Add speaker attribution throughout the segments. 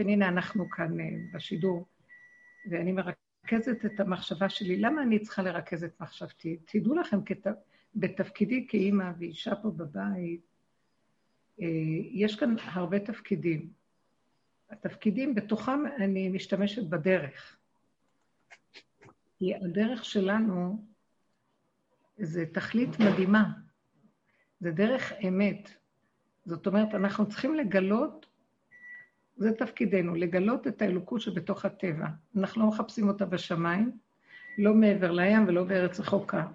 Speaker 1: הנה אנחנו כאן אה, בשידור, ואני מרכזת את המחשבה שלי. למה אני צריכה לרכז את מחשבתי? תדעו לכם, כת... בתפקידי כאימא ואישה פה בבית, אה, יש כאן הרבה תפקידים. התפקידים, בתוכם אני משתמשת בדרך. כי הדרך שלנו זה תכלית מדהימה. זה דרך אמת. זאת אומרת, אנחנו צריכים לגלות, זה תפקידנו, לגלות את האלוקות שבתוך הטבע. אנחנו לא מחפשים אותה בשמיים, לא מעבר לים ולא בארץ רחוקה.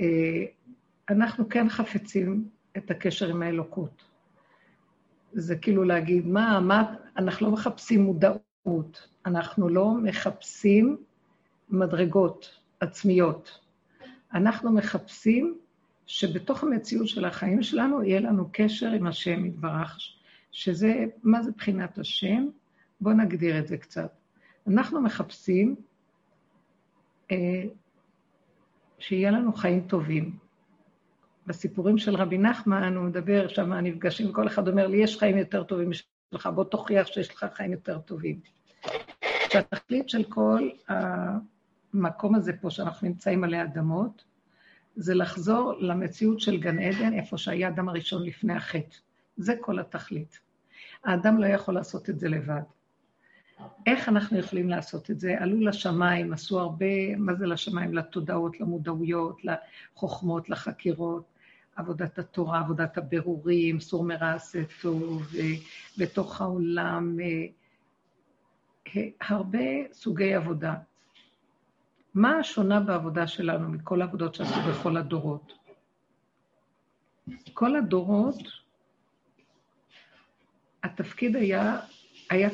Speaker 1: אה, אנחנו כן חפצים את הקשר עם האלוקות. זה כאילו להגיד, מה, מה, אנחנו לא מחפשים מודעות, אנחנו לא מחפשים מדרגות עצמיות. אנחנו מחפשים שבתוך המציאות של החיים שלנו יהיה לנו קשר עם השם יתברך, שזה, מה זה בחינת השם? בואו נגדיר את זה קצת. אנחנו מחפשים אה, שיהיה לנו חיים טובים. בסיפורים של רבי נחמן, הוא מדבר, שם נפגשים, כל אחד אומר לי, יש חיים יותר טובים משלך, בוא תוכיח שיש לך חיים יותר טובים. שהתכלית של כל המקום הזה פה, שאנחנו נמצאים עלי אדמות, זה לחזור למציאות של גן עדן, איפה שהיה האדם הראשון לפני החטא. זה כל התכלית. האדם לא יכול לעשות את זה לבד. איך אנחנו יכולים לעשות את זה? עלו לשמיים, עשו הרבה, מה זה לשמיים? לתודעות, למודעויות, לחוכמות, לחקירות, עבודת התורה, עבודת הבירורים, סור מרע עשה טוב, אה, בתוך העולם, אה, אה, הרבה סוגי עבודה. מה השונה בעבודה שלנו מכל העבודות שעשו בכל הדורות? כל הדורות, התפקיד היה, היה,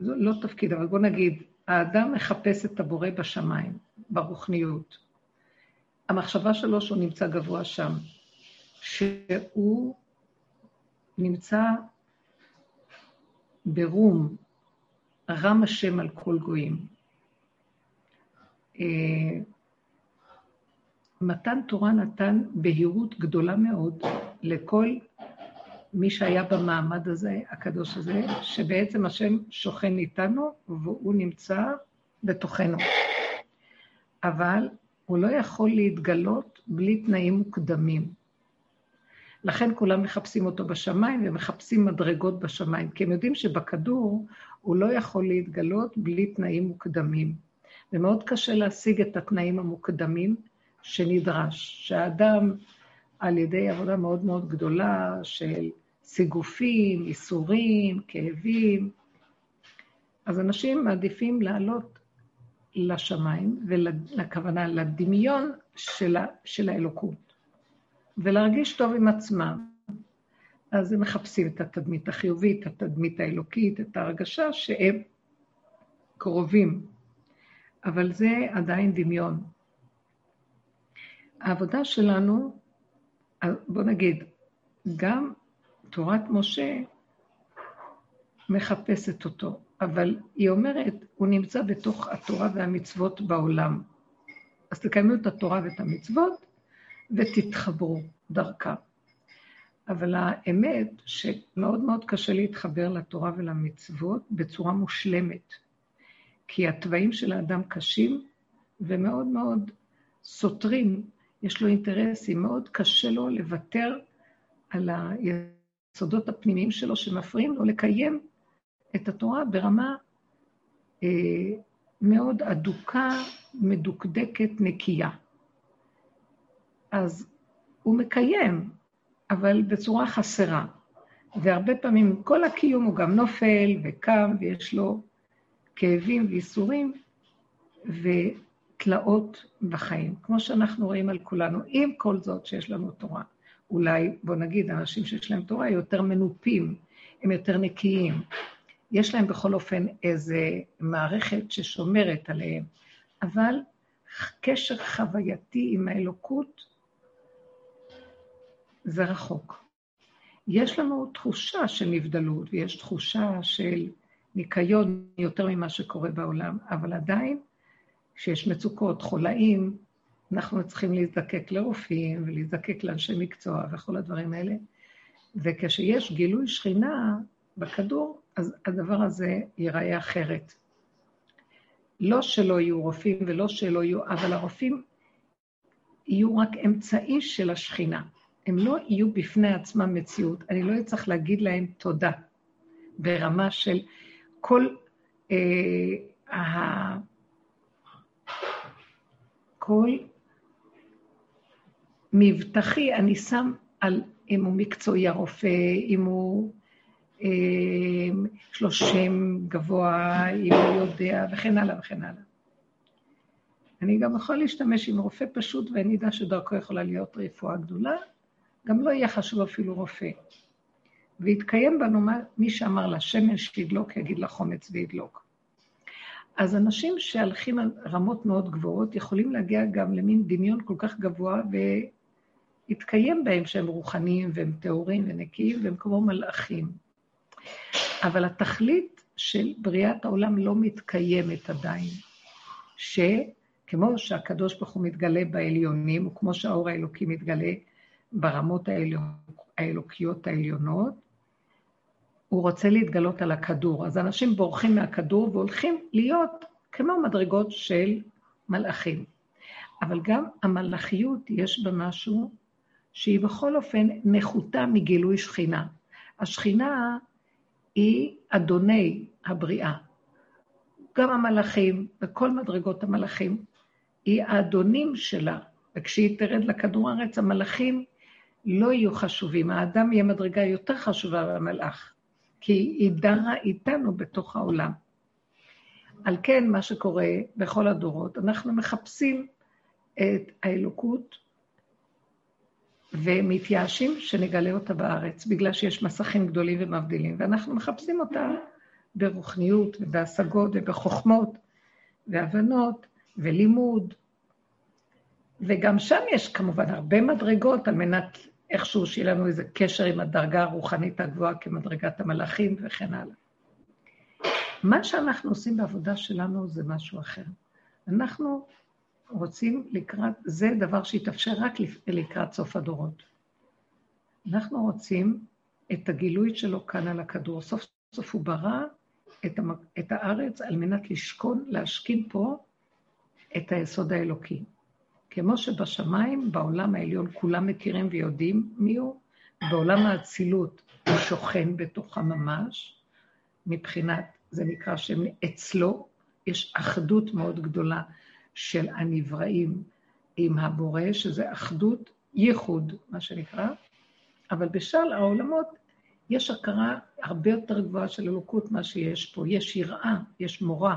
Speaker 1: לא תפקיד, אבל בוא נגיד, האדם מחפש את הבורא בשמיים, ברוחניות. המחשבה שלו שהוא נמצא גבוה שם, שהוא נמצא ברום, רם השם על כל גויים. אה, מתן תורה נתן בהירות גדולה מאוד לכל מי שהיה במעמד הזה, הקדוש הזה, שבעצם השם שוכן איתנו והוא נמצא בתוכנו. אבל הוא לא יכול להתגלות בלי תנאים מוקדמים. לכן כולם מחפשים אותו בשמיים ומחפשים מדרגות בשמיים, כי הם יודעים שבכדור הוא לא יכול להתגלות בלי תנאים מוקדמים. ומאוד קשה להשיג את התנאים המוקדמים שנדרש. שהאדם, על ידי עבודה מאוד מאוד גדולה של סיגופים, איסורים, כאבים, אז אנשים מעדיפים לעלות לשמיים, ולכוונה לדמיון של, ה, של האלוקות, ולהרגיש טוב עם עצמם. אז הם מחפשים את התדמית החיובית, התדמית האלוקית, את ההרגשה שהם קרובים אבל זה עדיין דמיון. העבודה שלנו, בוא נגיד, גם תורת משה מחפשת אותו, אבל היא אומרת, הוא נמצא בתוך התורה והמצוות בעולם. אז תקיימו את התורה ואת המצוות ותתחברו דרכה. אבל האמת שמאוד מאוד קשה להתחבר לתורה ולמצוות בצורה מושלמת. כי התוואים של האדם קשים ומאוד מאוד סותרים, יש לו אינטרסים, מאוד קשה לו לוותר על היסודות הפנימיים שלו שמפריעים לו לקיים את התורה ברמה אה, מאוד אדוקה, מדוקדקת, נקייה. אז הוא מקיים, אבל בצורה חסרה. והרבה פעמים כל הקיום הוא גם נופל וקם ויש לו כאבים וייסורים ותלאות בחיים, כמו שאנחנו רואים על כולנו, עם כל זאת שיש לנו תורה. אולי, בוא נגיד, אנשים שיש להם תורה יותר מנופים, הם יותר נקיים. יש להם בכל אופן איזו מערכת ששומרת עליהם, אבל קשר חווייתי עם האלוקות זה רחוק. יש לנו תחושה של נבדלות, ויש תחושה של ניקיון יותר ממה שקורה בעולם, אבל עדיין, כשיש מצוקות, חולאים, אנחנו צריכים להזדקק לרופאים ולהזדקק לאנשי מקצוע וכל הדברים האלה. וכשיש גילוי שכינה בכדור, אז הדבר הזה ייראה אחרת. לא שלא יהיו רופאים ולא שלא יהיו, אבל הרופאים יהיו רק אמצעי של השכינה. הם לא יהיו בפני עצמם מציאות. אני לא אצטרך להגיד להם תודה ברמה של כל אה, ה... כל מבטחי אני שם על אם הוא מקצועי הרופא, אם הוא אה, יש גבוה, אם הוא יודע, וכן הלאה וכן הלאה. אני גם יכול להשתמש עם רופא פשוט, ואני אדע שדרכו יכולה להיות רפואה גדולה, גם לא יהיה חשוב אפילו רופא. ויתקיים בנו מי שאמר לה, שמן שידלוק, יגיד לה חומץ וידלוק. אז אנשים שהלכים על רמות מאוד גבוהות, יכולים להגיע גם למין דמיון כל כך גבוה, ויתקיים בהם שהם רוחניים והם טהורים ונקיים, והם כמו מלאכים. אבל התכלית של בריאת העולם לא מתקיימת עדיין. שכמו שהקדוש ברוך הוא מתגלה בעליונים, וכמו שהאור האלוקי מתגלה ברמות האלוק, האלוקיות העליונות, הוא רוצה להתגלות על הכדור. אז אנשים בורחים מהכדור והולכים להיות כמו מדרגות של מלאכים. אבל גם המלאכיות, יש בה משהו שהיא בכל אופן נחותה מגילוי שכינה. השכינה היא אדוני הבריאה. גם המלאכים, וכל מדרגות המלאכים, היא האדונים שלה. וכשהיא תרד לכדור הארץ, המלאכים לא יהיו חשובים. האדם יהיה מדרגה יותר חשובה מהמלאך, כי היא דרה איתנו בתוך העולם. על כן, מה שקורה בכל הדורות, אנחנו מחפשים את האלוקות ומתייאשים שנגלה אותה בארץ, בגלל שיש מסכים גדולים ומבדילים, ואנחנו מחפשים אותה ברוחניות ובהשגות ובחוכמות והבנות ולימוד. וגם שם יש כמובן הרבה מדרגות על מנת איכשהו שיהיה לנו איזה קשר עם הדרגה הרוחנית הגבוהה כמדרגת המלאכים וכן הלאה. מה שאנחנו עושים בעבודה שלנו זה משהו אחר. אנחנו רוצים לקראת, זה דבר שיתאפשר רק לקראת סוף הדורות. אנחנו רוצים את הגילוי שלו כאן על הכדור. סוף סוף הוא ברא את. את הארץ על מנת לשכון, להשכין פה את היסוד האלוקי. כמו שבשמיים, בעולם העליון, כולם מכירים ויודעים מי הוא, בעולם האצילות הוא שוכן בתוכם ממש, מבחינת, זה נקרא שאצלו יש אחדות מאוד גדולה של הנבראים עם הבורא, שזה אחדות, ייחוד, מה שנקרא, אבל בשאר העולמות יש הכרה הרבה יותר גבוהה של אלוקות מה שיש פה. יש יראה, יש מורא,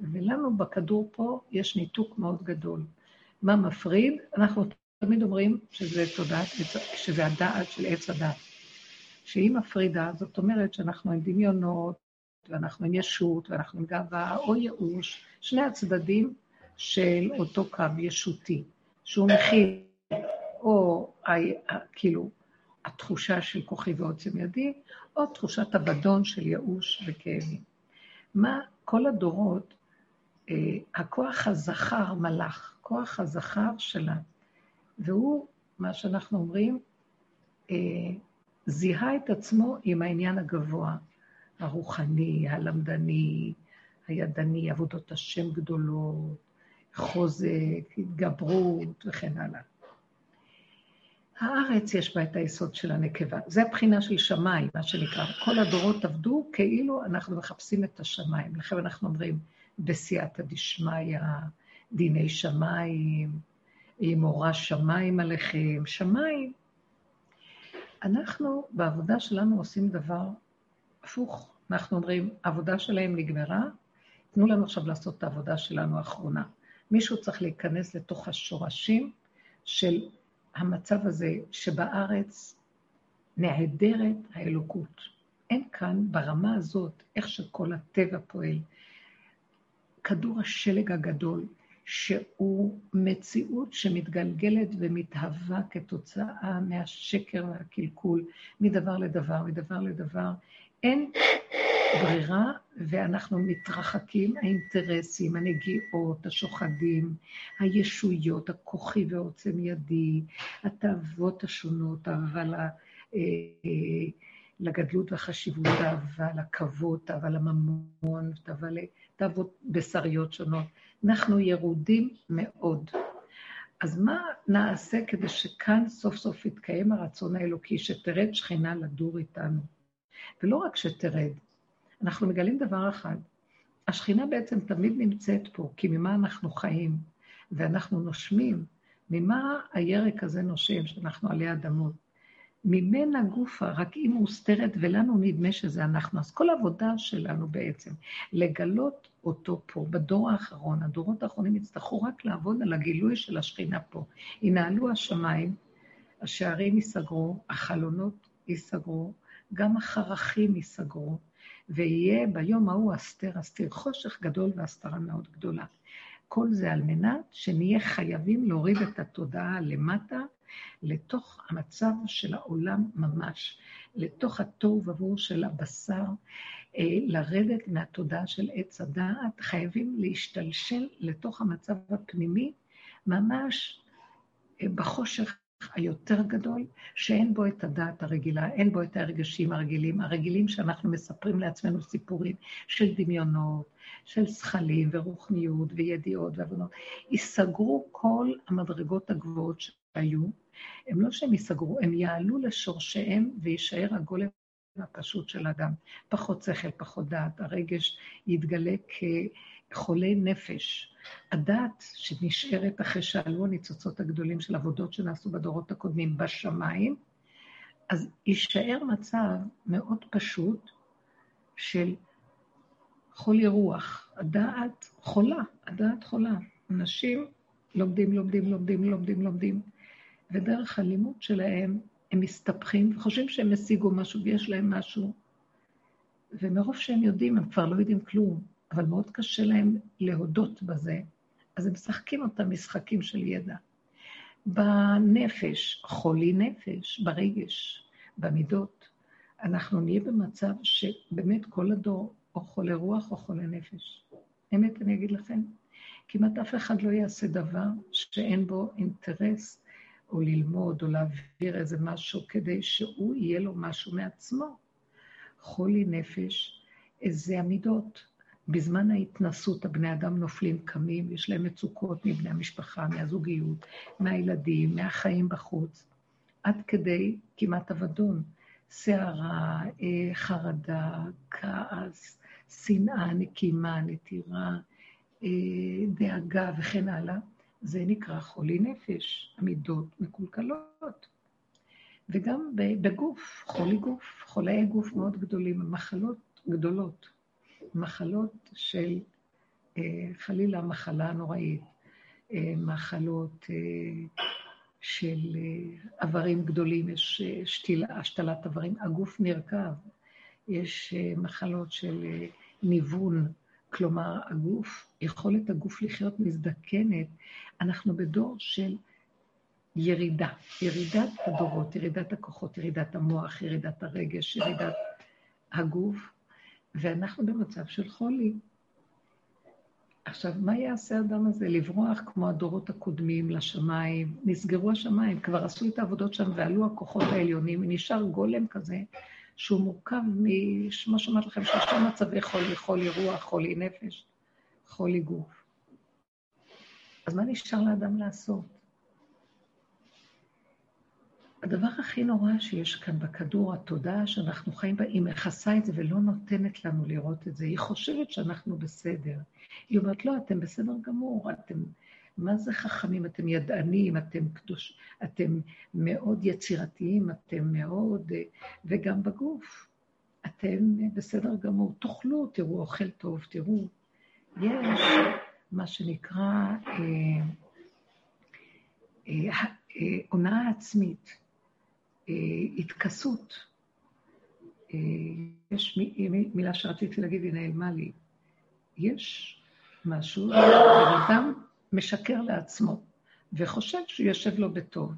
Speaker 1: ולנו בכדור פה יש ניתוק מאוד גדול. מה מפריד? אנחנו תמיד אומרים שזה תודעת, שזה הדעת של עץ הדת. שהיא מפרידה, זאת אומרת שאנחנו עם דמיונות, ואנחנו עם ישות, ואנחנו עם גאווה או ייאוש, שני הצדדים של אותו קו ישותי, שהוא מכיל או כאילו התחושה של כוחי ועוצם ידי, או תחושת אבדון של ייאוש וכאבים. מה, כל הדורות, אה, הכוח הזכר מלאך, כוח הזכר שלה, והוא, מה שאנחנו אומרים, אה, זיהה את עצמו עם העניין הגבוה, הרוחני, הלמדני, הידני, עבודות השם גדולות, חוזק, התגברות וכן הלאה. הארץ יש בה את היסוד של הנקבה. זה הבחינה של שמיים, מה שנקרא. כל הדורות עבדו כאילו אנחנו מחפשים את השמיים. לכן אנחנו אומרים, בסייעתא דשמיא, דיני שמיים, מורא שמיים עליכם, שמיים. אנחנו בעבודה שלנו עושים דבר הפוך. אנחנו אומרים, העבודה שלהם נגמרה, תנו לנו עכשיו לעשות את העבודה שלנו האחרונה. מישהו צריך להיכנס לתוך השורשים של המצב הזה שבארץ נעדרת האלוקות. אין כאן ברמה הזאת, איך שכל הטבע פועל, כדור השלג הגדול, שהוא מציאות שמתגלגלת ומתהווה כתוצאה מהשקר והקלקול, מדבר לדבר, מדבר לדבר. אין ברירה, ואנחנו מתרחקים, האינטרסים, הנגיעות, השוחדים, הישויות, הכוחי ועוצם ידי, התאוות השונות, אבל לגדלות והחשיבות, תאווה לכבוד, תאווה לממון, תאוות בשריות שונות. אנחנו ירודים מאוד. אז מה נעשה כדי שכאן סוף סוף יתקיים הרצון האלוקי, שתרד שכינה לדור איתנו? ולא רק שתרד, אנחנו מגלים דבר אחד, השכינה בעצם תמיד נמצאת פה, כי ממה אנחנו חיים, ואנחנו נושמים, ממה הירק הזה נושם, שאנחנו עלי אדמות? ממנה גופה, רק היא מוסתרת, ולנו נדמה שזה אנחנו. אז כל העבודה שלנו בעצם, לגלות אותו פה, בדור האחרון, הדורות האחרונים יצטרכו רק לעבוד על הגילוי של השכינה פה. ינעלו השמיים, השערים ייסגרו, החלונות ייסגרו, גם החרכים ייסגרו, ויהיה ביום ההוא אסתר אסתיר, חושך גדול והסתרה מאוד גדולה. כל זה על מנת שנהיה חייבים להוריד את התודעה למטה, לתוך המצב של העולם ממש, לתוך התוהו ובוהו של הבשר, אה, לרדת מהתודעה של עץ הדעת, חייבים להשתלשל לתוך המצב הפנימי, ממש אה, בחושך היותר גדול, שאין בו את הדעת הרגילה, אין בו את הרגשים הרגילים, הרגילים שאנחנו מספרים לעצמנו סיפורים של דמיונות, של זכלים ורוחניות וידיעות והבנות. ייסגרו כל המדרגות הגבוהות שהיו, הם לא שהם ייסגרו, הם יעלו לשורשיהם ויישאר הגולם הפשוט של האדם. פחות שכל, פחות דעת, הרגש יתגלה כחולי נפש. הדעת שנשארת אחרי שעלו הניצוצות הגדולים של עבודות שנעשו בדורות הקודמים בשמיים, אז יישאר מצב מאוד פשוט של חולי רוח. הדעת חולה, הדעת חולה. אנשים לומדים, לומדים, לומדים, לומדים, לומדים, ודרך הלימוד שלהם הם מסתבכים וחושבים שהם השיגו משהו ויש להם משהו, ומרוב שהם יודעים, הם כבר לא יודעים כלום. אבל מאוד קשה להם להודות בזה, אז הם משחקים אותם משחקים של ידע. בנפש, חולי נפש, ברגש, במידות, אנחנו נהיה במצב שבאמת כל הדור או חולה רוח או חולה נפש. אמת, אני אגיד לכם, כמעט אף אחד לא יעשה דבר שאין בו אינטרס או ללמוד או להעביר איזה משהו כדי שהוא יהיה לו משהו מעצמו. חולי נפש זה המידות. בזמן ההתנסות הבני אדם נופלים, קמים, יש להם מצוקות מבני המשפחה, מהזוגיות, מהילדים, מהחיים בחוץ, עד כדי כמעט אבדון, סערה, אה, חרדה, כעס, שנאה, נקימה, נטירה, אה, דאגה וכן הלאה. זה נקרא חולי נפש, עמידות מקולקלות. וגם בגוף, חולי גוף, חולי גוף מאוד גדולים, מחלות גדולות. מחלות של אה, חלילה מחלה נוראית, אה, מחלות אה, של איברים גדולים, יש שתיל, השתלת איברים, הגוף נרקב, יש מחלות של ניוון, כלומר הגוף, יכולת הגוף לחיות מזדקנת, אנחנו בדור של ירידה, ירידת הדורות, ירידת הכוחות, ירידת המוח, ירידת הרגש, ירידת הגוף, ואנחנו במצב של חולי. עכשיו, מה יעשה האדם הזה? לברוח כמו הדורות הקודמים לשמיים, נסגרו השמיים, כבר עשו את העבודות שם ועלו הכוחות העליונים, ונשאר גולם כזה, שהוא מורכב מה שאומרת לכם, שלושה מצבי חולי, חולי רוח, חולי נפש, חולי גוף. אז מה נשאר לאדם לעשות? הדבר הכי נורא שיש כאן בכדור, התודעה שאנחנו חיים בה, היא מכסה את זה ולא נותנת לנו לראות את זה. היא חושבת שאנחנו בסדר. היא אומרת, לא, אתם בסדר גמור, אתם, מה זה חכמים? אתם ידענים, אתם קדוש, אתם מאוד יצירתיים, אתם מאוד, וגם בגוף, אתם בסדר גמור. תאכלו, תראו אוכל טוב, תראו. יש מה שנקרא אה, אה, אה, הונאה עצמית. אה, התכסות. אה, יש מילה שרציתי להגיד, היא נעלמה לי. יש משהו, בן אדם משקר לעצמו וחושב שהוא יושב לו בטוב.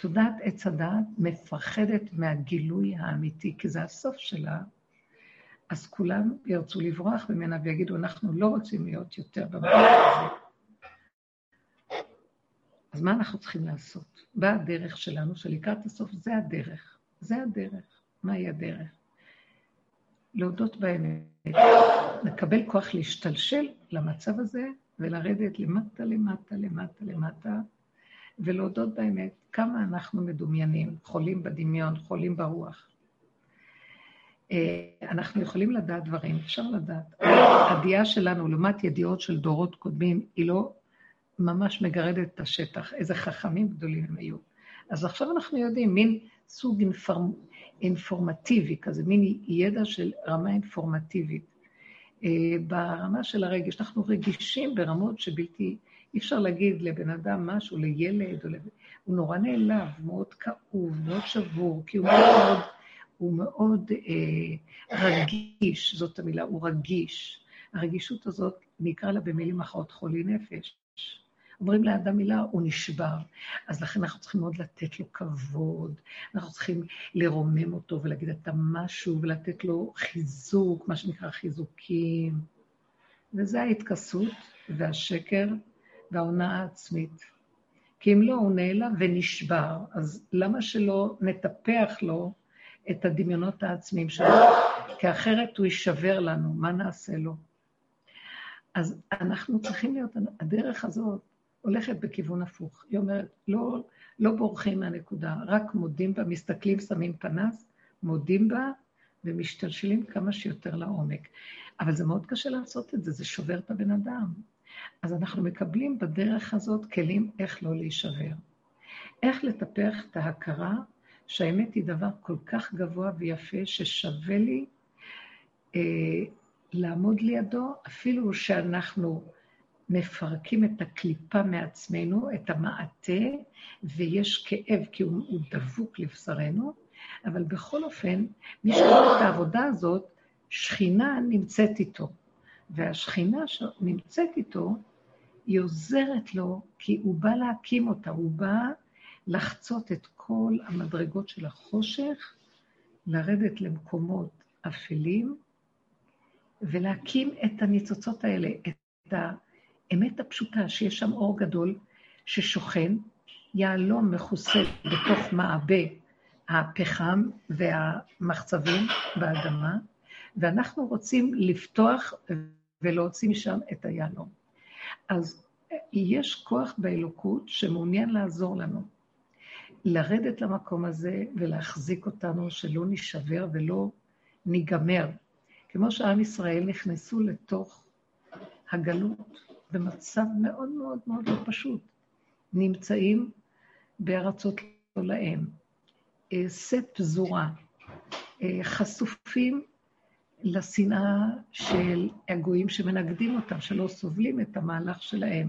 Speaker 1: תודעת עץ הדעת מפחדת מהגילוי האמיתי, כי זה הסוף שלה, אז כולם ירצו לברוח ממנה ויגידו, אנחנו לא רוצים להיות יותר במצב הזה. אז מה אנחנו צריכים לעשות? באה הדרך שלנו, שלקראת הסוף זה הדרך. זה הדרך. מהי הדרך? להודות באמת, לקבל כוח להשתלשל למצב הזה ולרדת למטה, למטה, למטה, למטה, ולהודות באמת כמה אנחנו מדומיינים, חולים בדמיון, חולים ברוח. אה, אנחנו יכולים לדעת דברים, אפשר לדעת. הדעה שלנו לעומת ידיעות של דורות קודמים, היא לא ממש מגרדת את השטח. איזה חכמים גדולים הם היו. אז עכשיו אנחנו יודעים, מין סוג אינפורמ... אינפורמטיבי כזה, מין ידע של רמה אינפורמטיבית. אה, ברמה של הרגש, אנחנו רגישים ברמות שבלתי, אי אפשר להגיד לבן אדם משהו, לילד, או לב... הוא נורא נעלב, מאוד כאוב, מאוד שבור, כי הוא מאוד, הוא מאוד אה, רגיש, זאת המילה, הוא רגיש. הרגישות הזאת, נקרא לה במילים אחרות חולי נפש. אומרים לאדם מילה, הוא נשבר. אז לכן אנחנו צריכים מאוד לתת לו כבוד, אנחנו צריכים לרומם אותו ולהגיד אתה משהו, ולתת לו חיזוק, מה שנקרא חיזוקים. וזה ההתכסות והשקר וההונאה העצמית. כי אם לא, הוא נעלם ונשבר, אז למה שלא נטפח לו את הדמיונות העצמיים שלו? כי אחרת הוא יישבר לנו, מה נעשה לו? אז אנחנו צריכים להיות, הדרך הזאת הולכת בכיוון הפוך. היא אומרת, לא, לא בורחים מהנקודה, רק מודים בה, מסתכלים, שמים פנס, מודים בה ומשתלשלים כמה שיותר לעומק. אבל זה מאוד קשה לעשות את זה, זה שובר את הבן אדם. אז אנחנו מקבלים בדרך הזאת כלים איך לא להישבר. איך לטפח את ההכרה שהאמת היא דבר כל כך גבוה ויפה, ששווה לי אה, לעמוד לידו, אפילו שאנחנו מפרקים את הקליפה מעצמנו, את המעטה, ויש כאב כי הוא, הוא דבוק לבשרנו, אבל בכל אופן, מי שעושה את העבודה הזאת, שכינה נמצאת איתו. והשכינה שנמצאת איתו, היא עוזרת לו, כי הוא בא להקים אותה, הוא בא לחצות את כל המדרגות של החושך, לרדת למקומות אפלים, ולהקים את הניצוצות האלה, את האמת הפשוטה, שיש שם אור גדול ששוכן, יהלום מכוסה בתוך מעבה הפחם והמחצבים באדמה, ואנחנו רוצים לפתוח ולהוציא משם את היהלום. אז יש כוח באלוקות שמעוניין לעזור לנו. לרדת למקום הזה ולהחזיק אותנו, שלא נישבר ולא ניגמר. כמו שעם ישראל נכנסו לתוך הגלות במצב מאוד מאוד מאוד לא פשוט. נמצאים בארצות לא להם, שא אה, פזורה, אה, חשופים לשנאה של הגויים שמנגדים אותם, שלא סובלים את המהלך שלהם.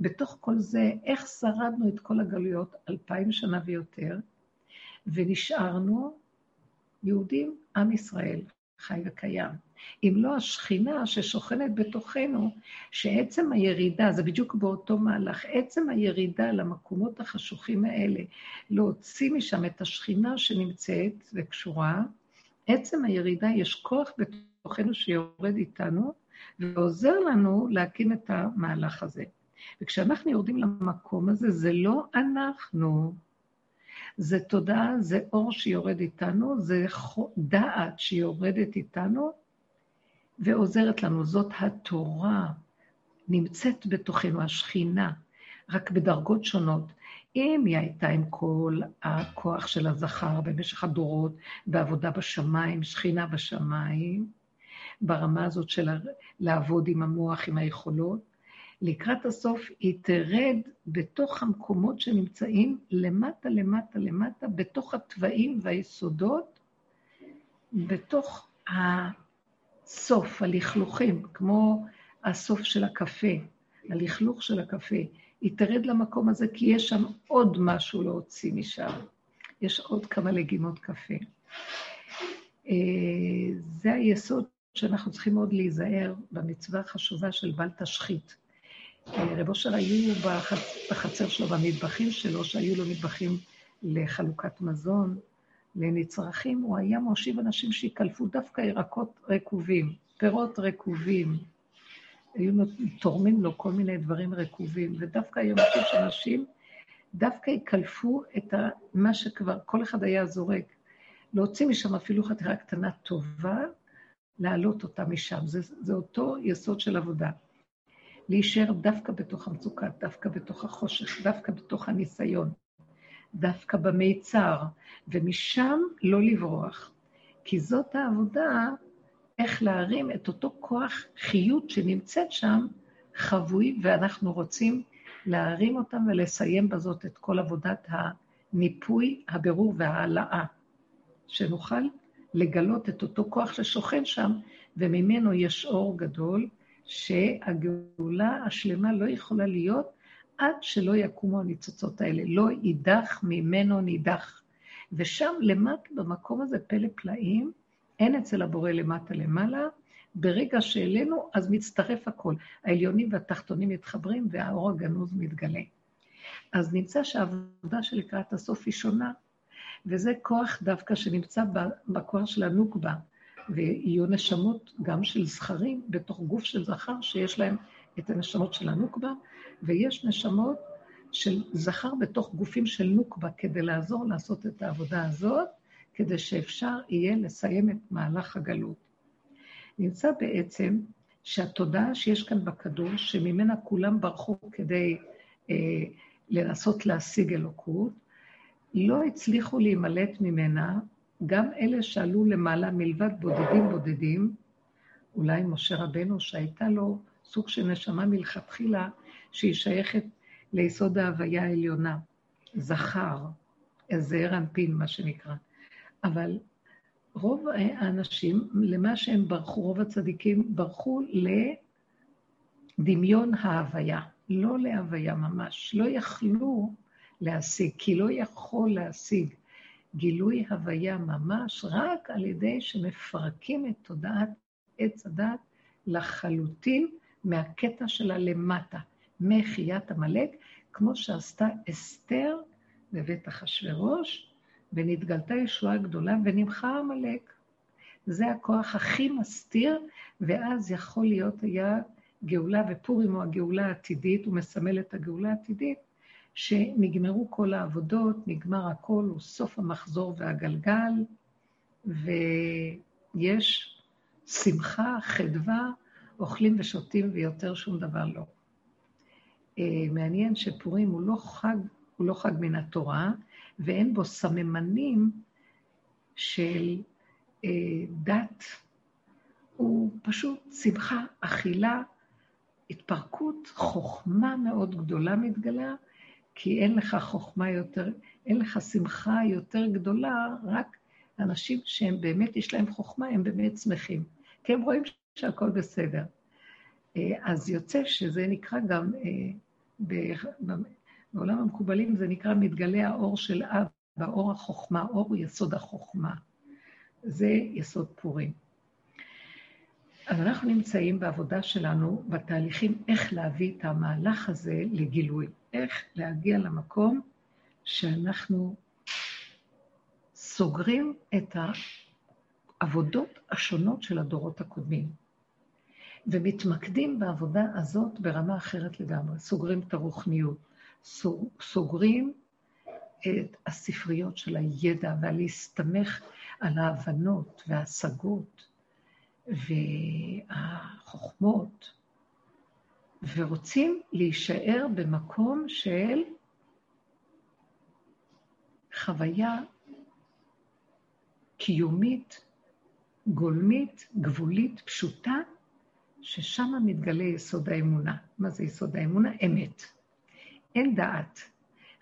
Speaker 1: ובתוך כל זה, איך שרדנו את כל הגלויות אלפיים שנה ויותר, ונשארנו יהודים, עם ישראל, חי וקיים. אם לא השכינה ששוכנת בתוכנו, שעצם הירידה, זה בדיוק באותו מהלך, עצם הירידה למקומות החשוכים האלה, להוציא משם את השכינה שנמצאת וקשורה, עצם הירידה, יש כוח בתוכנו שיורד איתנו ועוזר לנו להקים את המהלך הזה. וכשאנחנו יורדים למקום הזה, זה לא אנחנו, זה תודעה, זה אור שיורד איתנו, זה דעת שיורדת איתנו ועוזרת לנו. זאת התורה, נמצאת בתוכנו, השכינה, רק בדרגות שונות. אם היא הייתה עם כל הכוח של הזכר במשך הדורות, בעבודה בשמיים, שכינה בשמיים, ברמה הזאת של לעבוד עם המוח, עם היכולות, לקראת הסוף היא תרד בתוך המקומות שנמצאים למטה, למטה, למטה, בתוך התוואים והיסודות, בתוך הסוף, הלכלוכים, כמו הסוף של הקפה, הלכלוך של הקפה. היא תרד למקום הזה, כי יש שם עוד משהו להוציא משם. יש עוד כמה לגימות קפה. אה, זה היסוד שאנחנו צריכים מאוד להיזהר במצווה החשובה של בל תשחית. אה, רב אושר היו בחצר שלו, במטבחים שלו, שהיו לו מטבחים לחלוקת מזון, לנצרכים, הוא היה מושיב אנשים שיקלפו דווקא ירקות רקובים, פירות רקובים, היו תורמים לו כל מיני דברים רקובים, ודווקא היום יש אנשים דווקא יקלפו את מה שכבר כל אחד היה זורק. להוציא משם אפילו חתיכה קטנה טובה, להעלות אותה משם. זה, זה אותו יסוד של עבודה. להישאר דווקא בתוך המצוקה, דווקא בתוך החושך, דווקא בתוך הניסיון, דווקא במיצר, ומשם לא לברוח. כי זאת העבודה, איך להרים את אותו כוח חיות שנמצאת שם, חבוי, ואנחנו רוצים להרים אותם ולסיים בזאת את כל עבודת הניפוי, הבירור וההעלאה. שנוכל לגלות את אותו כוח ששוכן שם, וממנו יש אור גדול, שהגאולה השלמה לא יכולה להיות עד שלא יקומו הניצוצות האלה. לא יידח ממנו נידח. ושם למטה, במקום הזה, פלא פלאים, אין אצל הבורא למטה למעלה. ברגע שהעלינו, אז מצטרף הכל. העליונים והתחתונים מתחברים והאור הגנוז מתגלה. אז נמצא שהעבודה שלקראת הסוף היא שונה, וזה כוח דווקא שנמצא בכוח של הנוקבה, ויהיו נשמות גם של זכרים בתוך גוף של זכר, שיש להם את הנשמות של הנוקבה, ויש נשמות של זכר בתוך גופים של נוקבה, כדי לעזור לעשות את העבודה הזאת, כדי שאפשר יהיה לסיים את מהלך הגלות. נמצא בעצם שהתודעה שיש כאן בכדור, שממנה כולם ברחו כדי אה, לנסות להשיג אלוקות, לא הצליחו להימלט ממנה, גם אלה שעלו למעלה מלבד בודדים בודדים, אולי משה רבנו שהייתה לו סוג של נשמה מלכתחילה, שהיא שייכת ליסוד ההוויה העליונה, זכר, זעיר אנפין, מה שנקרא. אבל רוב האנשים, למה שהם ברחו, רוב הצדיקים, ברחו לדמיון ההוויה, לא להוויה ממש. לא יכלו להשיג, כי לא יכול להשיג גילוי הוויה ממש רק על ידי שמפרקים את תודעת עץ הדת לחלוטין מהקטע שלה למטה, מחיית עמלק, כמו שעשתה אסתר בבית אחשורוש, ונתגלתה ישועה גדולה ונמחה עמלק. זה הכוח הכי מסתיר, ואז יכול להיות היה גאולה, ופורים הוא הגאולה העתידית, הוא מסמל את הגאולה העתידית, שנגמרו כל העבודות, נגמר הכל, הוא סוף המחזור והגלגל, ויש שמחה, חדווה, אוכלים ושותים ויותר שום דבר לא. אה, מעניין שפורים הוא לא חג, הוא לא חג מן התורה, ואין בו סממנים של אה, דת. הוא פשוט שמחה, אכילה, התפרקות, חוכמה מאוד גדולה מתגלה, כי אין לך חוכמה יותר, אין לך שמחה יותר גדולה, רק אנשים שהם באמת, יש להם חוכמה, הם באמת שמחים. כי הם רואים שהכל בסדר. אה, אז יוצא שזה נקרא גם, אה, בעולם המקובלים זה נקרא מתגלה האור של אב, באור החוכמה, אור הוא יסוד החוכמה. זה יסוד פורים. אז אנחנו נמצאים בעבודה שלנו, בתהליכים איך להביא את המהלך הזה לגילוי. איך להגיע למקום שאנחנו סוגרים את העבודות השונות של הדורות הקודמים, ומתמקדים בעבודה הזאת ברמה אחרת לגמרי. סוגרים את הרוחניות, סוגרים את הספריות של הידע ולהסתמך על ההבנות וההשגות והחוכמות ורוצים להישאר במקום של חוויה קיומית, גולמית, גבולית, פשוטה, ששם מתגלה יסוד האמונה. מה זה יסוד האמונה? אמת. אין דעת.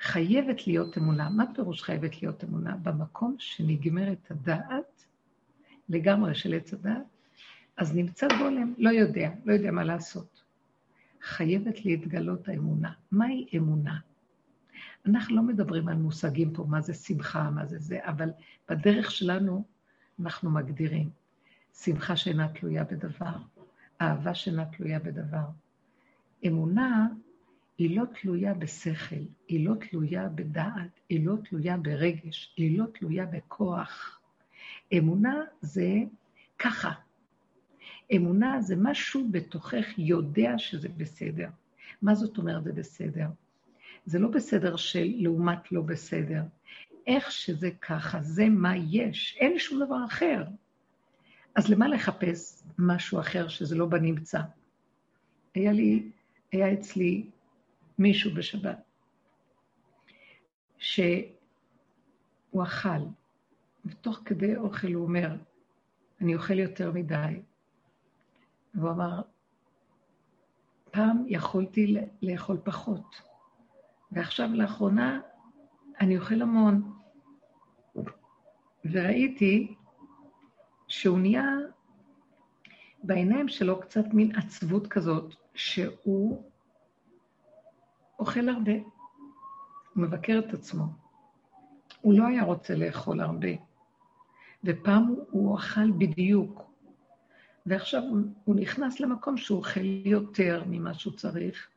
Speaker 1: חייבת להיות אמונה. מה פירוש חייבת להיות אמונה? במקום שנגמרת הדעת, לגמרי של עץ הדעת, אז נמצא גולם, לא יודע, לא יודע מה לעשות. חייבת להתגלות האמונה. מהי אמונה? אנחנו לא מדברים על מושגים פה, מה זה שמחה, מה זה זה, אבל בדרך שלנו אנחנו מגדירים. שמחה שאינה תלויה בדבר, אהבה שאינה תלויה בדבר. אמונה היא לא תלויה בשכל, היא לא תלויה בדעת, היא לא תלויה ברגש, היא לא תלויה בכוח. אמונה זה ככה, אמונה זה משהו בתוכך יודע שזה בסדר. מה זאת אומרת זה בסדר? זה לא בסדר של לעומת לא בסדר. איך שזה ככה, זה מה יש, אין שום דבר אחר. אז למה לחפש משהו אחר שזה לא בנמצא? היה לי, היה אצלי מישהו בשבת, שהוא אכל, ותוך כדי אוכל הוא אומר, אני אוכל יותר מדי. והוא אמר, פעם יכולתי לאכול פחות, ועכשיו לאחרונה אני אוכל המון. וראיתי שהוא נהיה בעיניים שלו קצת מין עצבות כזאת, שהוא אוכל הרבה. הוא מבקר את עצמו. הוא לא היה רוצה לאכול הרבה, ופעם הוא אכל בדיוק, ועכשיו הוא, נכנס למקום שהוא אוכל יותר ממה שהוא צריך,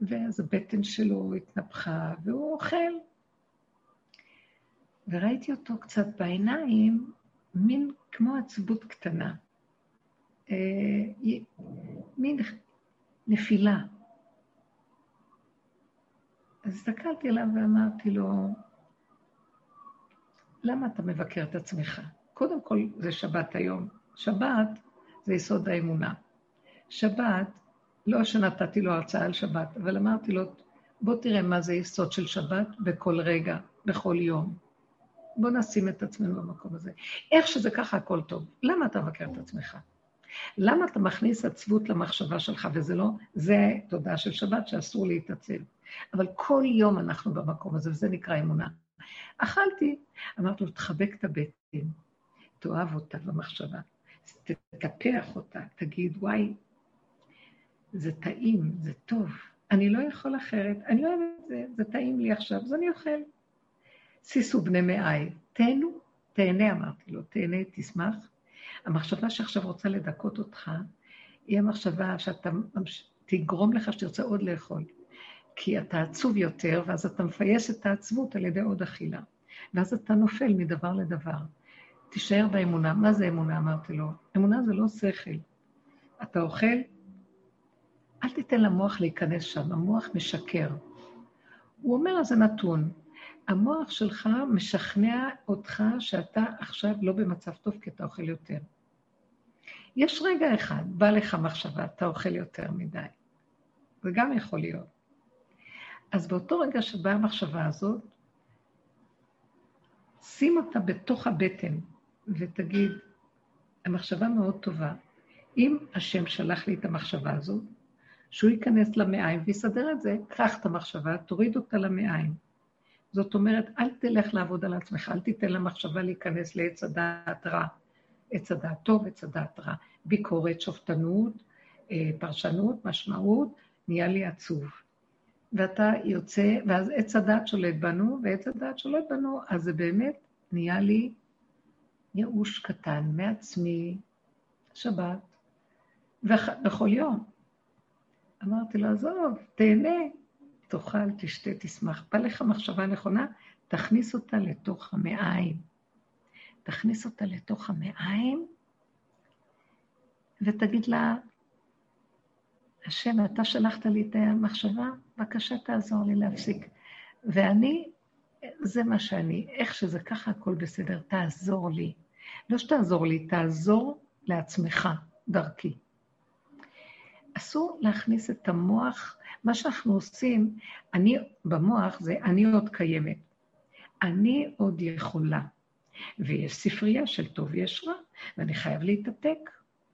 Speaker 1: ואז הבטן שלו התנפחה, והוא אוכל. וראיתי אותו קצת בעיניים, מין כמו עצבות קטנה. אה, מין נפילה. אז הסתכלתי עליו ואמרתי לו, למה אתה מבקר את עצמך? קודם כל, זה שבת היום. שבת זה יסוד האמונה. שבת, לא שנתתי לו הרצאה על שבת, אבל אמרתי לו, בוא תראה מה זה יסוד של שבת בכל רגע, בכל יום. בוא נשים את עצמנו במקום הזה. איך שזה ככה, הכל טוב. למה אתה מבקר את עצמך? למה אתה מכניס עצבות למחשבה שלך, וזה לא, זה תודעה של שבת שאסור להתעצב. אבל כל יום אנחנו במקום הזה, וזה נקרא אמונה. אכלתי, אמרתי לו, תחבק את הבטן, תאהב אותה במחשבה, תטפח אותה, תגיד, וואי, זה טעים, זה טוב, אני לא יכול אחרת, אני אוהב את זה, זה טעים לי עכשיו, אז אני אוכל. סיסו בני מאי, תהנו, תהנה, אמרתי לו, תהנה, תשמח. המחשבה שעכשיו רוצה לדכות אותך, היא המחשבה שאתה תגרום לך שתרצה עוד לאכול. כי אתה עצוב יותר, ואז אתה מפייס את העצבות על ידי עוד אכילה. ואז אתה נופל מדבר לדבר. תישאר באמונה. מה זה אמונה? אמרתי לו. אמונה זה לא שכל. אתה אוכל, אל תיתן למוח להיכנס שם, המוח משקר. הוא אומר, זה נתון. המוח שלך משכנע אותך שאתה עכשיו לא במצב טוב כי אתה אוכל יותר. יש רגע אחד, בא לך מחשבה, אתה אוכל יותר מדי. זה גם יכול להיות. אז באותו רגע שבאה המחשבה הזאת, שים אותה בתוך הבטן ותגיד, המחשבה מאוד טובה. אם השם שלח לי את המחשבה הזאת, שהוא ייכנס למעיים ויסדר את זה, קח את המחשבה, תוריד אותה למעיים. זאת אומרת, אל תלך לעבוד על עצמך, אל תיתן למחשבה להיכנס לעץ הדעת רע. עץ הדעת טוב, עץ הדעת רע. ביקורת, שופטנות, אה, פרשנות, משמעות, נהיה לי עצוב. ואתה יוצא, ואז עץ הדת שולט בנו, ועץ הדת שולט בנו, אז זה באמת נהיה לי ייאוש קטן מעצמי, שבת, בכל יום. אמרתי לו, עזוב, תהנה, תאכל, תשתה, תשמח. בא לך מחשבה נכונה, תכניס אותה לתוך המעיים. תכניס אותה לתוך המעיים, ותגיד לה, השם, אתה שלחת לי את המחשבה, בבקשה תעזור לי להפסיק. ואני, זה מה שאני, איך שזה ככה, הכל בסדר, תעזור לי. לא שתעזור לי, תעזור לעצמך דרכי. אסור להכניס את המוח, מה שאנחנו עושים, אני, במוח זה אני עוד קיימת. אני עוד יכולה. ויש ספרייה של טוב יש רע, ואני חייב להתאפק.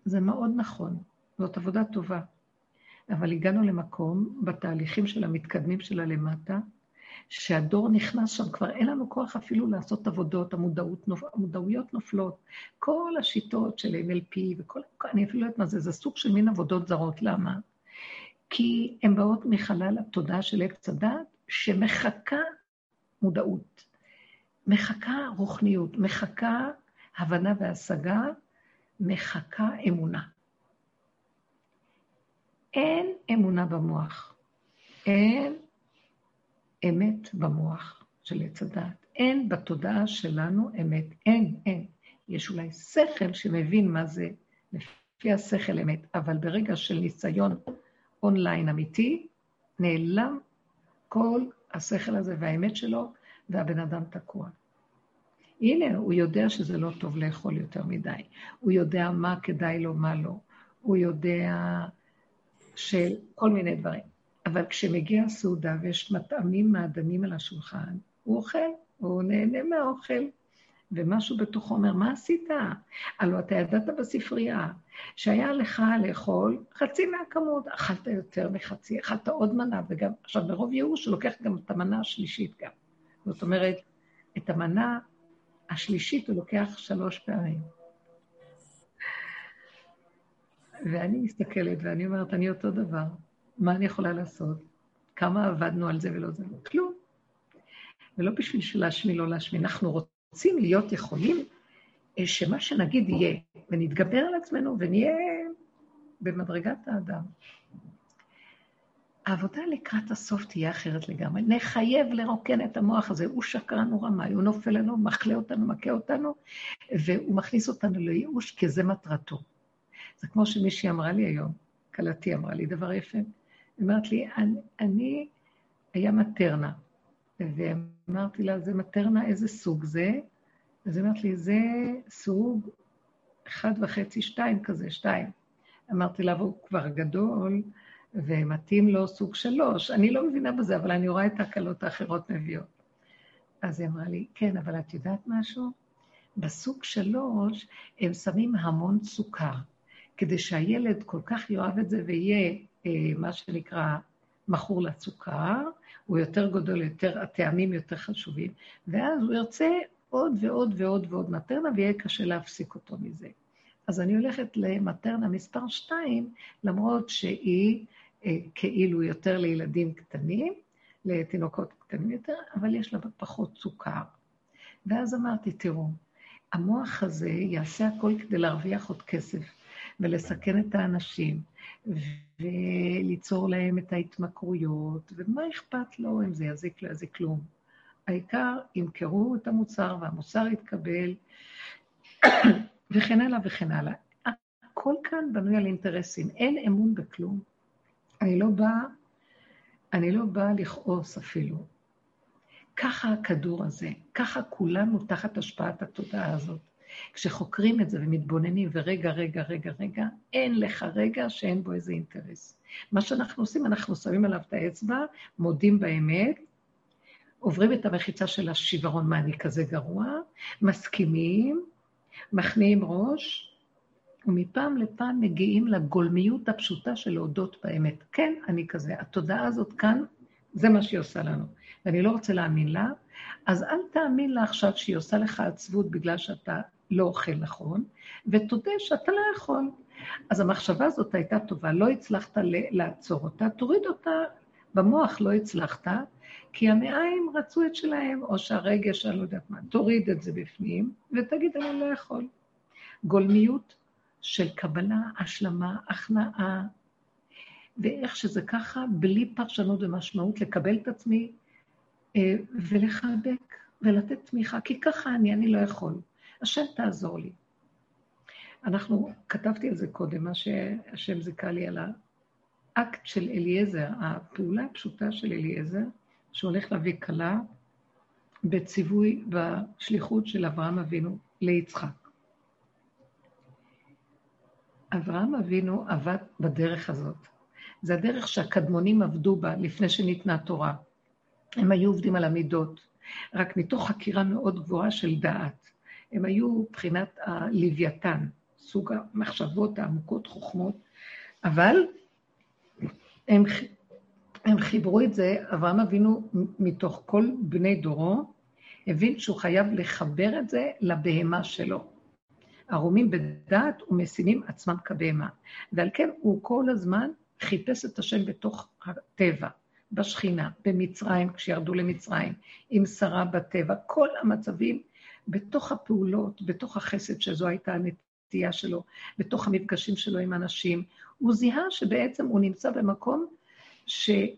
Speaker 1: זה מאוד נכון, זאת עבודה טובה. אבל הגענו למקום, בתהליכים של המתקדמים שלה למטה, שהדור נכנס שם, כבר אין לנו כוח אפילו לעשות עבודות, המודעות, המודעויות נופלות. כל השיטות של NLP וכל, אני אפילו לא יודעת מה זה, זה סוג של מין עבודות זרות. למה? כי הן באות מחלל התודעה של עץ הדת, שמחכה מודעות, מחכה רוחניות, מחכה הבנה והשגה, מחכה אמונה. אין אמונה במוח. אין אמת במוח של עץ הדעת. אין בתודעה שלנו אמת. אין, אין. יש אולי שכל שמבין מה זה לפי השכל אמת, אבל ברגע של ניסיון אונליין אמיתי, נעלם כל השכל הזה והאמת שלו, והבן אדם תקוע. הנה, הוא יודע שזה לא טוב לאכול יותר מדי. הוא יודע מה כדאי לו, מה לא. הוא יודע שכל מיני דברים. אבל כשמגיע הסעודה ויש מטעמים מעדנים על השולחן, הוא אוכל, הוא נהנה מהאוכל. ומשהו בתוכו אומר, מה עשית? הלוא אתה ידעת בספרייה שהיה לך לאכול חצי מהכמות, אכלת יותר מחצי, אכלת עוד מנה, וגם, עכשיו ברוב ייאוש הוא לוקח גם את המנה השלישית גם. זאת אומרת, את המנה השלישית הוא לוקח שלוש פעמים. ואני מסתכלת ואני אומרת, אני אותו דבר, מה אני יכולה לעשות? כמה עבדנו על זה ולא זה? כלום. ולא בשביל להשמין, לא להשמין, אנחנו רוצים להיות יכולים אה, שמה שנגיד יהיה, ונתגבר על עצמנו ונהיה במדרגת האדם. העבודה לקראת הסוף תהיה אחרת לגמרי. נחייב לרוקן את המוח הזה. הוא שקרן, הוא רמאי, הוא נופל לנו, מחלה אותנו, מכה אותנו, והוא מכניס אותנו לייאוש, כי זה מטרתו. זה כמו שמישהי אמרה לי היום, כלתי אמרה לי דבר יפה. היא אמרת לי, אני, אני היה מטרנה, ואמרתי לה, זה מטרנה, איזה סוג זה? אז היא אמרת לי, זה סוג אחד וחצי, שתיים כזה, שתיים. אמרתי לה, והוא כבר גדול, ומתאים לו סוג שלוש. אני לא מבינה בזה, אבל אני רואה את ההקלות האחרות מביאות. אז היא אמרה לי, כן, אבל את יודעת משהו? בסוג שלוש הם שמים המון סוכר, כדי שהילד כל כך יאהב את זה ויהיה, מה שנקרא, מכור לסוכר, הוא יותר גדול, יותר, הטעמים יותר חשובים, ואז הוא ירצה עוד ועוד ועוד ועוד מטרנה, ויהיה קשה להפסיק אותו מזה. אז אני הולכת למטרנה מספר 2, למרות שהיא אה, כאילו יותר לילדים קטנים, לתינוקות קטנים יותר, אבל יש לה פחות סוכר. ואז אמרתי, תראו, המוח הזה יעשה הכל כדי להרוויח עוד כסף ולסכן את האנשים וליצור להם את ההתמכרויות, ומה אכפת לו אם זה יזיק, לא יזיק כלום. העיקר, ימכרו את המוצר והמוצר יתקבל, וכן הלאה וכן הלאה. הכל כאן בנוי על אינטרסים, אין אמון בכלום. אני לא באה, אני לא באה לכעוס אפילו. ככה הכדור הזה, ככה כולנו תחת השפעת התודעה הזאת. כשחוקרים את זה ומתבוננים, ורגע, רגע, רגע, רגע, אין לך רגע שאין בו איזה אינטרס. מה שאנחנו עושים, אנחנו שמים עליו את האצבע, מודים באמת, עוברים את המחיצה של השיוורון, מה אני כזה גרוע, מסכימים, מכניעים ראש, ומפעם לפעם מגיעים לגולמיות הפשוטה של להודות באמת. כן, אני כזה. התודעה הזאת כאן, זה מה שהיא עושה לנו. ואני לא רוצה להאמין לה, אז אל תאמין לה עכשיו שהיא עושה לך עצבות בגלל שאתה לא אוכל נכון, ותודה שאתה לא יכול. אז המחשבה הזאת הייתה טובה, לא הצלחת לעצור אותה, תוריד אותה, במוח לא הצלחת, כי המעיים רצו את שלהם, או שהרגש, אני לא יודעת מה, תוריד את זה בפנים, ותגיד, אני לא יכול. גולמיות של קבלה, השלמה, הכנעה, ואיך שזה ככה, בלי פרשנות ומשמעות, לקבל את עצמי אה, ולחבק ולתת תמיכה, כי ככה אני, אני לא יכול. השם תעזור לי. אנחנו, כתבתי על זה קודם, מה שהשם זיכה לי על האקט של אליעזר, הפעולה הפשוטה של אליעזר, שהולך להביא כלה בציווי, בשליחות של אברהם אבינו ליצחק. אברהם אבינו עבד בדרך הזאת. זה הדרך שהקדמונים עבדו בה לפני שניתנה התורה. הם היו עובדים על המידות, רק מתוך חקירה מאוד גבוהה של דעת. הם היו מבחינת הלוויתן, סוג המחשבות העמוקות, חוכמות, אבל הם, הם חיברו את זה, אברהם אבינו מתוך כל בני דורו, הבין שהוא חייב לחבר את זה לבהמה שלו. ערומים בדעת ומשימים עצמם כבהמה. ועל כן הוא כל הזמן חיפש את השם בתוך הטבע, בשכינה, במצרים, כשירדו למצרים, עם שרה בטבע, כל המצבים בתוך הפעולות, בתוך החסד, שזו הייתה הנטייה שלו, בתוך המפגשים שלו עם אנשים. הוא זיהה שבעצם הוא נמצא במקום שהוא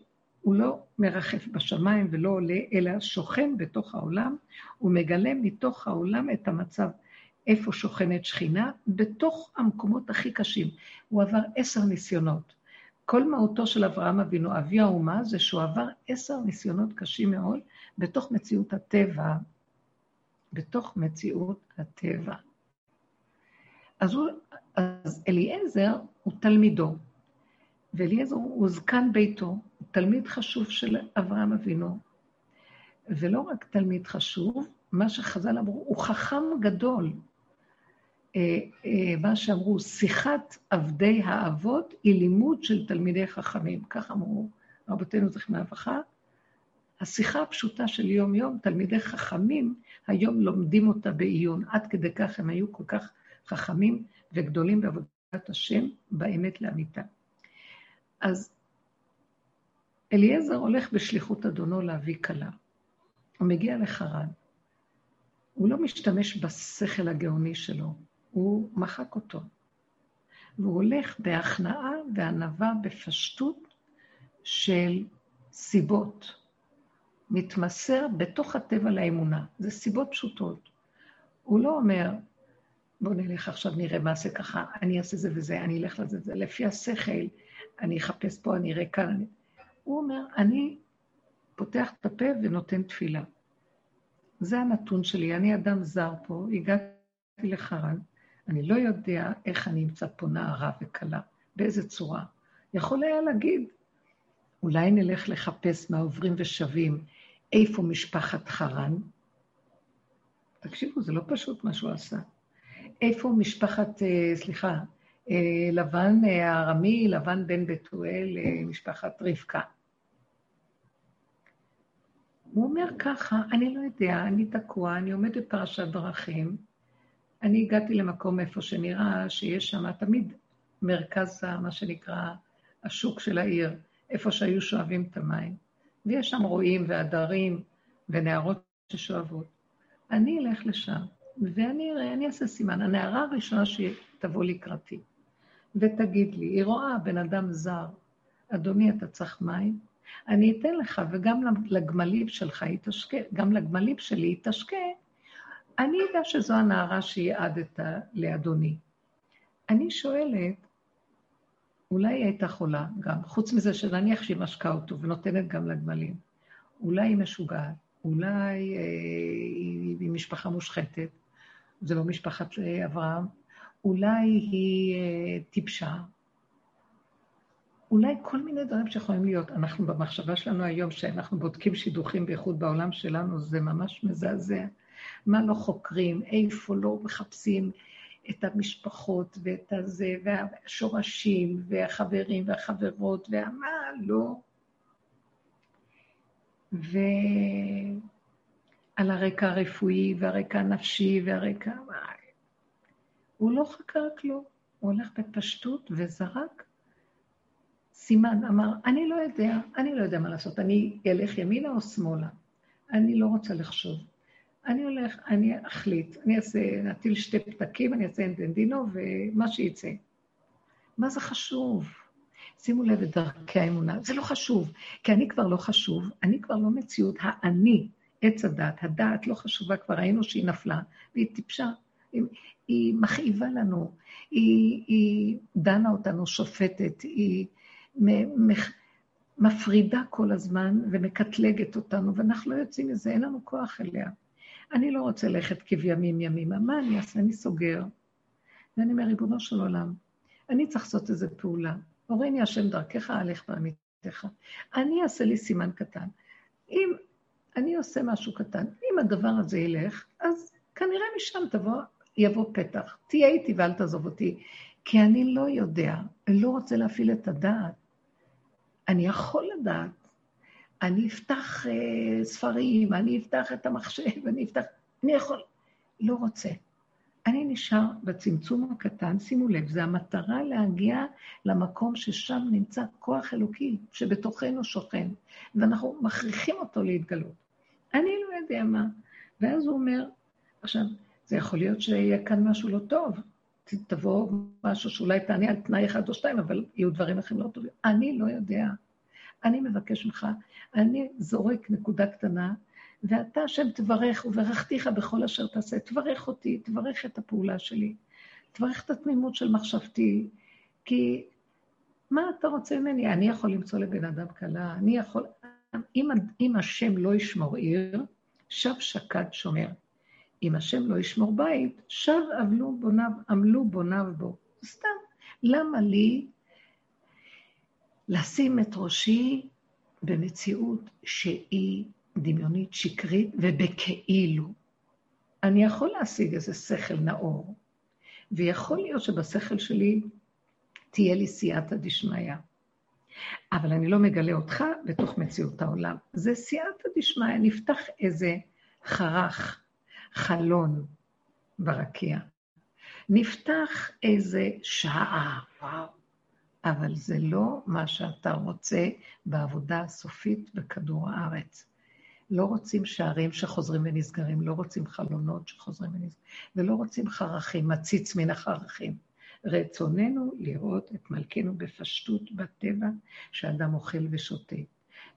Speaker 1: לא מרחף בשמיים ולא עולה, אלא שוכן בתוך העולם, הוא מגלה מתוך העולם את המצב. איפה שוכנת שכינה? בתוך המקומות הכי קשים. הוא עבר עשר ניסיונות. כל מהותו של אברהם אבינו, אבי האומה, זה שהוא עבר עשר ניסיונות קשים מאוד בתוך מציאות הטבע. בתוך מציאות הטבע. אז, הוא, אז אליעזר הוא תלמידו, ואליעזר הוא זקן ביתו, הוא תלמיד חשוב של אברהם אבינו, ולא רק תלמיד חשוב, מה שחז"ל אמרו, הוא חכם גדול. אה, אה, מה שאמרו, שיחת עבדי האבות היא לימוד של תלמידי חכמים. כך אמרו רבותינו זכרם לברכה. השיחה הפשוטה של יום-יום, תלמידי חכמים, היום לומדים אותה בעיון. עד כדי כך הם היו כל כך חכמים וגדולים בעבודת השם, באמת לאמיתה. אז אליעזר הולך בשליחות אדונו להביא כלה. הוא מגיע לחרן. הוא לא משתמש בשכל הגאוני שלו, הוא מחק אותו. והוא הולך בהכנעה וענווה בפשטות של סיבות. מתמסר בתוך הטבע לאמונה. זה סיבות פשוטות. הוא לא אומר, בואו נלך עכשיו, נראה מה זה ככה, אני אעשה זה וזה, אני אלך לזה, זה לפי השכל, אני אחפש פה, אני אראה כאן. אני... הוא אומר, אני פותח את הפה ונותן תפילה. זה הנתון שלי, אני אדם זר פה, הגעתי לחרן, אני לא יודע איך אני אמצא פה נערה וכלה, באיזה צורה. יכול היה להגיד, אולי נלך לחפש מהעוברים ושבים איפה משפחת חרן. תקשיבו, זה לא פשוט מה שהוא עשה. איפה משפחת, אה, סליחה, אה, לבן אה, הארמי, לבן בן בתואל, משפחת רבקה. הוא אומר ככה, אני לא יודע, אני תקוע, אני עומד בפרשת דרכים, אני הגעתי למקום איפה שנראה שיש שם תמיד מרכז, מה שנקרא, השוק של העיר, איפה שהיו שואבים את המים, ויש שם רועים ועדרים ונערות ששואבות. אני אלך לשם, ואני אראה, אני אעשה סימן. הנערה הראשונה שתבוא לקראתי, ותגיד לי, היא רואה בן אדם זר, אדוני, אתה צריך מים? אני אתן לך, וגם לגמלים שלך היא תשקה, גם לגמלים שלי היא תשקה. אני יודע שזו הנערה שיעדת לאדוני. אני שואלת, אולי היא הייתה חולה גם, חוץ מזה שנניח שהיא משקה אותו ונותנת גם לגמלים. אולי היא משוגעת, אולי אה, היא משפחה מושחתת, זה לא משפחת אה, אברהם, אולי היא אה, טיפשה, אולי כל מיני דברים שיכולים להיות. אנחנו במחשבה שלנו היום, שאנחנו בודקים שידוכים בייחוד בעולם שלנו, זה ממש מזעזע. מה לא חוקרים, איפה לא מחפשים את המשפחות ואת הזה, והשורשים, והחברים והחברות, והמה לא. ועל הרקע הרפואי והרקע הנפשי והרקע... הוא לא חקר כלום, הוא הולך בפשטות וזרק סימן, אמר, אני לא יודע, אני לא יודע מה לעשות, אני אלך ימינה או שמאלה. אני לא רוצה לחשוב. אני הולך, אני אחליט, אני אעשה, נטיל שתי פתקים, אני אעשה אנדנדינו ומה שיצא. מה זה חשוב? שימו לב את דרכי האמונה, זה לא חשוב, כי אני כבר לא חשוב, אני כבר לא מציאות, האני, עץ הדת, הדעת לא חשובה, כבר ראינו שהיא נפלה, והיא טיפשה, היא, היא מכאיבה לנו, היא, היא דנה אותנו, שופטת, היא מפרידה כל הזמן ומקטלגת אותנו, ואנחנו לא יוצאים מזה, אין לנו כוח אליה. אני לא רוצה ללכת כבימים ימימה, מה אני אעשה? אני סוגר. ואני אומר, ריבונו של עולם, אני צריך לעשות איזו פעולה. הורני השם דרכך, הלך בעמיתך. אני אעשה לי סימן קטן. אם אני עושה משהו קטן, אם הדבר הזה ילך, אז כנראה משם תבוא, יבוא פתח. תהיה איתי ואל תעזוב אותי. כי אני לא יודע, אני לא רוצה להפעיל את הדעת. אני יכול לדעת. אני אפתח uh, ספרים, אני אפתח את המחשב, אני אפתח... אני יכול... לא רוצה. אני נשאר בצמצום הקטן, שימו לב, זו המטרה להגיע למקום ששם נמצא כוח אלוקי, שבתוכנו שוכן, ואנחנו מכריחים אותו להתגלות. אני לא יודע מה. ואז הוא אומר, עכשיו, זה יכול להיות שיהיה כאן משהו לא טוב, תבוא משהו שאולי תענה על תנאי אחד או שתיים, אבל יהיו דברים אחרים לא טובים. אני לא יודע. אני מבקש ממך, אני זורק נקודה קטנה, ואתה, השם, תברך, וברכתיך בכל אשר תעשה. תברך אותי, תברך את הפעולה שלי, תברך את התמימות של מחשבתי, כי מה אתה רוצה ממני? אני יכול למצוא לבן אדם כלה, אני יכול... אם, אם השם לא ישמור עיר, שב שקד שומר. אם השם לא ישמור בית, שב עמלו בוניו, עמלו בוניו בו. סתם. למה לי לשים את ראשי במציאות שהיא דמיונית, שקרית ובכאילו? אני יכול להשיג איזה שכל נאור, ויכול להיות שבשכל שלי תהיה לי סייעתא דשמיא. אבל אני לא מגלה אותך בתוך מציאות העולם. זה סייעתא דשמיא, נפתח איזה חרך, חלון ברקיע. נפתח איזה שעה, וואו. אבל זה לא מה שאתה רוצה בעבודה הסופית בכדור הארץ. לא רוצים שערים שחוזרים ונסגרים, לא רוצים חלונות שחוזרים ונסגרים, ולא רוצים חרכים, מציץ מן החרכים. רצוננו לראות את מלכנו בפשטות בטבע, שאדם אוכל ושותה,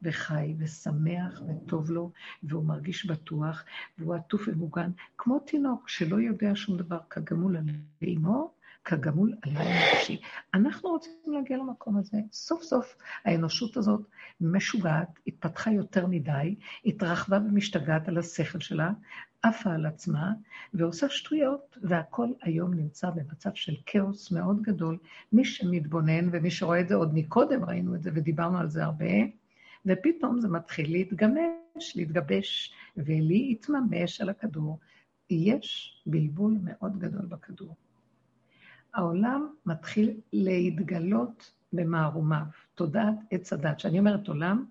Speaker 1: וחי ושמח וטוב לו, והוא מרגיש בטוח, והוא עטוף ומוגן, כמו תינוק שלא יודע שום דבר כגמול על אימו, כגמול על האנושי. אנחנו רוצים להגיע למקום הזה. סוף סוף האנושות הזאת משוגעת, התפתחה יותר מדי, התרחבה ומשתגעת על השכל שלה, עפה על עצמה ועושה שטויות, והכל היום נמצא במצב של כאוס מאוד גדול. מי שמתבונן ומי שרואה את זה עוד מקודם, ראינו את זה ודיברנו על זה הרבה, ופתאום זה מתחיל להתגמש, להתגבש ולהתממש על הכדור. יש בלבול מאוד גדול בכדור. העולם מתחיל להתגלות במערומיו, תודעת עץ הדת. כשאני אומרת עולם,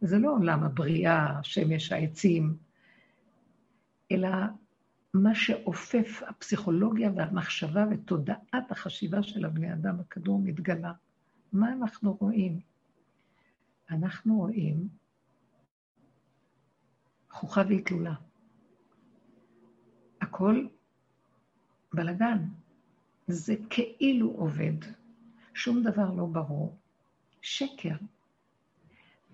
Speaker 1: זה לא עולם הבריאה, השמש, העצים, אלא מה שאופף הפסיכולוגיה והמחשבה ותודעת החשיבה של הבני אדם בכדור מתגלה. מה אנחנו רואים? אנחנו רואים חוכה ואטלולה. הכל בלגן. זה כאילו עובד. שום דבר לא ברור. שקר.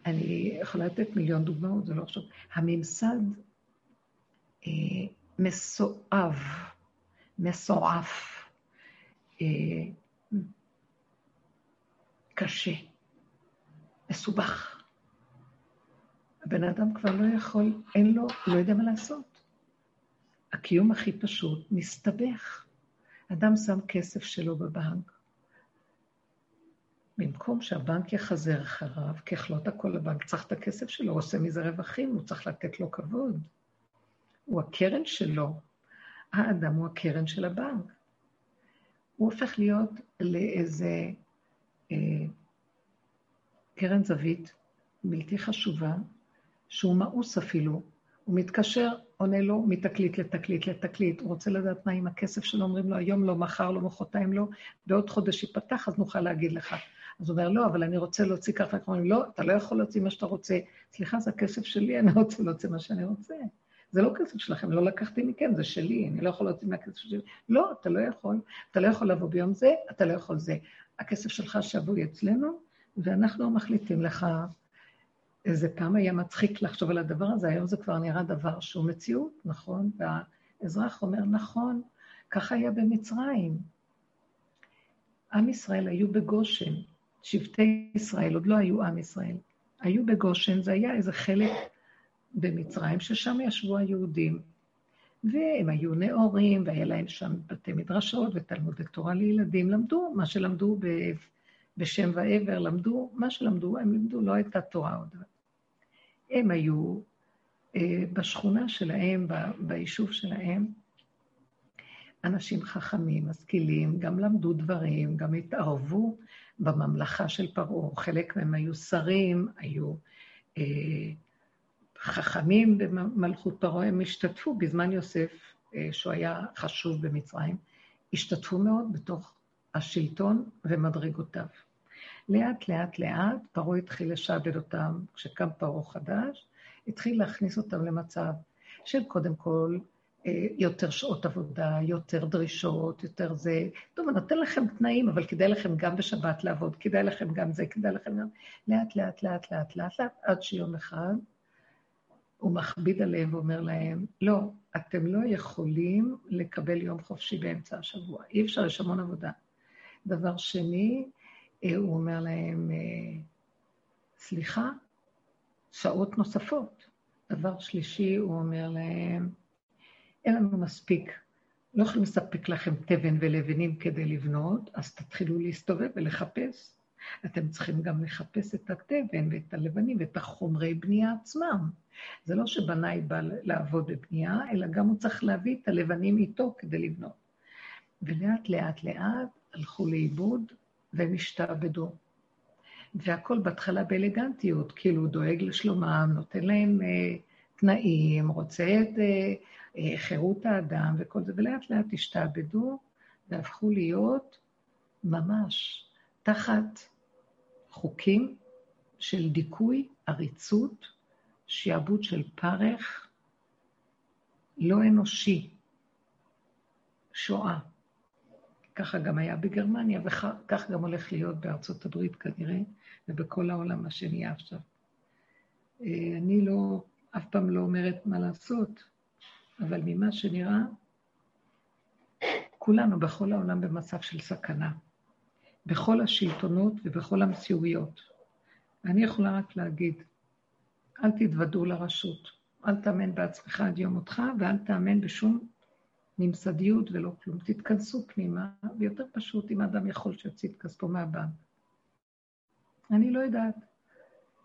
Speaker 1: אני יכולה לתת מיליון דוגמאות, זה לא עכשיו. הממסד אה, מסואב, מסועף, אה, קשה, מסובך. הבן אדם כבר לא יכול, אין לו, לא יודע מה לעשות. הקיום הכי פשוט מסתבך. אדם שם כסף שלו בבנק, במקום שהבנק יחזר אחריו, ככלות הכל הבנק צריך את הכסף שלו, הוא עושה מזה רווחים, הוא צריך לתת לו כבוד. הוא הקרן שלו. האדם הוא הקרן של הבנק. הוא הופך להיות לאיזה אה, קרן זווית בלתי חשובה, שהוא מאוס אפילו. הוא מתקשר, עונה לו מתקליט לתקליט לתקליט. הוא רוצה לדעת מה עם הכסף שלו, אומרים לו, היום לא, מחר לא, מחרתיים לא, בעוד חודש ייפתח, אז נוכל להגיד לך. אז הוא אומר, לא, אבל אני רוצה להוציא ככה, אומרים, לא, אתה לא יכול להוציא מה שאתה רוצה. סליחה, זה הכסף שלי, אני רוצה להוציא מה שאני רוצה. זה לא כסף שלכם, לא לקחתי מכם, זה שלי, אני לא יכול להוציא מהכסף שלי. לא, אתה לא יכול, אתה לא יכול לבוא ביום זה, אתה לא יכול זה. הכסף שלך שבוי אצלנו, ואנחנו מחליטים לך. איזה פעם היה מצחיק לחשוב על הדבר הזה, היום זה כבר נראה דבר שהוא מציאות, נכון? והאזרח אומר, נכון, ככה היה במצרים. עם ישראל היו בגושן, שבטי ישראל עוד לא היו עם ישראל. היו בגושן, זה היה איזה חלק במצרים, ששם ישבו היהודים. והם היו נאורים, והיה להם שם בתי מדרשות ותלמוד ותורה לילדים. למדו מה שלמדו ב... בשם ועבר, למדו מה שלמדו, הם לימדו, לא הייתה תורה עוד. הם היו אה, בשכונה שלהם. ביישוב שלהם, אנשים חכמים, משכילים, גם למדו דברים, גם התערבו בממלכה של פרעה. חלק מהם היו שרים, היו אה, חכמים במלכות פרעה, הם השתתפו בזמן יוסף, אה, שהוא היה חשוב במצרים, השתתפו מאוד בתוך השלטון ומדרגותיו. לאט, לאט, לאט, פרעה התחיל לשעבד אותם, כשקם פרעה חדש, התחיל להכניס אותם למצב של קודם כל אה, יותר שעות עבודה, יותר דרישות, יותר זה. טוב, אני נותן לכם תנאים, אבל כדאי לכם גם בשבת לעבוד, כדאי לכם גם זה, כדאי לכם גם... לאט, לאט, לאט, לאט, לאט, לאט, עד שיום אחד הוא מכביד עליהם ואומר להם, לא, אתם לא יכולים לקבל יום חופשי באמצע השבוע. אי אפשר, יש המון עבודה. דבר שני, הוא אומר להם, אה, סליחה, שעות נוספות. דבר שלישי, הוא אומר להם, אין לנו מספיק, לא יכולים לספק לכם תבן ולבנים כדי לבנות, אז תתחילו להסתובב ולחפש. אתם צריכים גם לחפש את התבן ואת הלבנים ואת החומרי בנייה עצמם. זה לא שבנאי בא לעבוד בבנייה, אלא גם הוא צריך להביא את הלבנים איתו כדי לבנות. ולאט לאט לאט הלכו לאיבוד והם השתעבדו. והכל בהתחלה באלגנטיות, כאילו הוא דואג לשלומם, נותן להם אה, תנאים, רוצה את אה, אה, חירות האדם וכל זה, ולאט לאט השתעבדו והפכו להיות ממש תחת חוקים של דיכוי, עריצות, שיעבוד של פרך, לא אנושי, שואה. ככה גם היה בגרמניה, וכך גם הולך להיות בארצות הברית כנראה, ובכל העולם, מה שנהיה עכשיו. אה, אני לא, אף פעם לא אומרת מה לעשות, אבל ממה שנראה, כולנו בכל העולם במצב של סכנה. בכל השלטונות ובכל המציאויות. אני יכולה רק להגיד, אל תתוודו לרשות, אל תאמן בעצמך עד יום מותך, ואל תאמן בשום ממסדיות ולא כלום. תתכנסו פנימה, ויותר פשוט אם האדם יכול שיוציא את כספו מהבנק. אני לא יודעת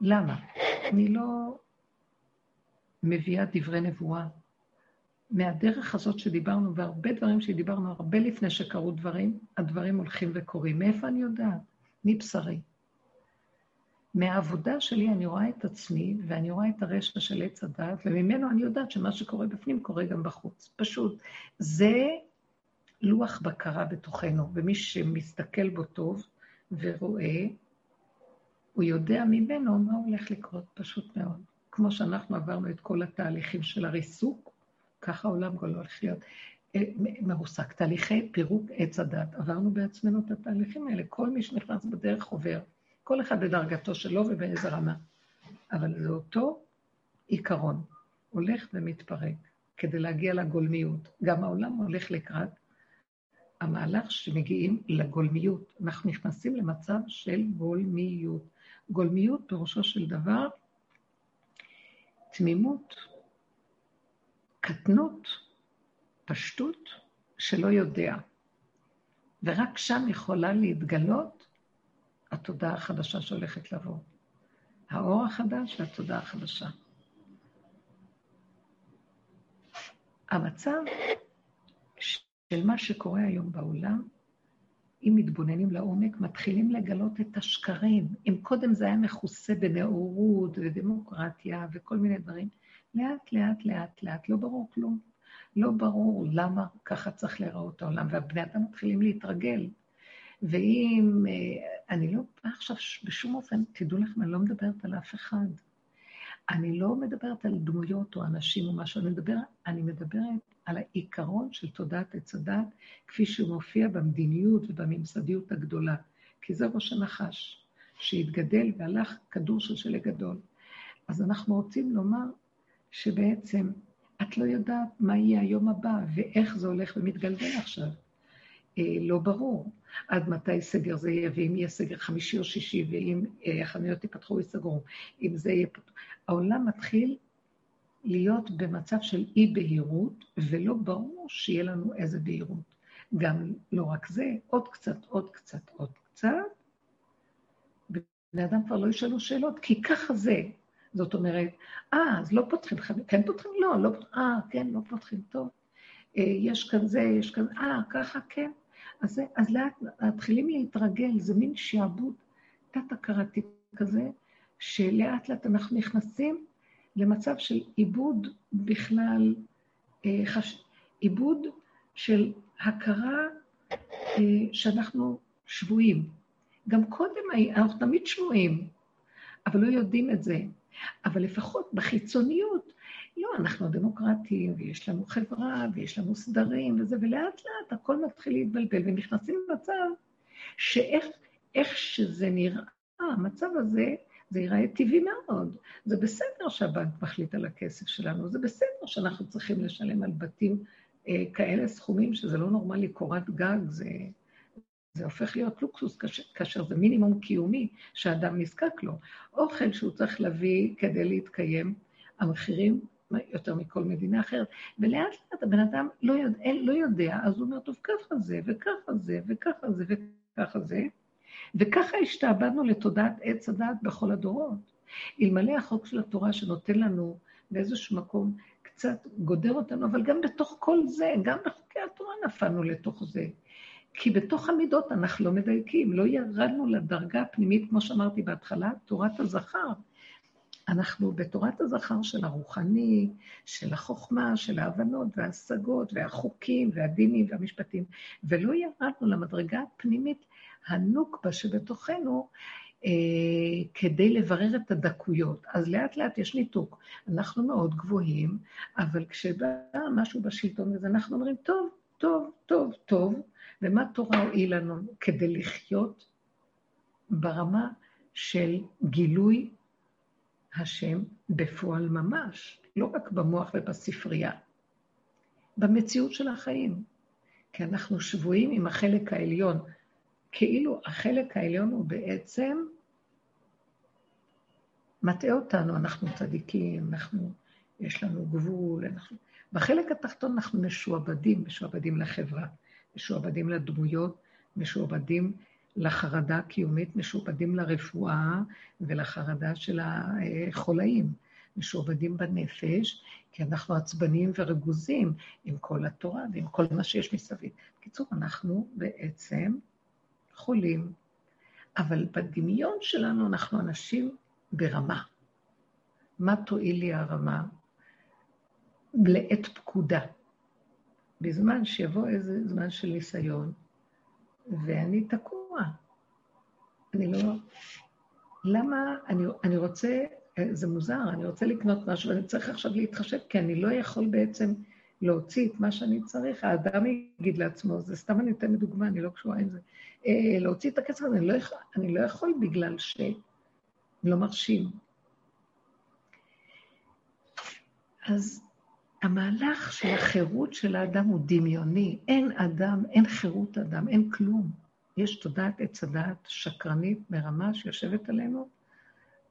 Speaker 1: למה. אני לא מביאה דברי נבואה. מהדרך הזאת שדיברנו, והרבה דברים שדיברנו הרבה לפני שקרו דברים, הדברים הולכים וקורים. מאיפה אני יודעת? מבשרי. מהעבודה שלי אני רואה את עצמי, ואני רואה את הרשע של עץ הדת, וממנו אני יודעת שמה שקורה בפנים קורה גם בחוץ. פשוט. זה לוח בקרה בתוכנו, ומי שמסתכל בו טוב ורואה, הוא יודע ממנו מה הולך לקרות, פשוט מאוד. כמו שאנחנו עברנו את כל התהליכים של הריסוק, ככה העולם כבר לא הולך להיות אה, מרוסק. תהליכי פירוק עץ הדת. עברנו בעצמנו את התהליכים האלה. כל מי שנכנס בדרך עובר. כל אחד בדרגתו שלו ובאיזה רמה. אבל זה אותו עיקרון. הולך ומתפרק כדי להגיע לגולמיות. גם העולם הולך לקראת המהלך שמגיעים לגולמיות. אנחנו נכנסים למצב של גולמיות. גולמיות פירושו של דבר תמימות, קטנות, פשטות, שלא יודע. ורק שם יכולה להתגלות התודעה החדשה שהולכת לבוא. האור החדש והתודעה החדשה. המצב של מה שקורה היום בעולם, אם מתבוננים לעומק, מתחילים לגלות את השקרים. אם קודם זה היה מכוסה בנאורות ודמוקרטיה וכל מיני דברים, לאט, לאט, לאט, לאט, לא ברור כלום. לא ברור למה ככה צריך להיראות העולם, והבני אדם מתחילים להתרגל. ואם, אה, אני לא, עכשיו בשום אופן, תדעו לכם, אני לא מדברת על אף אחד. אני לא מדברת על דמויות או אנשים או משהו, אני מדברת, אני מדברת על העיקרון של תודעת עץ הדת, כפי שהוא מופיע במדיניות ובממסדיות הגדולה. כי זה ראש הנחש, שהתגדל והלך כדור של שלג גדול. אז אנחנו רוצים לומר שבעצם את לא יודעת מה יהיה היום הבא ואיך זה הולך ומתגלגל עכשיו. אה, לא ברור עד מתי סגר זה יהיה, ואם יהיה סגר חמישי או שישי, ואם אה, החנויות ייפתחו או ייסגרו, אם זה יהיה... העולם מתחיל להיות במצב של אי-בהירות, ולא ברור שיהיה לנו איזה בהירות. גם לא רק זה, עוד קצת, עוד קצת, עוד קצת. בני אדם כבר לא ישאלו שאלות, כי ככה זה. זאת אומרת, אה, אז לא פותחים, כן פותחים? לא, לא פותחים, אה, כן, לא פותחים, טוב. אה, יש כאן זה, יש כאן, אה, ככה, כן. אז, אז לאט מתחילים להתרגל, זה מין שעבוד תת-הכרתי כזה, שלאט לאט אנחנו נכנסים למצב של עיבוד בכלל, אה, חש... עיבוד של הכרה אה, שאנחנו שבויים. גם קודם אנחנו תמיד שבויים, אבל לא יודעים את זה. אבל לפחות בחיצוניות, לא, אנחנו דמוקרטים, ויש לנו חברה, ויש לנו סדרים וזה, ולאט לאט הכל מתחיל להתבלבל, ונכנסים למצב שאיך שזה נראה, המצב הזה, זה ייראה טבעי מאוד. זה בסדר שהבנק מחליט על הכסף שלנו, זה בסדר שאנחנו צריכים לשלם על בתים אה, כאלה סכומים שזה לא נורמלי, קורת גג זה, זה הופך להיות לוקסוס כאשר זה מינימום קיומי שאדם נזקק לו. אוכל שהוא צריך להביא כדי להתקיים, המחירים יותר מכל מדינה אחרת. ולאט לאט הבן אדם לא יודע, לא יודע, אז הוא אומר, טוב, ככה זה, וככה זה, וככה זה, וככה זה. וככה השתעבדנו לתודעת עץ הדעת בכל הדורות. אלמלא החוק של התורה שנותן לנו באיזשהו מקום קצת גודר אותנו, אבל גם בתוך כל זה, גם בחוקי התורה נפלנו לתוך זה. כי בתוך המידות אנחנו לא מדייקים, לא ירדנו לדרגה הפנימית, כמו שאמרתי בהתחלה, תורת הזכר. אנחנו בתורת הזכר של הרוחני, של החוכמה, של ההבנות וההשגות והחוקים והדינים והמשפטים, ולא ירדנו למדרגה הפנימית הנוקבה שבתוכנו, אה, כדי לברר את הדקויות. אז לאט לאט יש ניתוק. אנחנו מאוד גבוהים, אבל כשבא משהו בשלטון הזה, אנחנו אומרים, טוב, טוב, טוב, טוב, ומה תורה הועיל לנו כדי לחיות ברמה של גילוי השם בפועל ממש, לא רק במוח ובספרייה, במציאות של החיים. כי אנחנו שבויים עם החלק העליון, כאילו החלק העליון הוא בעצם מטעה אותנו, אנחנו צדיקים, אנחנו, יש לנו גבול, אנחנו... בחלק התחתון אנחנו משועבדים, משועבדים לחברה, משועבדים לדמויות, משועבדים לחרדה הקיומית, משועבדים לרפואה ולחרדה של החולאים, משועבדים בנפש, כי אנחנו עצבניים ורגוזים עם כל התורה ועם כל מה שיש מסביב. בקיצור, אנחנו בעצם חולים, אבל בדמיון שלנו אנחנו אנשים ברמה. מה תועיל לי הרמה? לעת פקודה. בזמן שיבוא איזה זמן של ניסיון, ואני תקוע. אני לא... למה אני, אני רוצה, זה מוזר, אני רוצה לקנות משהו, ואני צריך עכשיו להתחשב, כי אני לא יכול בעצם להוציא את מה שאני צריך. האדם יגיד לעצמו, זה סתם אני אתן דוגמה, אני לא קשורה עם זה. אה, להוציא את הכסף הזה, אני לא אני לא יכול בגלל שלא מרשים. אז המהלך של החירות של האדם הוא דמיוני. אין אדם, אין חירות אדם, אין כלום. יש תודעת עץ הדעת שקרנית ברמה שיושבת עלינו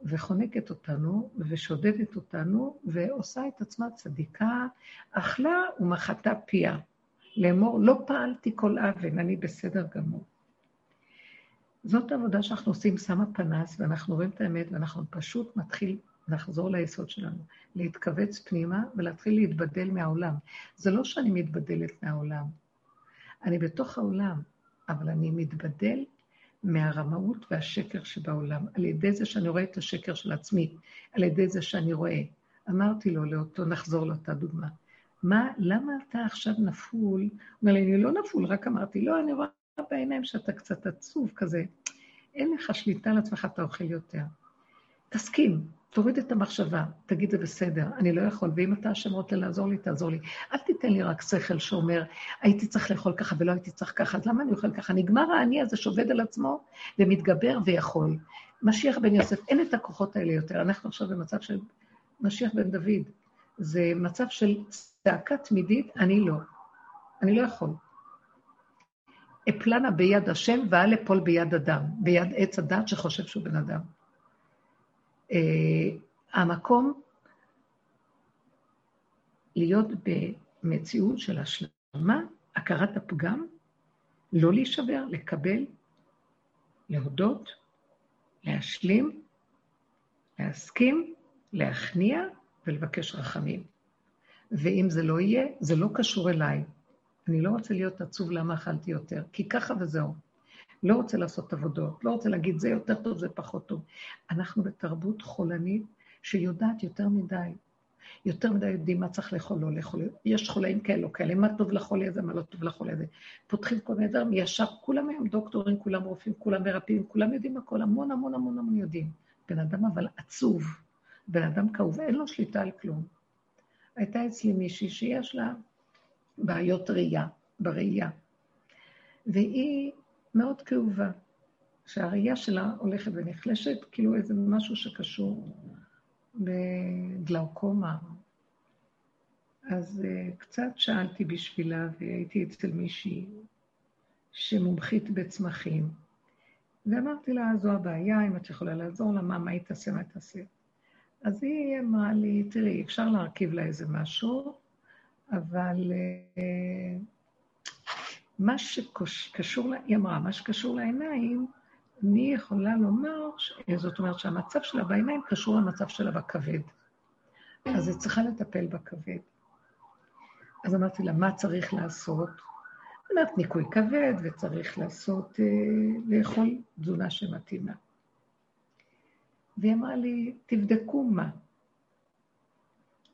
Speaker 1: וחונקת אותנו ושודדת אותנו ועושה את עצמה צדיקה, אכלה ומחתה פיה. לאמור, לא פעלתי כל אבן, אני בסדר גמור. זאת העבודה שאנחנו עושים, שמה פנס, ואנחנו רואים את האמת, ואנחנו פשוט מתחיל לחזור ליסוד שלנו, להתכווץ פנימה ולהתחיל להתבדל מהעולם. זה לא שאני מתבדלת מהעולם, אני בתוך העולם, אבל אני מתבדל מהרמאות והשקר שבעולם, על ידי זה שאני רואה את השקר של עצמי, על ידי זה שאני רואה. אמרתי לו, לאותו, נחזור לאותה דוגמה. מה, למה אתה עכשיו נפול? הוא אומר לי, אני לא נפול, רק אמרתי, לא, אני רואה בעיניים שאתה קצת עצוב כזה. אין לך שליטה על עצמך, אתה אוכל יותר. תסכים, תוריד את המחשבה, תגיד זה בסדר, אני לא יכול, ואם אתה השם רוצה לעזור לי, תעזור לי. אל תיתן לי רק שכל שאומר, הייתי צריך לאכול ככה ולא הייתי צריך ככה, אז למה אני אוכל ככה? נגמר האני הזה שעובד על עצמו ומתגבר ויכול. משיח בן יוסף, אין את הכוחות האלה יותר. אנחנו עכשיו במצב של משיח בן דוד. זה מצב של צעקה תמידית, אני לא. אני לא יכול. אפלנה ביד השם ואל אפול ביד אדם, ביד עץ הדת שחושב שהוא בן אדם. Uh, המקום להיות במציאות של השלמה, הכרת הפגם, לא להישבר, לקבל, להודות, להשלים, להסכים, להכניע ולבקש רחמים. ואם זה לא יהיה, זה לא קשור אליי. אני לא רוצה להיות עצוב למה אכלתי יותר, כי ככה וזהו. לא רוצה לעשות עבודות, לא רוצה להגיד זה יותר טוב, זה פחות טוב. אנחנו בתרבות חולנית שיודעת יותר מדי. יותר מדי יודעים מה צריך לאכול, לא לאכול. יש חולאים כאלה כאלה, מה טוב לחולי הזה, מה לא טוב לחולי הזה. פותחים כל מיני דברים, ישר, כולם היום דוקטורים, כולם רופאים, כולם מרפאים, כולם יודעים הכל, המון המון המון המון יודעים. בן אדם אבל עצוב, בן אדם כאוב, אין לו שליטה על כלום. הייתה אצלי מישהי שיש לה בעיות ראייה, בראייה. והיא מאוד כאובה, שהראייה שלה הולכת ונחלשת, כאילו איזה משהו שקשור בגלאוקומה. אז uh, קצת שאלתי בשבילה, והייתי אצל מישהי, שמומחית בצמחים. ואמרתי לה, זו הבעיה, אם את יכולה לעזור לה, מה, מה היא תעשה, מה היא תעשה. אז היא אמרה לי, תראי, אפשר להרכיב לה איזה משהו, אבל אה, מה שקשור, היא אמרה, מה שקשור לעיניים, אני יכולה לומר, זאת אומרת שהמצב שלה בעיניים קשור למצב שלה בכבד. אז היא צריכה לטפל בכבד. אז אמרתי לה, מה צריך לעשות? אומרת, ניקוי כבד, וצריך לעשות, אה, לאכול תזונה שמתאימה. והיא אמרה לי, תבדקו מה.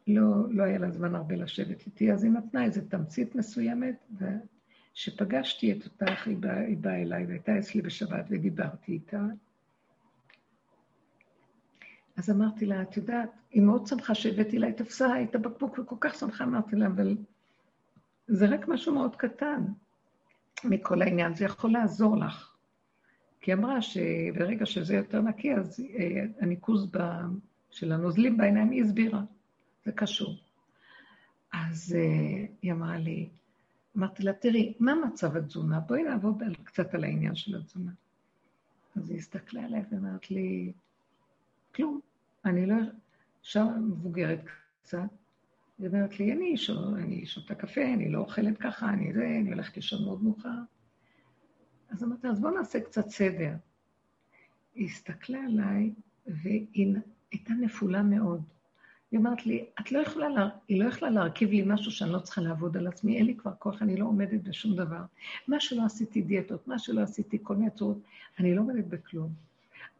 Speaker 1: לא, לא היה לה זמן הרבה לשבת איתי, אז היא נתנה איזו תמצית מסוימת, וכשפגשתי את אותך, היא באה, היא באה אליי והייתה אצלי בשבת ודיברתי איתה. אז אמרתי לה, את יודעת, היא מאוד שמחה שהבאתי לה את הפסעה, את הבקבוק, וכל כך שמחה, אמרתי לה, אבל זה רק משהו מאוד קטן מכל העניין, זה יכול לעזור לך. כי היא אמרה שברגע שזה יותר נקי, אז אה, הניקוז ב... של הנוזלים בעיניים, היא הסבירה, זה קשור. אז uh, היא אמרה לי, אמרתי לה, תראי, מה מצב התזונה? בואי נעבוד על, קצת על העניין של התזונה. אז היא הסתכלה עליי ואמרת לי, כלום, אני לא... שם מבוגרת קצת, היא אומרת לי, אני, שו, אני שותה קפה, אני לא אוכלת ככה, אני זה, אני הולכת לישון מאוד מאוחר. אז אמרתי, אז בואו נעשה קצת סדר. היא הסתכלה עליי, והיא הייתה נפולה מאוד. היא אומרת לי, את לא יכולה, לה... היא לא יכלה להרכיב לי משהו שאני לא צריכה לעבוד על עצמי, אין לי כבר כוח, אני לא עומדת בשום דבר. מה שלא עשיתי דיאטות, מה שלא עשיתי כל מיני צורות, אני לא עומדת בכלום.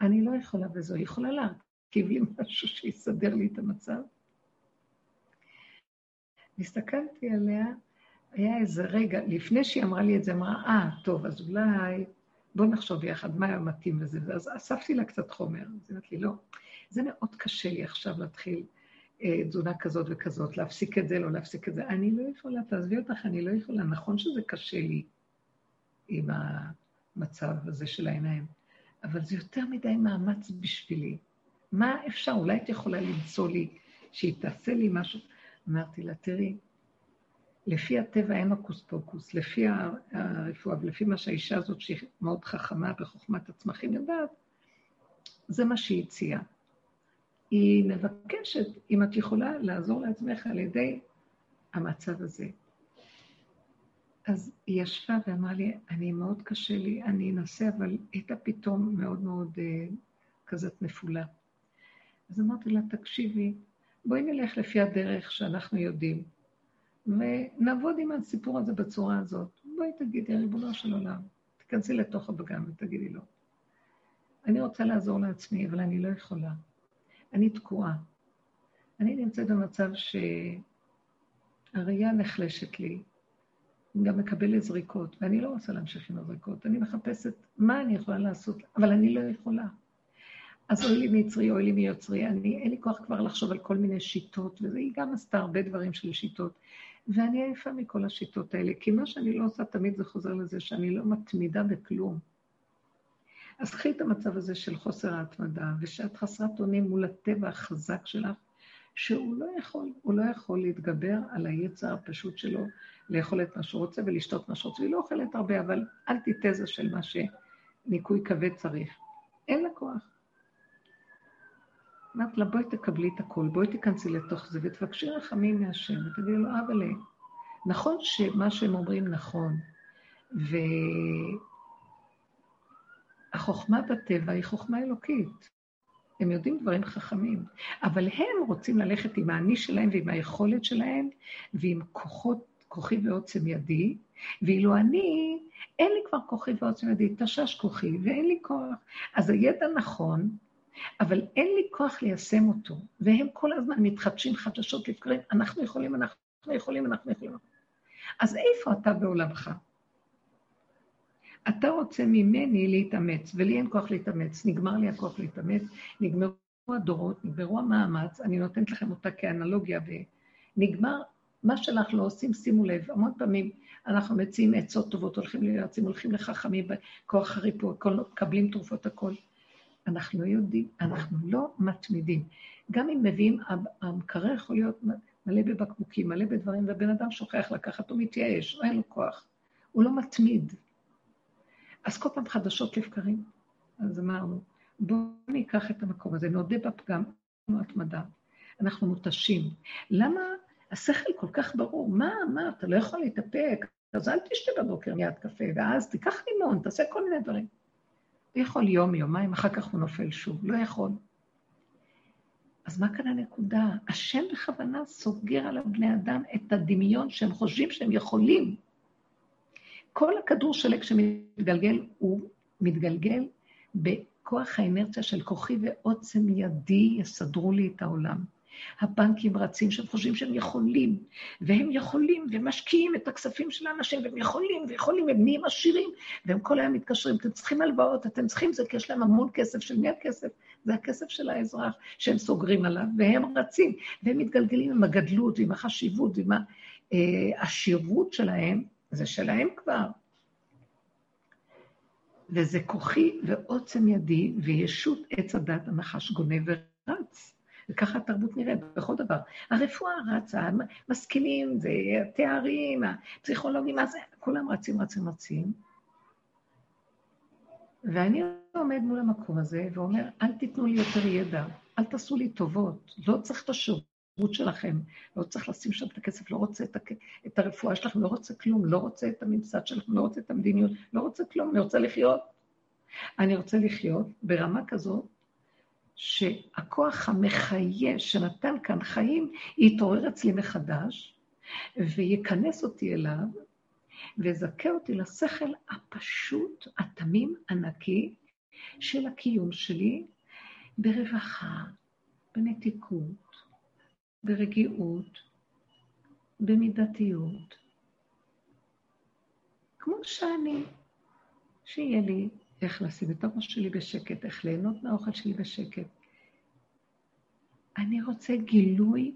Speaker 1: אני לא יכולה וזו, היא יכולה להרכיב לי משהו שיסדר לי את המצב. הסתכלתי עליה, היה איזה רגע, לפני שהיא אמרה לי את זה, אמרה, אה, טוב, אז אולי בוא נחשוב יחד מה היה מתאים לזה. ואז אספתי לה קצת חומר. אז היא אמרת לי, לא, זה מאוד קשה לי עכשיו להתחיל תזונה כזאת וכזאת, להפסיק את זה, לא להפסיק את זה. אני לא יכולה, תעזבי אותך, אני לא יכולה. נכון שזה קשה לי עם המצב הזה של העיניים, אבל זה יותר מדי מאמץ בשבילי. מה אפשר? אולי את יכולה למצוא לי, שהיא תעשה לי משהו. אמרתי לה, תראי, לפי הטבע אין הוקוס פוקוס, לפי הרפואה ולפי מה שהאישה הזאת, שהיא מאוד חכמה בחוכמת הצמחים יודעת, זה מה שהיא הציעה. היא מבקשת, אם את יכולה לעזור לעצמך על ידי המצב הזה. אז היא ישבה ואמרה לי, אני מאוד קשה לי, אני אנסה, אבל הייתה פתאום מאוד מאוד uh, כזאת נפולה. אז אמרתי לה, תקשיבי, בואי נלך לפי הדרך שאנחנו יודעים, ונעבוד עם הסיפור הזה בצורה הזאת. בואי תגידי, ריבונו של עולם, תיכנסי לתוך הבגן ותגידי לו. אני רוצה לעזור לעצמי, אבל אני לא יכולה. אני תקועה. אני נמצאת במצב שהראייה נחלשת לי, אני גם מקבלת זריקות, ואני לא רוצה להמשיך עם הזריקות. אני מחפשת מה אני יכולה לעשות, אבל אני לא יכולה. אז אוי לי מיצרי, אוי לי מיוצרי, אני, אין לי כוח כבר לחשוב על כל מיני שיטות, והיא גם עשתה הרבה דברים של שיטות. ואני עייפה מכל השיטות האלה, כי מה שאני לא עושה תמיד זה חוזר לזה שאני לא מתמידה בכלום. אז קחי את המצב הזה של חוסר ההתמדה, ושאת חסרת אונים מול הטבע החזק שלך, שהוא לא יכול, הוא לא יכול להתגבר על היצר הפשוט שלו, לאכול את מה שהוא רוצה ולשתות מה שהוא רוצה. היא לא אוכלת הרבה, אבל אנטיתזה של מה שניקוי כבד צריך. אין לה כוח. אמרת לה, בואי תקבלי את הכל, בואי תיכנסי לתוך זה ותבקשי רחמים מהשם, ותגידי לו, אבל נכון שמה שהם אומרים נכון, והחוכמה בטבע היא חוכמה אלוקית. הם יודעים דברים חכמים, אבל הם רוצים ללכת עם האני שלהם ועם היכולת שלהם ועם כוחות, כוחי ועוצם ידי, ואילו אני, אין לי כבר כוחי ועוצם ידי, תשש כוחי ואין לי כוח. אז הידע נכון, אבל אין לי כוח ליישם אותו, והם כל הזמן מתחדשים חדשות לבקרים, אנחנו יכולים, אנחנו יכולים, אנחנו יכולים. אז איפה אתה בעולמך? אתה רוצה ממני להתאמץ, ולי אין כוח להתאמץ, נגמר לי הכוח להתאמץ, נגמרו הדורות, נגמרו המאמץ, אני נותנת לכם אותה כאנלוגיה, ונגמר, מה שאנחנו לא עושים, שימו לב, המון פעמים אנחנו מציעים עצות טובות, הולכים ליועצים, הולכים לחכמים, בכוח הריפוי, מקבלים תרופות, הכל. אנחנו לא יודעים, אנחנו לא מתמידים. גם אם מביאים, המקרר יכול להיות מלא בבקבוקים, מלא בדברים, ובן אדם שוכח לקחת, הוא מתייאש, אין לו כוח. הוא לא מתמיד. אז כל פעם חדשות לבקרים. אז אמרנו, בואו ניקח את המקום הזה, נודה בפגם, התמדה. אנחנו מותשים. למה השכל כל כך ברור? מה, מה, אתה לא יכול להתאפק, אז אל תשתה בבוקר מיד קפה, ואז תיקח לימון, תעשה כל מיני דברים. הוא יכול יום, יומיים, אחר כך הוא נופל שוב, לא יכול. אז מה כאן הנקודה? השם בכוונה סוגר על הבני אדם את הדמיון שהם חושבים שהם יכולים. כל הכדור שלג שמתגלגל, הוא מתגלגל בכוח האנרציה של כוחי ועוצם ידי יסדרו לי את העולם. הבנקים רצים שהם חושבים שהם יכולים, והם יכולים, ומשקיעים את הכספים של האנשים, והם יכולים, ויכולים, הם נהיים עשירים, והם כל היום מתקשרים, אתם צריכים הלוואות, אתם צריכים זה, כי יש להם המון כסף, של מי הכסף? זה הכסף של האזרח שהם סוגרים עליו, והם רצים, והם מתגלגלים עם הגדלות, ועם החשיבות, ועם העשירות אה, שלהם, זה שלהם כבר. וזה כוחי ועוצם ידי, וישות עץ הדת הנחש גונב ורץ. וככה התרבות נראית בכל דבר. הרפואה רצה, המשכילים, זה התארים, הפסיכולוגים, מה זה, כולם רצים, רצים, רצים. ואני עומד מול המקום הזה ואומר, אל תיתנו לי יותר ידע, אל תעשו לי טובות, לא צריך את השירות שלכם, לא צריך לשים שם את הכסף, לא רוצה את, הכ... את הרפואה שלכם, לא רוצה כלום, לא רוצה את הממסד שלכם, לא רוצה את המדיניות, לא רוצה כלום, אני רוצה לחיות. אני רוצה לחיות ברמה כזאת שהכוח המחיה שנתן כאן חיים יתעורר אצלי מחדש ויכנס אותי אליו ויזכה אותי לשכל הפשוט, התמים, הנקי של הקיום שלי ברווחה, בנתיקות, ברגיעות, במידתיות. כמו שאני, שיהיה לי איך לשים את הראש שלי בשקט, איך ליהנות מהאוכל שלי בשקט. אני רוצה גילוי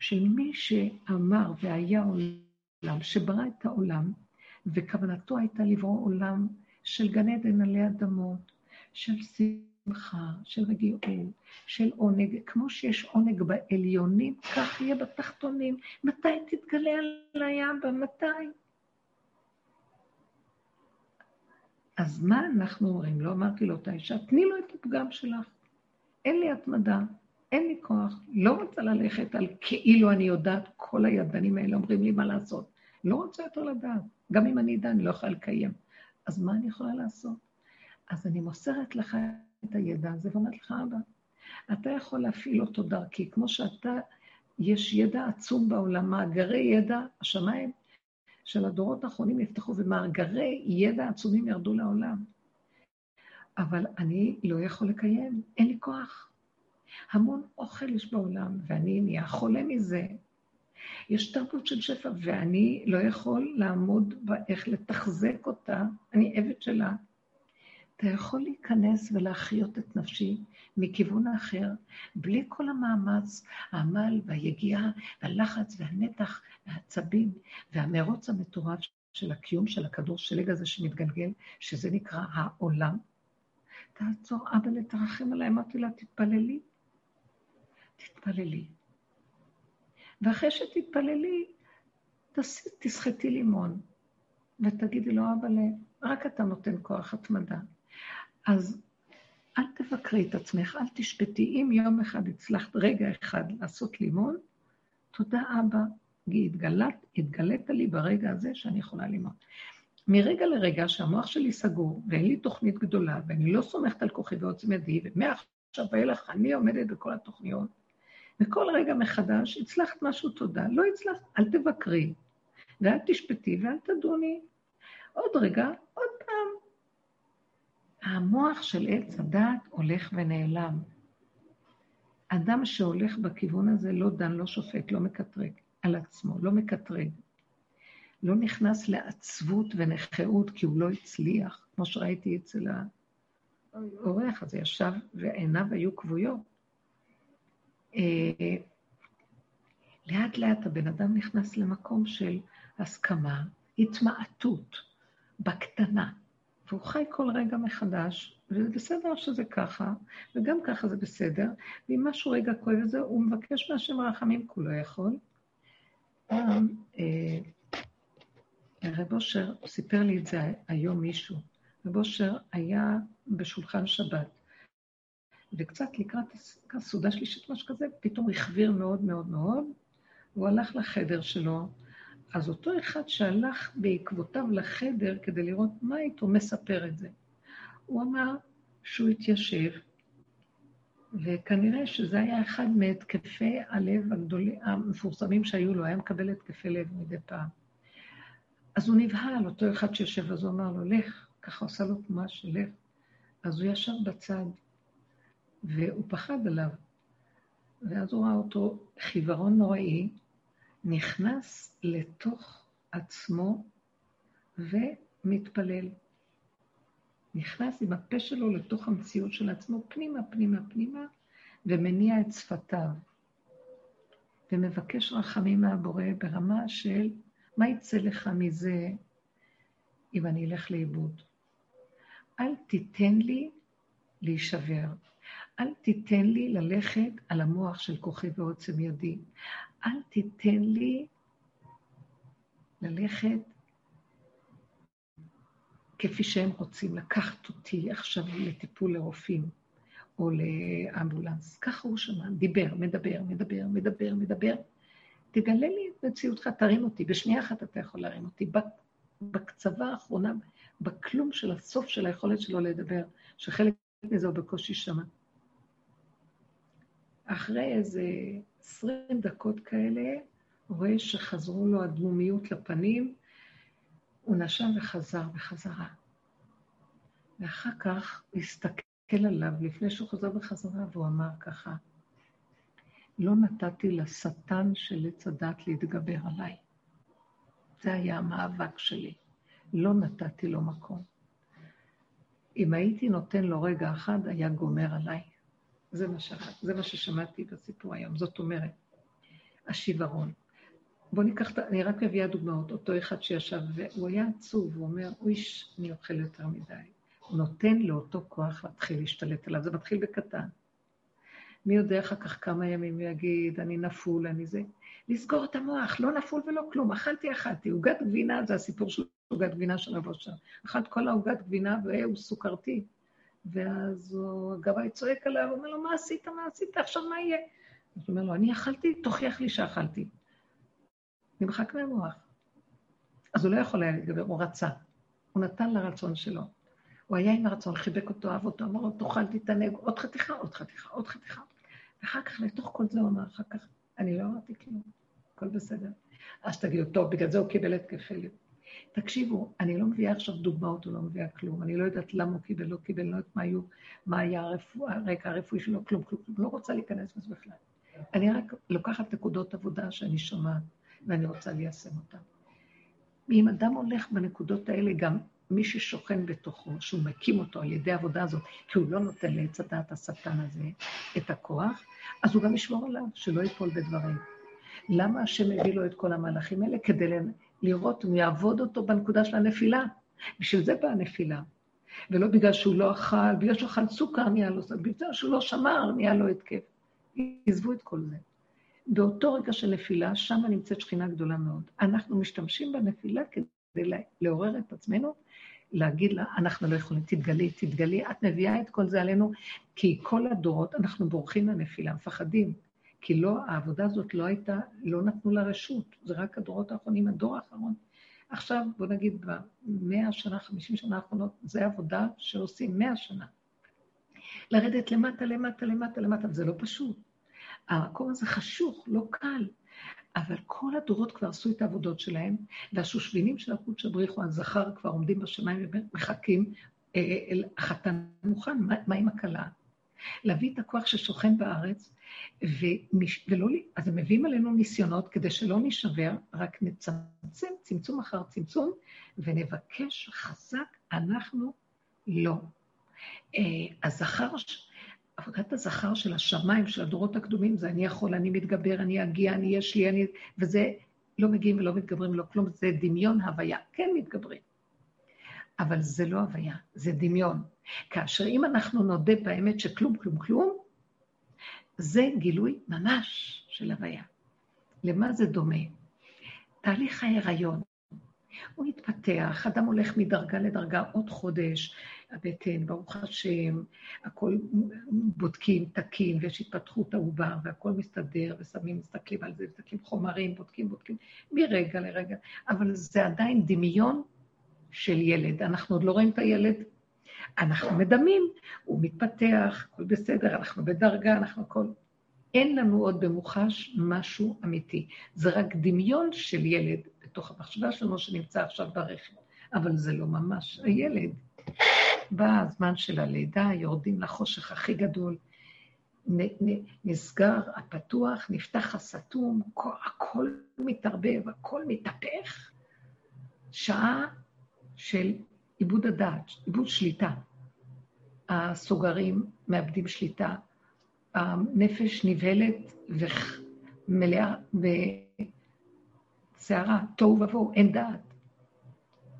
Speaker 1: של מי שאמר והיה עולם, שברא את העולם, וכוונתו הייתה לברוא עולם של גן עדן עלי אדמות, של שמחה, של רגיעות, של עונג. כמו שיש עונג בעליונים, כך יהיה בתחתונים. מתי תתגלה על הים? מתי? אז מה אנחנו אומרים? לא אמרתי לאותה אישה, תני לו את הפגם שלך. אין לי התמדה, אין לי כוח, לא רוצה ללכת על כאילו אני יודעת, כל הידענים האלה אומרים לי מה לעשות. לא רוצה יותר לדעת. גם אם אני אדע, אני לא יכולה לקיים. אז מה אני יכולה לעשות? אז אני מוסרת לך את הידע הזה ואומרת לך, אבא, אתה יכול להפעיל אותו דרכי, כמו שאתה, יש ידע עצום בעולם, מאגרי ידע, השמיים של הדורות האחרונים נפתחו ומאגרי ידע עצומים ירדו לעולם. אבל אני לא יכול לקיים, אין לי כוח. המון אוכל יש בעולם, ואני נהיה חולה מזה. יש תרבות של שפע, ואני לא יכול לעמוד באיך לתחזק אותה, אני עבד שלה. אתה יכול להיכנס ולהחיות את נפשי מכיוון האחר, בלי כל המאמץ, העמל והיגיעה והלחץ והנתח והעצבים והמרוץ המטורף של הקיום של הכדור שלג הזה שמתגלגל, שזה נקרא העולם. תעצור, אבא, לתרחם עליי. אמרתי לה, תתפללי. תתפללי. ואחרי שתתפללי, תסחטי לימון, ותגידי לו, אבא, רק אתה נותן כוח התמדה. אז אל תבקרי את עצמך, אל תשפטי. אם יום אחד הצלחת רגע אחד לעשות לימון, תודה אבא, התגלת, התגלית לי ברגע הזה שאני יכולה לימון. מרגע לרגע שהמוח שלי סגור, ואין לי תוכנית גדולה, ואני לא סומכת על כוחי ועוצם ידי, ומעכשיו ואילך אני עומדת בכל התוכניות, וכל רגע מחדש, הצלחת משהו, תודה. לא הצלחת, אל תבקרי, ואל תשפטי ואל תדוני. עוד רגע, עוד המוח של עץ הדעת הולך ונעלם. אדם שהולך בכיוון הזה לא דן, לא שופט, לא מקטרג על עצמו, לא מקטרג. לא נכנס לעצבות ונכאות כי הוא לא הצליח, כמו שראיתי אצל האורח הזה, ישב ועיניו היו כבויות. אה, לאט לאט הבן אדם נכנס למקום של הסכמה, התמעטות, בקטנה. והוא חי כל רגע מחדש, וזה בסדר שזה ככה, וגם ככה זה בסדר, ואם משהו רגע כואב את זה, הוא מבקש מהשם רחמים, כי הוא לא יכול. פעם, אה, רב אושר סיפר לי את זה היום מישהו. רב אושר היה בשולחן שבת, וקצת לקראת הסעודה שלישית, משהו כזה, פתאום החביר מאוד מאוד מאוד, הוא הלך לחדר שלו. אז אותו אחד שהלך בעקבותיו לחדר כדי לראות מה איתו, מספר את זה. הוא אמר שהוא התיישב, וכנראה שזה היה אחד מהתקפי הלב הגדולים, המפורסמים שהיו לו, היה מקבל התקפי לב מדי פעם. אז הוא נבהל, אותו אחד שיושב, אז הוא אמר לו, לך, ככה עושה לו תנועה של לך. אז הוא ישב בצד, והוא פחד עליו. ואז הוא ראה אותו חיוורון נוראי, נכנס לתוך עצמו ומתפלל. נכנס עם הפה שלו לתוך המציאות של עצמו, פנימה, פנימה, פנימה, ומניע את שפתיו. ומבקש רחמים מהבורא ברמה של מה יצא לך מזה אם אני אלך לאיבוד? אל תיתן לי להישבר. אל תיתן לי ללכת על המוח של כוחי ועוצם ידי. אל תיתן לי ללכת כפי שהם רוצים, לקחת אותי עכשיו לטיפול לרופאים או לאמבולנס. ככה הוא שמע, דיבר, מדבר, מדבר, מדבר, מדבר. תגלה לי את מציאותך, תרים אותי. בשנייה אחת אתה יכול להרים אותי. בקצבה האחרונה, בכלום של הסוף של היכולת שלו לדבר, שחלק מזה הוא בקושי שמע. אחרי איזה עשרים דקות כאלה, הוא רואה שחזרו לו הדמומיות לפנים, הוא נשם וחזר בחזרה. ואחר כך הוא הסתכל עליו לפני שהוא חזר בחזרה, והוא אמר ככה, לא נתתי לשטן של עץ הדת להתגבר עליי. זה היה המאבק שלי. לא נתתי לו מקום. אם הייתי נותן לו רגע אחד, היה גומר עליי. זה מה, ש... זה מה ששמעתי בסיפור היום. זאת אומרת, השיוורון. בואו ניקח, אני רק מביאה דוגמאות. אותו אחד שישב, והוא היה עצוב, הוא אומר, אויש, אני אוכל יותר מדי. הוא נותן לאותו כוח להתחיל להשתלט עליו. זה מתחיל בקטן. מי יודע אחר כך כמה ימים הוא יגיד, אני נפול, אני זה. לסגור את המוח, לא נפול ולא כלום. אכלתי, אכלתי. עוגת גבינה, זה הסיפור של עוגת גבינה של רבו שם. אכלת כל העוגת גבינה והוא סוכרתי. ואז הוא הגבאי צועק עליו, אומר לו, מה עשית, מה עשית, עכשיו מה יהיה? אז הוא אומר לו, אני אכלתי, תוכיח לי שאכלתי. נמחק מהמוח. אז הוא לא יכול היה להתגבר, הוא רצה. הוא נתן לרצון שלו. הוא היה עם הרצון, חיבק אותו, אהב אותו, אמר לו, תאכל, תתענג, עוד חתיכה, עוד חתיכה, עוד חתיכה. ואחר כך, לתוך כל זה הוא אמר, אחר כך, אני לא אמרתי כלום, הכל בסדר. אז תגידו, טוב, בגלל זה הוא קיבל התקפי לב. תקשיבו, אני לא מביאה עכשיו דוגמאות, הוא לא מביאה כלום. אני לא יודעת למה הוא קיבל, לא קיבל, לא יודעת מה, היו, מה היה הרפואה, הרקע הרפואי שלו, כלום, כלום, כלום. לא רוצה להיכנס לזה בכלל. אני רק לוקחת נקודות עבודה שאני שומעת, ואני רוצה ליישם אותן. אם אדם הולך בנקודות האלה, גם מי ששוכן בתוכו, שהוא מקים אותו על ידי העבודה הזאת, כי הוא לא נותן לעץ הדעת השטן הזה את הכוח, אז הוא גם ישמור עליו, שלא ייפול בדברים. למה השם הביא לו את כל המהלכים האלה? כדי לראות אם הוא יעבוד אותו בנקודה של הנפילה. בשביל זה באה הנפילה. ולא בגלל שהוא לא אכל, בגלל שהוא אכל סוכר נהיה לו, בגלל שהוא לא שמר נהיה לו התקף. עזבו את כל זה. באותו רגע של נפילה, שם נמצאת שכינה גדולה מאוד. אנחנו משתמשים בנפילה כדי לעורר את עצמנו, להגיד לה, אנחנו לא יכולים, תתגלי, תתגלי, את מביאה את כל זה עלינו, כי כל הדורות, אנחנו בורחים מהנפילה, מפחדים. כי לא, העבודה הזאת לא הייתה, לא נתנו לה רשות, זה רק הדורות האחרונים, הדור האחרון. עכשיו, בוא נגיד, במאה שנה, חמישים שנה האחרונות, זה עבודה שעושים מאה שנה. לרדת למטה, למטה, למטה, למטה, וזה לא פשוט. המקום הזה חשוך, לא קל, אבל כל הדורות כבר עשו את העבודות שלהם, והשושבינים של הקודש הבריחו, הזכר כבר עומדים בשמיים ומחכים, אה, אה, החתן מוכן, מה, מה עם הכלה? להביא את הכוח ששוכן בארץ, ומש... ולא, אז הם מביאים עלינו ניסיונות כדי שלא נשבר, רק נצמצם צמצום אחר צמצום, ונבקש חזק, אנחנו לא. אה, הזכר, עבודת הזכר של השמיים, של הדורות הקדומים, זה אני יכול, אני מתגבר, אני אגיע, אני יש לי, אני... וזה לא מגיעים ולא מתגברים, לא כלום, זה דמיון הוויה. כן מתגברים. אבל זה לא הוויה, זה דמיון. כאשר אם אנחנו נודה באמת שכלום, כלום, כלום, זה גילוי ממש של הוויה. למה זה דומה? תהליך ההיריון. הוא מתפתח, אדם הולך מדרגה לדרגה עוד חודש, הבטן, ברוך השם, הכל בודקים, תקין, ויש התפתחות העובר, והכל מסתדר, ושמים, מסתכלים על זה, מסתכלים חומרים, בודקים, בודקים, מרגע לרגע. אבל זה עדיין דמיון של ילד. אנחנו עוד לא רואים את הילד, אנחנו מדמים, הוא מתפתח, הכל בסדר, אנחנו בדרגה, אנחנו הכל... אין לנו עוד במוחש משהו אמיתי. זה רק דמיון של ילד בתוך המחשבה שלנו שנמצא עכשיו ברכב, אבל זה לא ממש הילד. בא הזמן של הלידה, יורדים לחושך הכי גדול, נסגר הפתוח, נפתח הסתום, הכל מתערבב, הכל מתהפך. שעה של עיבוד הדעת, עיבוד שליטה. הסוגרים מאבדים שליטה, הנפש נבהלת ומלאה בסערה, תוהו ובוהו, אין דעת.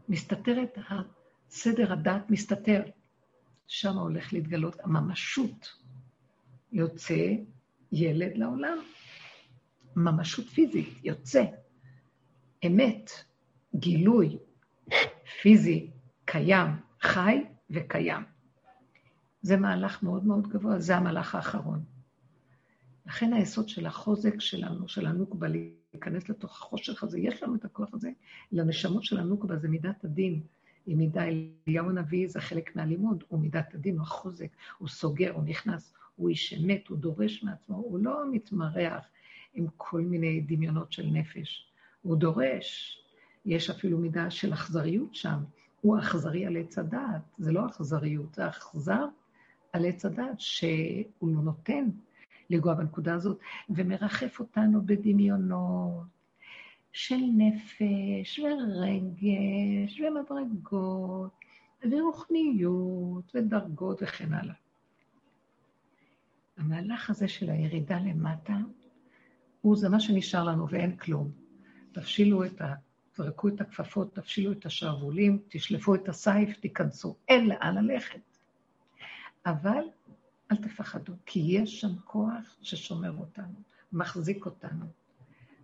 Speaker 1: מסתתרת, סדר הדעת מסתתר. שם הולך להתגלות הממשות. יוצא ילד לעולם, ממשות פיזית, יוצא. אמת, גילוי, פיזי, קיים, חי וקיים. זה מהלך מאוד מאוד גבוה, זה המהלך האחרון. לכן היסוד של החוזק שלנו, של הנוקבה, להיכנס לתוך החושך הזה, יש לנו את הכוח הזה, לנשמות של הנוקבה זה מידת הדין. היא מידה, אליהו הנביא זה חלק מהלימוד, הוא מידת הדין, הוא החוזק, הוא סוגר, הוא נכנס, הוא איש אמת, הוא דורש מעצמו, הוא לא מתמרח עם כל מיני דמיונות של נפש, הוא דורש. יש אפילו מידה של אכזריות שם, הוא אכזרי על עץ הדעת, זה לא אכזריות, זה אכזר על עץ הדת, שהוא לא נותן לגוע בנקודה הזאת, ומרחף אותנו בדמיונות של נפש ורגש ומדרגות ורוחניות ודרגות וכן הלאה. המהלך הזה של הירידה למטה, הוא זה מה שנשאר לנו ואין כלום. תפשילו את ה... תזרקו את הכפפות, תפשילו את השרוולים, תשלפו את הסייף, תיכנסו. אין לאן ללכת. אבל אל תפחדו, כי יש שם כוח ששומר אותנו, מחזיק אותנו.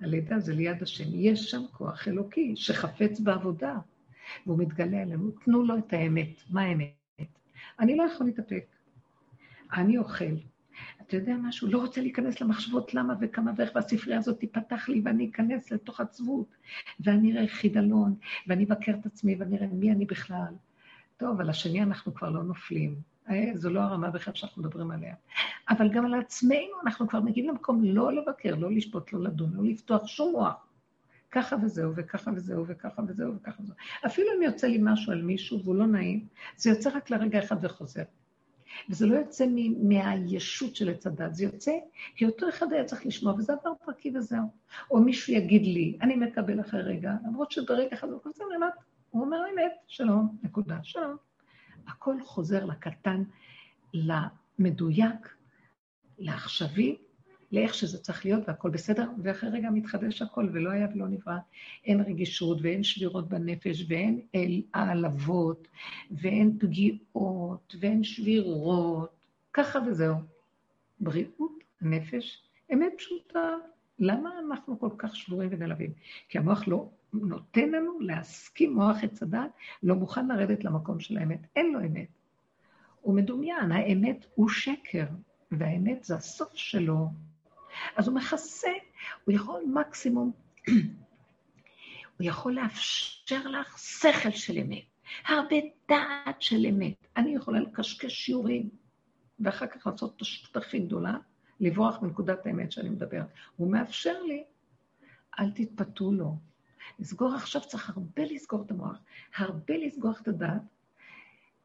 Speaker 1: הלידה זה ליד השם. יש שם כוח אלוקי שחפץ בעבודה, והוא מתגלה עלינו. תנו לו את האמת. מה האמת? אני לא יכול להתאפק. אני אוכל. אתה יודע משהו? לא רוצה להיכנס למחשבות למה וכמה ואיך, והספרייה הזאת תיפתח לי ואני אכנס לתוך עצבות, ואני אראה חידלון, ואני אבקר את עצמי ואני אראה מי אני בכלל. טוב, על השני אנחנו כבר לא נופלים. אה, זו לא הרמה בכלל שאנחנו מדברים עליה. אבל גם על עצמנו אנחנו כבר מגיעים למקום לא לבקר, לא לשפוט, לא לדון, לא לפתוח שום מוח. ככה וזהו, וככה וזהו, וככה וזהו, וככה וזהו. אפילו אם יוצא לי משהו על מישהו והוא לא נעים, זה יוצא רק לרגע אחד וחוזר. וזה לא יוצא מהישות של עץ הדת, זה יוצא כי אותו אחד היה צריך לשמוע, וזה עבר פרקי וזהו. או מישהו יגיד לי, אני מקבל אחרי רגע, למרות שברגע אחד הוא חוזר למטה, הוא אומר אמת, שלום, נקודה, שלום. הכל חוזר לקטן, למדויק, לעכשווי, לאיך שזה צריך להיות, והכל בסדר, ואחרי רגע מתחדש הכל, ולא היה ולא נברא. אין רגישות, ואין שבירות בנפש, ואין העלבות, ואין פגיעות, ואין שבירות, ככה וזהו. בריאות הנפש, אמת פשוטה. למה אנחנו כל כך שבורים ונלווים? כי המוח לא נותן לנו להסכים מוח עץ הדת, לא מוכן לרדת למקום של האמת. אין לו אמת. הוא מדומיין, האמת הוא שקר, והאמת זה הסוף שלו. אז הוא מכסה, הוא יכול מקסימום, הוא יכול לאפשר לך שכל של אמת, הרבה דעת של אמת. אני יכולה לקשקש שיעורים, ואחר כך לעשות את השטות הכי גדולה, לברוח מנקודת האמת שאני מדברת. הוא מאפשר לי, אל תתפתו לו. לסגור עכשיו צריך הרבה לסגור את המוח, הרבה לסגור את הדעת,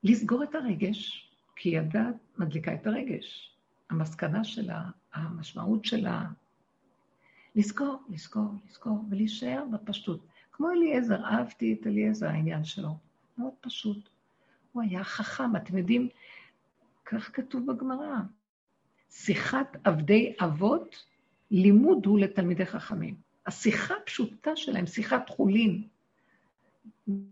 Speaker 1: לסגור את הרגש, כי הדעת מדליקה את הרגש. המסקנה שלה, המשמעות שלה, לסגור, לסגור, לסגור, ולהישאר בפשטות. כמו אליעזר, אהבתי את אליעזר, העניין שלו. מאוד פשוט. הוא היה חכם, אתם יודעים, כך כתוב בגמרא. שיחת עבדי אבות, לימוד הוא לתלמידי חכמים. השיחה הפשוטה שלהם, שיחת חולין,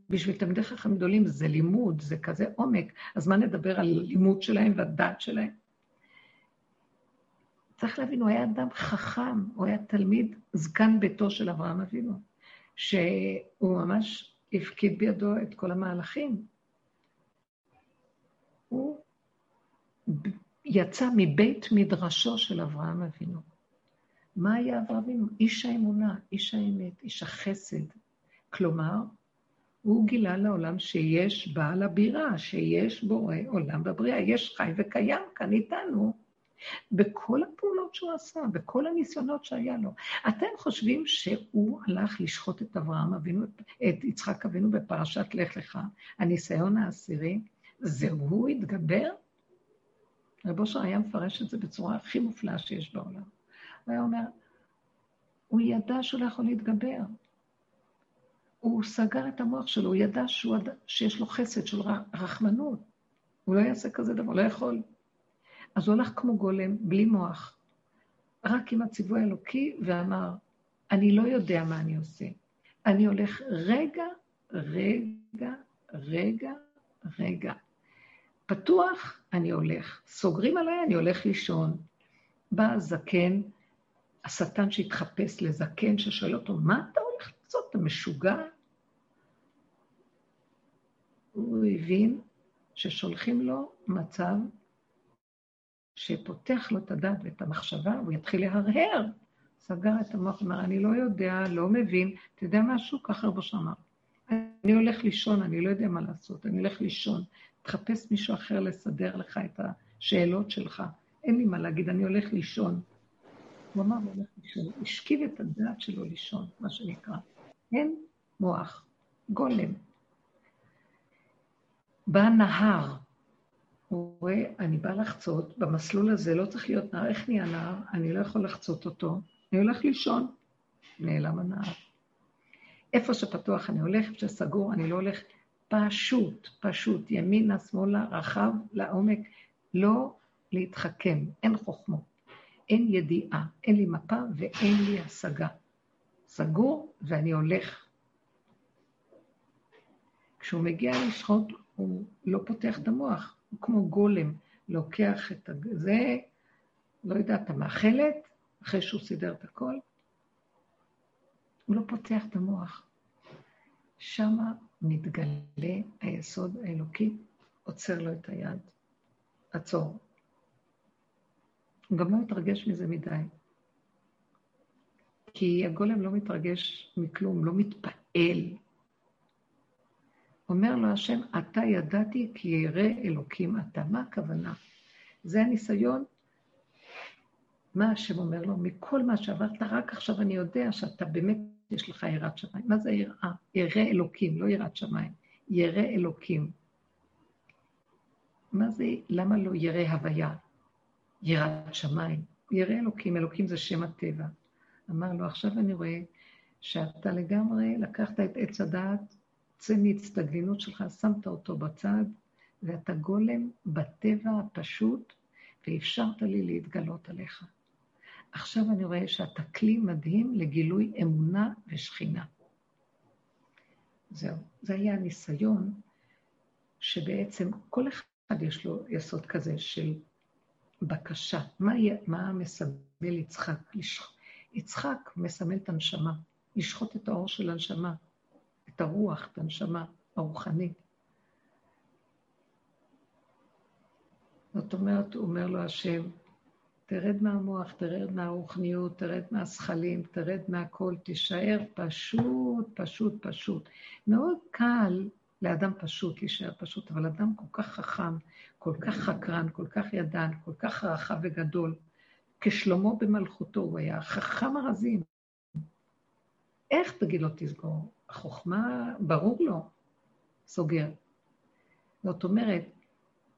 Speaker 1: בשביל תלמידי חכמים גדולים זה לימוד, זה כזה עומק, אז מה נדבר על לימוד שלהם והדעת שלהם? צריך להבין, הוא היה אדם חכם, הוא היה תלמיד זקן ביתו של אברהם אבינו, שהוא ממש הפקיד בידו את כל המהלכים. הוא יצא מבית מדרשו של אברהם אבינו. מה היה אברהם אבינו? איש האמונה, איש האמת, איש החסד. כלומר, הוא גילה לעולם שיש בעל הבירה, שיש בורא עולם בבריאה, יש חי וקיים כאן איתנו. בכל הפעולות שהוא עשה, בכל הניסיונות שהיה לו. אתם חושבים שהוא הלך לשחוט את אברהם אבינו, את יצחק אבינו בפרשת לך לך, הניסיון העשירי, זהו הוא התגבר? רב אושר היה מפרש את זה בצורה הכי מופלאה שיש בעולם. הוא היה אומר, הוא ידע שהוא לא יכול להתגבר. הוא סגר את המוח שלו, הוא ידע שהוא, שיש לו חסד של רחמנות. הוא לא יעשה כזה דבר, לא יכול. אז הוא הלך כמו גולם, בלי מוח, רק עם הציווי האלוקי, ואמר, אני לא יודע מה אני עושה. אני הולך רגע, רגע, רגע, רגע. פתוח, אני הולך. סוגרים עליי, אני הולך לישון. בא זקן, השטן שהתחפש לזקן, ששואל אותו, מה אתה הולך לעשות? אתה משוגע? הוא הבין ששולחים לו מצב שפותח לו את הדעת ואת המחשבה, הוא יתחיל להרהר. סגר את המוח, אמר, אני לא יודע, לא מבין. אתה יודע משהו? ככה רבו שאמר. אני הולך לישון, אני לא יודע מה לעשות, אני הולך לישון. תחפש מישהו אחר לסדר לך את השאלות שלך. אין לי מה להגיד, אני הולך לישון. הוא אמר, הוא הולך לישון. השכיב את הדעת שלו לישון, מה שנקרא. אין מוח, גולם. בא נהר, רואה, אני בא לחצות, במסלול הזה לא צריך להיות נהר, איך נהיה נהר? אני לא יכול לחצות אותו, אני הולך לישון, נעלם הנהר. איפה שפתוח אני הולך, איפה שסגור אני לא הולך, פשוט, פשוט, ימינה, שמאלה, רחב, לעומק, לא להתחכם, אין חוכמות, אין ידיעה, אין לי מפה ואין לי השגה. סגור ואני הולך. כשהוא מגיע לשחוט, הוא לא פותח את המוח, הוא כמו גולם, לוקח את זה, לא יודעת, המאכלת, אחרי שהוא סידר את הכל, הוא לא פותח את המוח. שמה מתגלה היסוד האלוקי, עוצר לו את היד. עצור. הוא גם לא מתרגש מזה מדי. כי הגולם לא מתרגש מכלום, לא מתפעל. אומר לו השם, אתה ידעתי כי ירא אלוקים אתה. מה הכוונה? זה הניסיון. מה השם אומר לו? מכל מה שעברת, רק עכשיו אני יודע שאתה באמת, יש לך יראת שמיים. מה זה יראה? ירא אלוקים, לא יראת שמיים. ירא אלוקים. מה זה, למה לא ירא הוויה? יראת שמיים. ירא אלוקים, אלוקים זה שם הטבע. אמר לו, עכשיו אני רואה שאתה לגמרי לקחת את עץ הדעת צא מהצטגלינות שלך, שמת אותו בצד, ואתה גולם בטבע הפשוט, ואפשרת לי להתגלות עליך. עכשיו אני רואה שאתה כלי מדהים לגילוי אמונה ושכינה. זהו. זה היה הניסיון שבעצם כל אחד יש לו יסוד כזה של בקשה. מה, מה מסמל יצחק? יצחק מסמל את הנשמה, לשחוט את האור של הנשמה. את הרוח, את הנשמה הרוחנית. זאת אומרת, אומר לו השם, תרד מהמוח, תרד מהרוחניות, תרד מהזכלים, תרד מהכל, תישאר פשוט, פשוט, פשוט. מאוד קל לאדם פשוט להישאר פשוט, אבל אדם כל כך חכם, כל כך חקרן, כל כך ידען, כל כך רחב וגדול, כשלמה במלכותו הוא היה, חכם הרזים. איך תגיד לו תסגור? החוכמה, ברור לו, סוגר. זאת אומרת,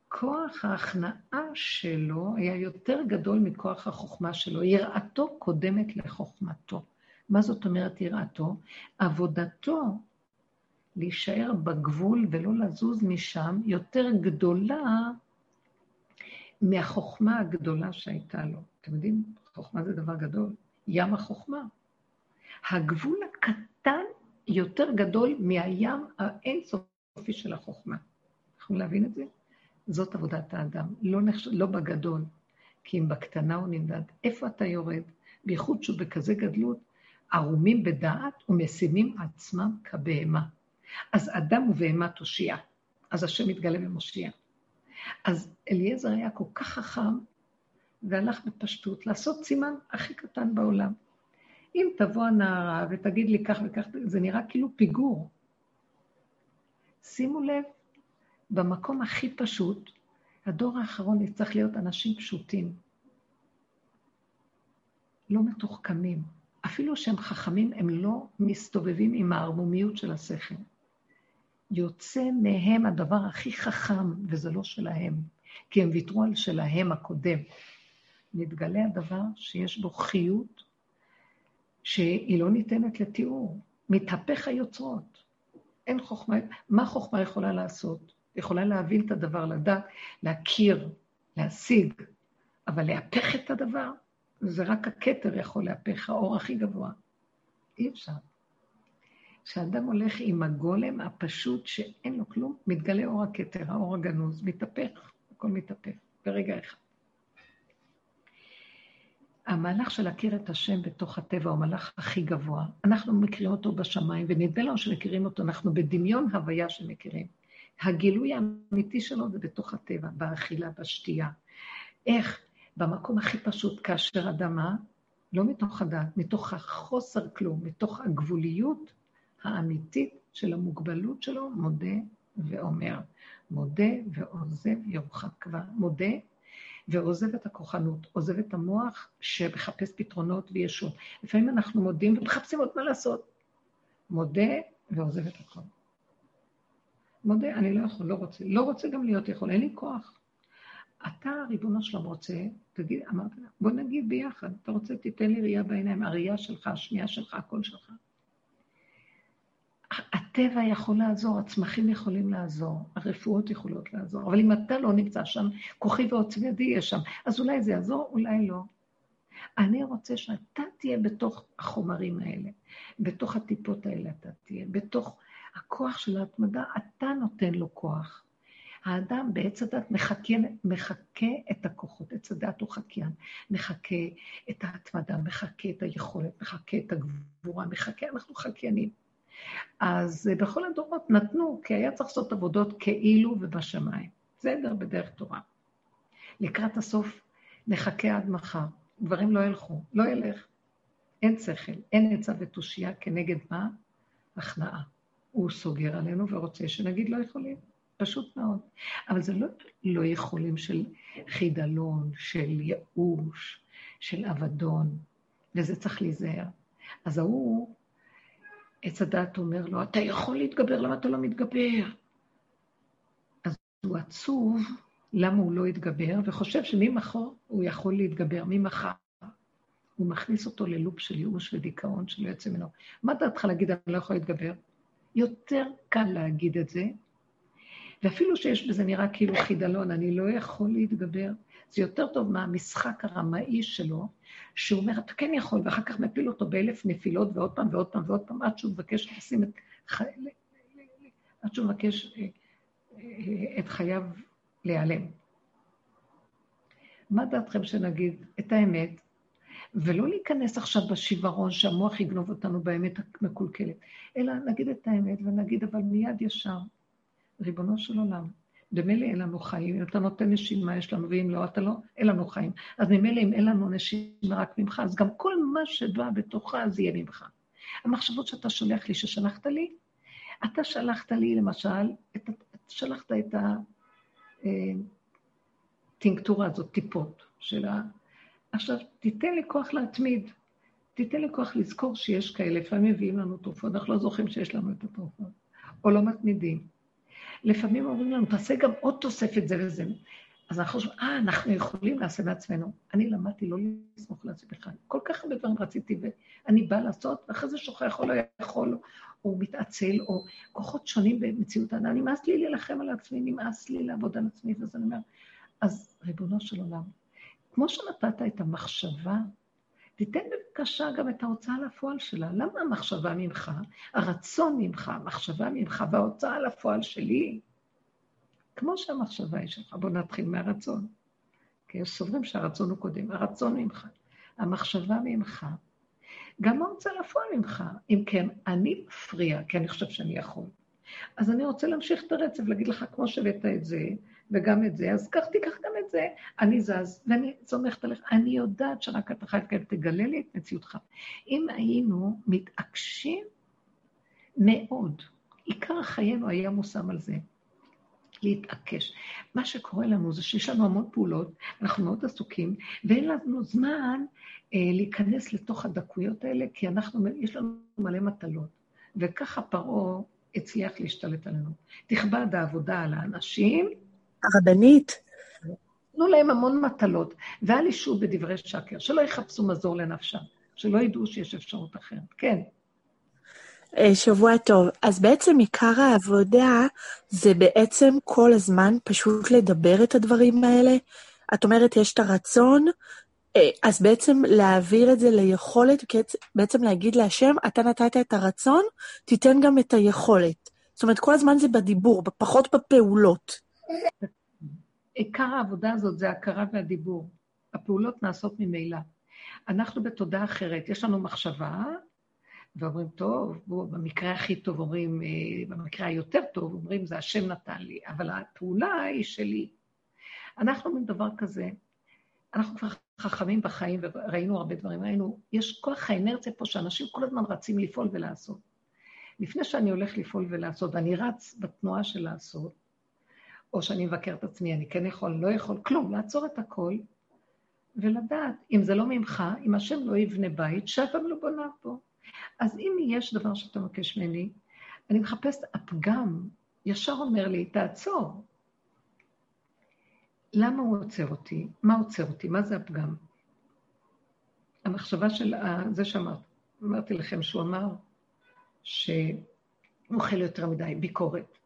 Speaker 1: כוח ההכנעה שלו היה יותר גדול מכוח החוכמה שלו. יראתו קודמת לחוכמתו. מה זאת אומרת יראתו? עבודתו להישאר בגבול ולא לזוז משם יותר גדולה מהחוכמה הגדולה שהייתה לו. אתם יודעים, חוכמה זה דבר גדול. ים החוכמה. הגבול הקטן יותר גדול מהים האינסופי של החוכמה. יכולים להבין את זה? זאת עבודת האדם, לא, נחש... לא בגדול, כי אם בקטנה הוא נמדד. איפה אתה יורד? בייחוד שהוא בכזה גדלות, ערומים בדעת ומשימים עצמם כבהמה. אז אדם ובהמה תושיע. אז השם מתגלה ומושיע. אז אליעזר היה כל כך חכם, והלך בפשטות לעשות סימן הכי קטן בעולם. אם תבוא הנערה ותגיד לי כך וכך, זה נראה כאילו פיגור. שימו לב, במקום הכי פשוט, הדור האחרון יצטרך להיות אנשים פשוטים, לא מתוחכמים. אפילו שהם חכמים, הם לא מסתובבים עם הערמומיות של השכל. יוצא מהם הדבר הכי חכם, וזה לא שלהם, כי הם ויתרו על שלהם הקודם. מתגלה הדבר שיש בו חיות, שהיא לא ניתנת לתיאור. מתהפך היוצרות. אין חוכמה, מה חוכמה יכולה לעשות? יכולה להבין את הדבר, לדעת, להכיר, להשיג, אבל להפך את הדבר, זה רק הכתר יכול להפך, האור הכי גבוה. אי אפשר. כשאדם הולך עם הגולם הפשוט שאין לו כלום, מתגלה אור הכתר, האור הגנוז, מתהפך, הכל מתהפך, ברגע אחד. המהלך של להכיר את השם בתוך הטבע הוא המהלך הכי גבוה. אנחנו מכירים אותו בשמיים, ונדמה לנו שמכירים אותו, אנחנו בדמיון הוויה שמכירים. הגילוי האמיתי שלו זה בתוך הטבע, באכילה, בשתייה. איך? במקום הכי פשוט, כאשר אדמה, לא מתוך הדעת, מתוך החוסר כלום, מתוך הגבוליות האמיתית של המוגבלות שלו, מודה ואומר. מודה ועוזב ירוחק כבר. מודה ועוזב את הכוחנות, עוזב את המוח שמחפש פתרונות וישות. לפעמים אנחנו מודים ומחפשים עוד מה לעשות. מודה ועוזב את הכל. מודה, אני לא יכול, לא רוצה. לא רוצה גם להיות יכול, אין לי כוח. אתה, ריבונו שלום, רוצה, תגיד, אמרתי לה, בוא נגיד ביחד, אתה רוצה, תיתן לי ראייה בעיניים, הראייה שלך, השמיעה שלך, הקול שלך. הטבע יכול לעזור, הצמחים יכולים לעזור, הרפואות יכולות לעזור, אבל אם אתה לא נמצא שם, כוחי ועוצמי ידי יהיה שם, אז אולי זה יעזור, אולי לא. אני רוצה שאתה תהיה בתוך החומרים האלה, בתוך הטיפות האלה אתה תהיה, בתוך הכוח של ההתמדה, אתה נותן לו כוח. האדם בעץ הדת מחכה, מחכה את הכוחות, עץ הדת הוא חקיין, מחכה את ההתמדה, מחכה את היכולת, מחכה את הגבורה, מחכה, אנחנו חקיינים. אז בכל הדורות נתנו, כי היה צריך לעשות עבודות כאילו ובשמיים. בסדר, בדרך תורה. לקראת הסוף נחכה עד מחר. דברים לא ילכו, לא ילך. אין שכל, אין עצה ותושייה כנגד מה? הכנעה. הוא סוגר עלינו ורוצה שנגיד לא יכולים. פשוט מאוד. אבל זה לא לא יכולים של חידלון, של ייאוש, של אבדון, וזה צריך להיזהר. אז ההוא, עץ הדעת אומר לו, אתה יכול להתגבר, למה אתה לא מתגבר? אז הוא עצוב, למה הוא לא יתגבר, וחושב שממחר הוא יכול להתגבר, ממחר. הוא מכניס אותו ללופ של ייאוש ודיכאון שלא יוצא ממנו. מה דעתך להגיד, אני לא יכול להתגבר? יותר קל להגיד את זה, ואפילו שיש בזה נראה כאילו חידלון, אני לא יכול להתגבר, זה יותר טוב מהמשחק הרמאי שלו, שהוא אומר, אתה כן יכול, ואחר כך מפיל אותו באלף נפילות, ועוד פעם ועוד פעם ועוד פעם, עד שהוא מבקש לשים את. עד שהוא מבקש אה, אה, את חייו להיעלם. מה דעתכם שנגיד את האמת, ולא להיכנס עכשיו בשיוורון שהמוח יגנוב אותנו באמת המקולקלת, אלא נגיד את האמת ונגיד, אבל מיד ישר, ריבונו של עולם, במילא אין לנו חיים, אם אתה נותן נשימה יש לנו, ואם לא, אתה לא, אין לנו חיים. אז ממילא אם אין לנו נשימה רק ממך, אז גם כל מה שבא בתוכה זה יהיה ממך. המחשבות שאתה שולח לי, ששלחת לי, אתה שלחת לי למשל, את, שלחת את הטינקטורה הזאת, טיפות של ה... עכשיו, תיתן לי כוח להתמיד. תיתן לי כוח לזכור שיש כאלה, לפעמים מביאים לנו תרופות, אנחנו לא זוכרים שיש לנו את התרופות, או לא מתמידים. לפעמים אומרים לנו, תעשה גם עוד תוספת זה וזה. אז אנחנו חושבים, אה, אנחנו יכולים לעשות בעצמנו. אני למדתי לא לסמוך על עצמי בכלל. כל כך הרבה דברים רציתי, ואני באה לעשות, ואחרי זה שוכח או לא יכול, או מתעצל, או כוחות שונים במציאות האדם. נמאס לי להילחם על עצמי, נמאס לי לעבוד על עצמי, ואז אני אומר, אז ריבונו של עולם, כמו שנתת את המחשבה, תיתן בבקשה גם את ההוצאה לפועל שלה. למה המחשבה ממך, הרצון ממך, המחשבה ממך וההוצאה לפועל שלי? כמו שהמחשבה היא שלך. בואו נתחיל מהרצון. כי יש סוברים שהרצון הוא קודם. הרצון ממך, המחשבה ממך, גם ההוצאה לפועל ממך. אם כן, אני מפריע, כי אני חושב שאני יכול. אז אני רוצה להמשיך את הרצף, להגיד לך, כמו שהבאת את זה, וגם את זה, אז קח, תיקח גם את זה. אני זז, ואני סומכת עליך. אני יודעת שרק אתה חי כאלה, תגלה לי את מציאותך. אם היינו מתעקשים מאוד, עיקר חיינו היה מושם על זה. להתעקש. מה שקורה לנו זה שיש לנו המון פעולות, אנחנו מאוד עסוקים, ואין לנו זמן אה, להיכנס לתוך הדקויות האלה, כי אנחנו, יש לנו מלא מטלות. וככה פרעה הצליח להשתלט עלינו. תכבד העבודה על האנשים.
Speaker 2: הרבנית.
Speaker 1: תנו להם המון מטלות, ואל ישו בדברי שקר, שלא יחפשו מזור לנפשם, שלא ידעו שיש אפשרות אחרת. כן.
Speaker 2: אה, שבוע טוב. אז בעצם עיקר העבודה זה בעצם כל הזמן פשוט לדבר את הדברים האלה. את אומרת, יש את הרצון, אה, אז בעצם להעביר את זה ליכולת, בעצם להגיד להשם, אתה נתת את הרצון, תיתן גם את היכולת. זאת אומרת, כל הזמן זה בדיבור, פחות בפעולות.
Speaker 1: עיקר העבודה הזאת זה ההכרה והדיבור. הפעולות נעשות ממילא. אנחנו בתודעה אחרת, יש לנו מחשבה, ואומרים, טוב, בוא, במקרה הכי טוב אומרים, אה, במקרה היותר טוב אומרים, זה השם נתן לי, אבל הפעולה היא שלי. אנחנו אומרים דבר כזה, אנחנו כבר חכמים בחיים וראינו הרבה דברים, ראינו, יש כוח האנרציה פה שאנשים כל הזמן רצים לפעול ולעשות. לפני שאני הולך לפעול ולעשות, ואני רץ בתנועה של לעשות, או שאני מבקר את עצמי, אני כן יכול, לא יכול, כלום, לעצור את הכל, ולדעת, אם זה לא ממך, אם השם לא יבנה בית, שאף פעם לא בונה פה. אז אם יש דבר שאתה מבקש ממני, אני מחפשת, הפגם ישר אומר לי, תעצור. למה הוא עוצר אותי? מה עוצר אותי? מה זה הפגם? המחשבה של זה שאמרת, אמרתי לכם שהוא אמר שהוא אוכל יותר מדי, ביקורת.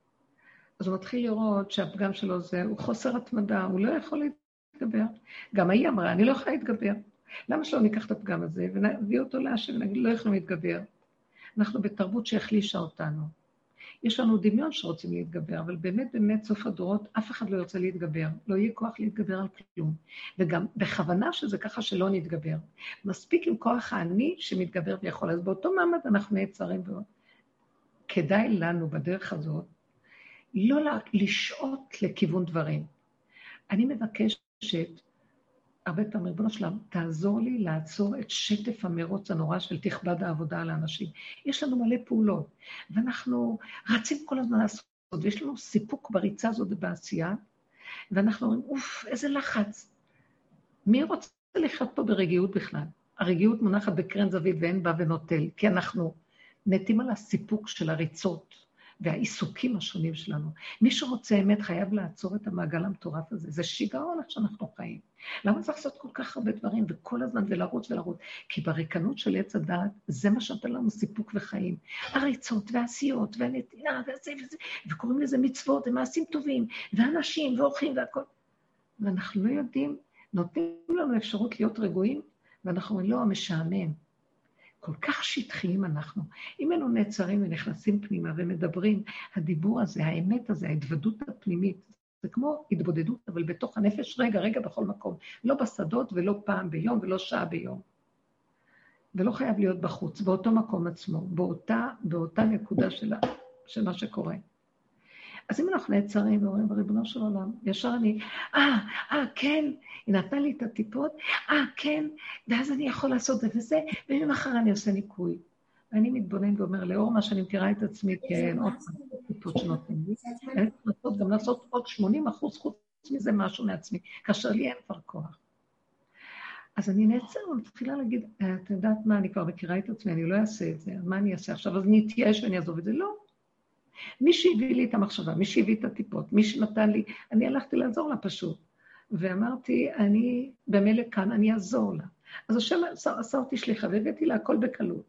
Speaker 1: אז הוא מתחיל לראות שהפגם שלו זה, הוא חוסר התמדה, הוא לא יכול להתגבר. גם היא אמרה, אני לא יכולה להתגבר. למה שלא ניקח את הפגם הזה ונביא אותו להשם ונגיד, לא יכולים להתגבר? אנחנו בתרבות שהחלישה אותנו. יש לנו דמיון שרוצים להתגבר, אבל באמת, באמת, סוף הדורות, אף אחד לא ירצה להתגבר. לא יהיה כוח להתגבר על כלום. וגם בכוונה שזה ככה שלא נתגבר. מספיק עם כוח האני שמתגבר ויכול. אז באותו מעמד אנחנו נעצרים. כדאי לנו בדרך הזאת לא לשעות לכיוון דברים. אני מבקשת הרבה פעמים, ריבונו שלם, תעזור לי לעצור את שטף המרוץ הנורא של תכבד העבודה על האנשים. יש לנו מלא פעולות, ואנחנו רצים כל הזמן לעשות, ויש לנו סיפוק בריצה הזאת ובעשייה, ואנחנו אומרים, אוף, איזה לחץ. מי רוצה לחיות פה ברגיעות בכלל? הרגיעות מונחת בקרן זווית ואין בה ונוטל, כי אנחנו נטים על הסיפוק של הריצות. והעיסוקים השונים שלנו. מי שרוצה אמת חייב לעצור את המעגל המטורף הזה. זה שיגעון איך שאנחנו חיים. למה צריך לעשות כל כך הרבה דברים וכל הזמן ולרוץ ולרוץ? כי בריקנות של עץ הדעת, זה מה שנותן לנו סיפוק וחיים. הריצות והעשיות והנתינה וזה וזה, וקוראים לזה מצוות ומעשים טובים, ואנשים ואורחים והכול. ואנחנו לא יודעים, נותנים לנו אפשרות להיות רגועים, ואנחנו אומרים, לא, המשעמם. כל כך שטחיים אנחנו. אם היינו נעצרים ונכנסים פנימה ומדברים, הדיבור הזה, האמת הזה, ההתוודות הפנימית, זה כמו התבודדות, אבל בתוך הנפש, רגע, רגע, בכל מקום. לא בשדות ולא פעם ביום ולא שעה ביום. ולא חייב להיות בחוץ, באותו מקום עצמו, באותה, באותה נקודה של, של מה שקורה. אז אם אנחנו נעצרים ואומרים, ריבונו של עולם, ישר אני, אה, אה, כן, היא נתנה לי את הטיפות, אה, כן, ואז אני יכול לעשות זה וזה, וממחר אני עושה ניקוי. ואני מתבונן ואומר, לאור מה שאני מכירה את עצמי כן, עוד טיפות שנותנים לי, אני צריך לעשות גם לעשות עוד 80 אחוז חוץ מזה משהו מעצמי, כאשר לי אין כבר כוח. אז אני נעצר ומתחילה להגיד, אה, את יודעת מה, אני כבר מכירה את עצמי, אני לא אעשה את זה, מה אני אעשה עכשיו? אז אני אתייאש ואני אעזוב את זה? לא. מי שהביא לי את המחשבה, מי שהביא את הטיפות, מי שנתן לי, אני הלכתי לעזור לה פשוט. ואמרתי, אני במילא כאן, אני אעזור לה. אז השם עשה אותי שליחה והבאתי לה הכל בקלות.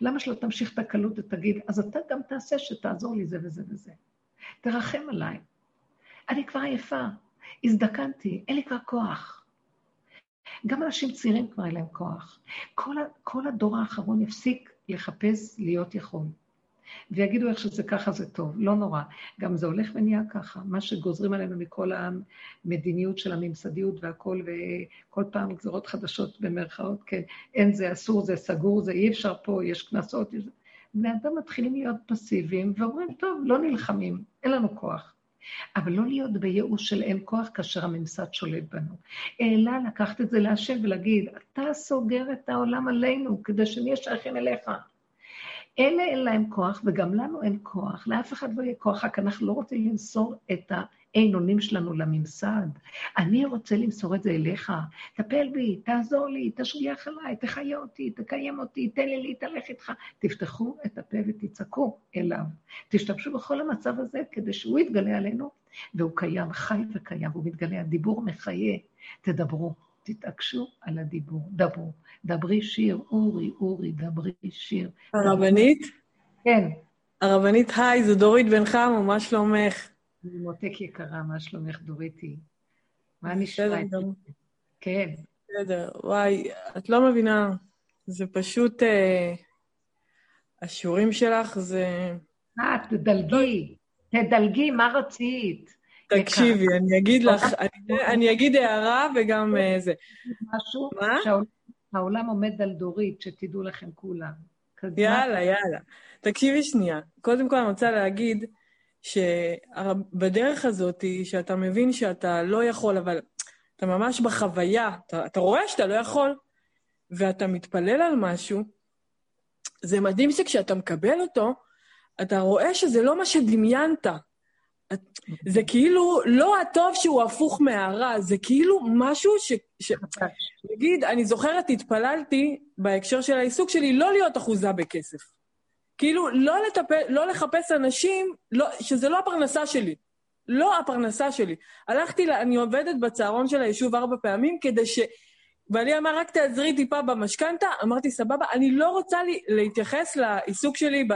Speaker 1: למה שלא תמשיך את הקלות ותגיד, אז אתה גם תעשה שתעזור לי זה וזה וזה. תרחם עליי. אני כבר עייפה, הזדקנתי, אין לי כבר כוח. גם אנשים צעירים כבר אין להם כוח. כל, כל הדור האחרון יפסיק לחפש להיות יכול. ויגידו איך שזה ככה זה טוב, לא נורא. גם זה הולך ונהיה ככה, מה שגוזרים עלינו מכל המדיניות של הממסדיות והכול, וכל פעם גזרות חדשות במרכאות, כן, אין זה אסור, זה סגור, זה אי אפשר פה, יש קנסות, בני אדם מתחילים להיות פסיביים ואומרים, טוב, לא נלחמים, אין לנו כוח. אבל לא להיות בייאוש של אין כוח כאשר הממסד שולט בנו. אלא לקחת את זה להשם ולהגיד, אתה סוגר את העולם עלינו כדי שנהיה שייכים אליך. אלה אין להם כוח, וגם לנו אין כוח, לאף אחד לא יהיה כוח, רק אנחנו לא רוצים למסור את האין אונים שלנו לממסד. אני רוצה למסור את זה אליך, טפל בי, תעזור לי, תשגיח עליי, תחיה אותי, תקיים אותי, תן לי להתהלך איתך. תפתחו את הפה ותצעקו אליו. תשתמשו בכל המצב הזה כדי שהוא יתגלה עלינו, והוא קיים, חי וקיים, והוא מתגלה, הדיבור מחיה. תדברו, תתעקשו על הדיבור, דברו. דברי שיר, אורי, אורי, דברי שיר.
Speaker 3: הרבנית?
Speaker 1: כן.
Speaker 3: הרבנית, היי, זו דורית בן חמו, מה שלומך?
Speaker 1: אני מותק יקרה, מה שלומך, דוריתי? מה נשמע? כן.
Speaker 3: בסדר, וואי, את לא מבינה, זה פשוט... אה, השיעורים שלך זה...
Speaker 1: אה, תדלגי, תדלגי, מה רצית?
Speaker 3: תקשיבי, אני אגיד לך, אני אגיד הערה וגם אה, זה.
Speaker 1: משהו? מה? העולם עומד על דורית, שתדעו לכם כולם.
Speaker 3: יאללה, יאללה. תקשיבי שנייה. קודם כל אני רוצה להגיד שבדרך הזאת, שאתה מבין שאתה לא יכול, אבל אתה ממש בחוויה, אתה, אתה רואה שאתה לא יכול, ואתה מתפלל על משהו, זה מדהים שכשאתה מקבל אותו, אתה רואה שזה לא מה שדמיינת. זה כאילו לא הטוב שהוא הפוך מהרע, זה כאילו משהו ש... ש... נגיד, אני זוכרת, התפללתי בהקשר של העיסוק שלי לא להיות אחוזה בכסף. כאילו, לא, לטפ... לא לחפש אנשים, לא... שזה לא הפרנסה שלי. לא הפרנסה שלי. הלכתי, לה... אני עובדת בצהרון של היישוב ארבע פעמים כדי ש... ואני אמר, רק תעזרי טיפה במשכנתה, אמרתי, סבבה, אני לא רוצה לי, להתייחס לעיסוק שלי ב...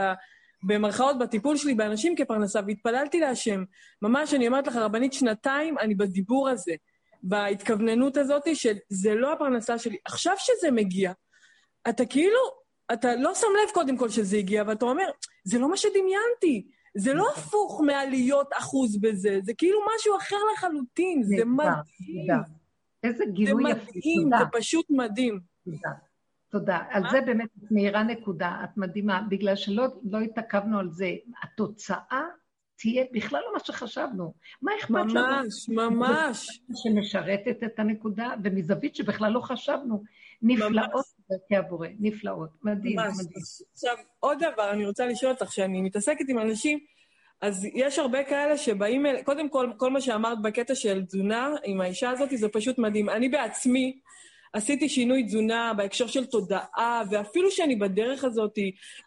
Speaker 3: במרכאות, בטיפול שלי באנשים כפרנסה, והתפללתי להשם. ממש, אני אומרת לך, רבנית, שנתיים אני בדיבור הזה, בהתכווננות הזאת, שזה לא הפרנסה שלי. עכשיו שזה מגיע, אתה כאילו, אתה לא שם לב קודם כל שזה הגיע, ואתה אומר, זה לא מה שדמיינתי. זה לא הפוך מהלהיות אחוז בזה, זה כאילו משהו אחר לחלוטין, זה מדהים.
Speaker 1: איזה גילוי
Speaker 3: יפה, זה מדהים, זה פשוט מדהים.
Speaker 1: תודה. על זה באמת את מאירה נקודה, את מדהימה, בגלל שלא לא התעכבנו על זה. התוצאה תהיה בכלל לא מה שחשבנו. מה אכפת
Speaker 3: לנו? ממש, ממש.
Speaker 1: שמשרתת את הנקודה, ומזווית שבכלל לא חשבנו. נפלאות דרכי הבורא, נפלאות. מדהים, ממש. מדהים.
Speaker 3: עכשיו, עוד דבר, אני רוצה לשאול אותך, כשאני מתעסקת עם אנשים, אז יש הרבה כאלה שבאים, קודם כל, כל מה שאמרת בקטע של תזונה עם האישה הזאת, זה פשוט מדהים. אני בעצמי, עשיתי שינוי תזונה בהקשר של תודעה, ואפילו שאני בדרך הזאת,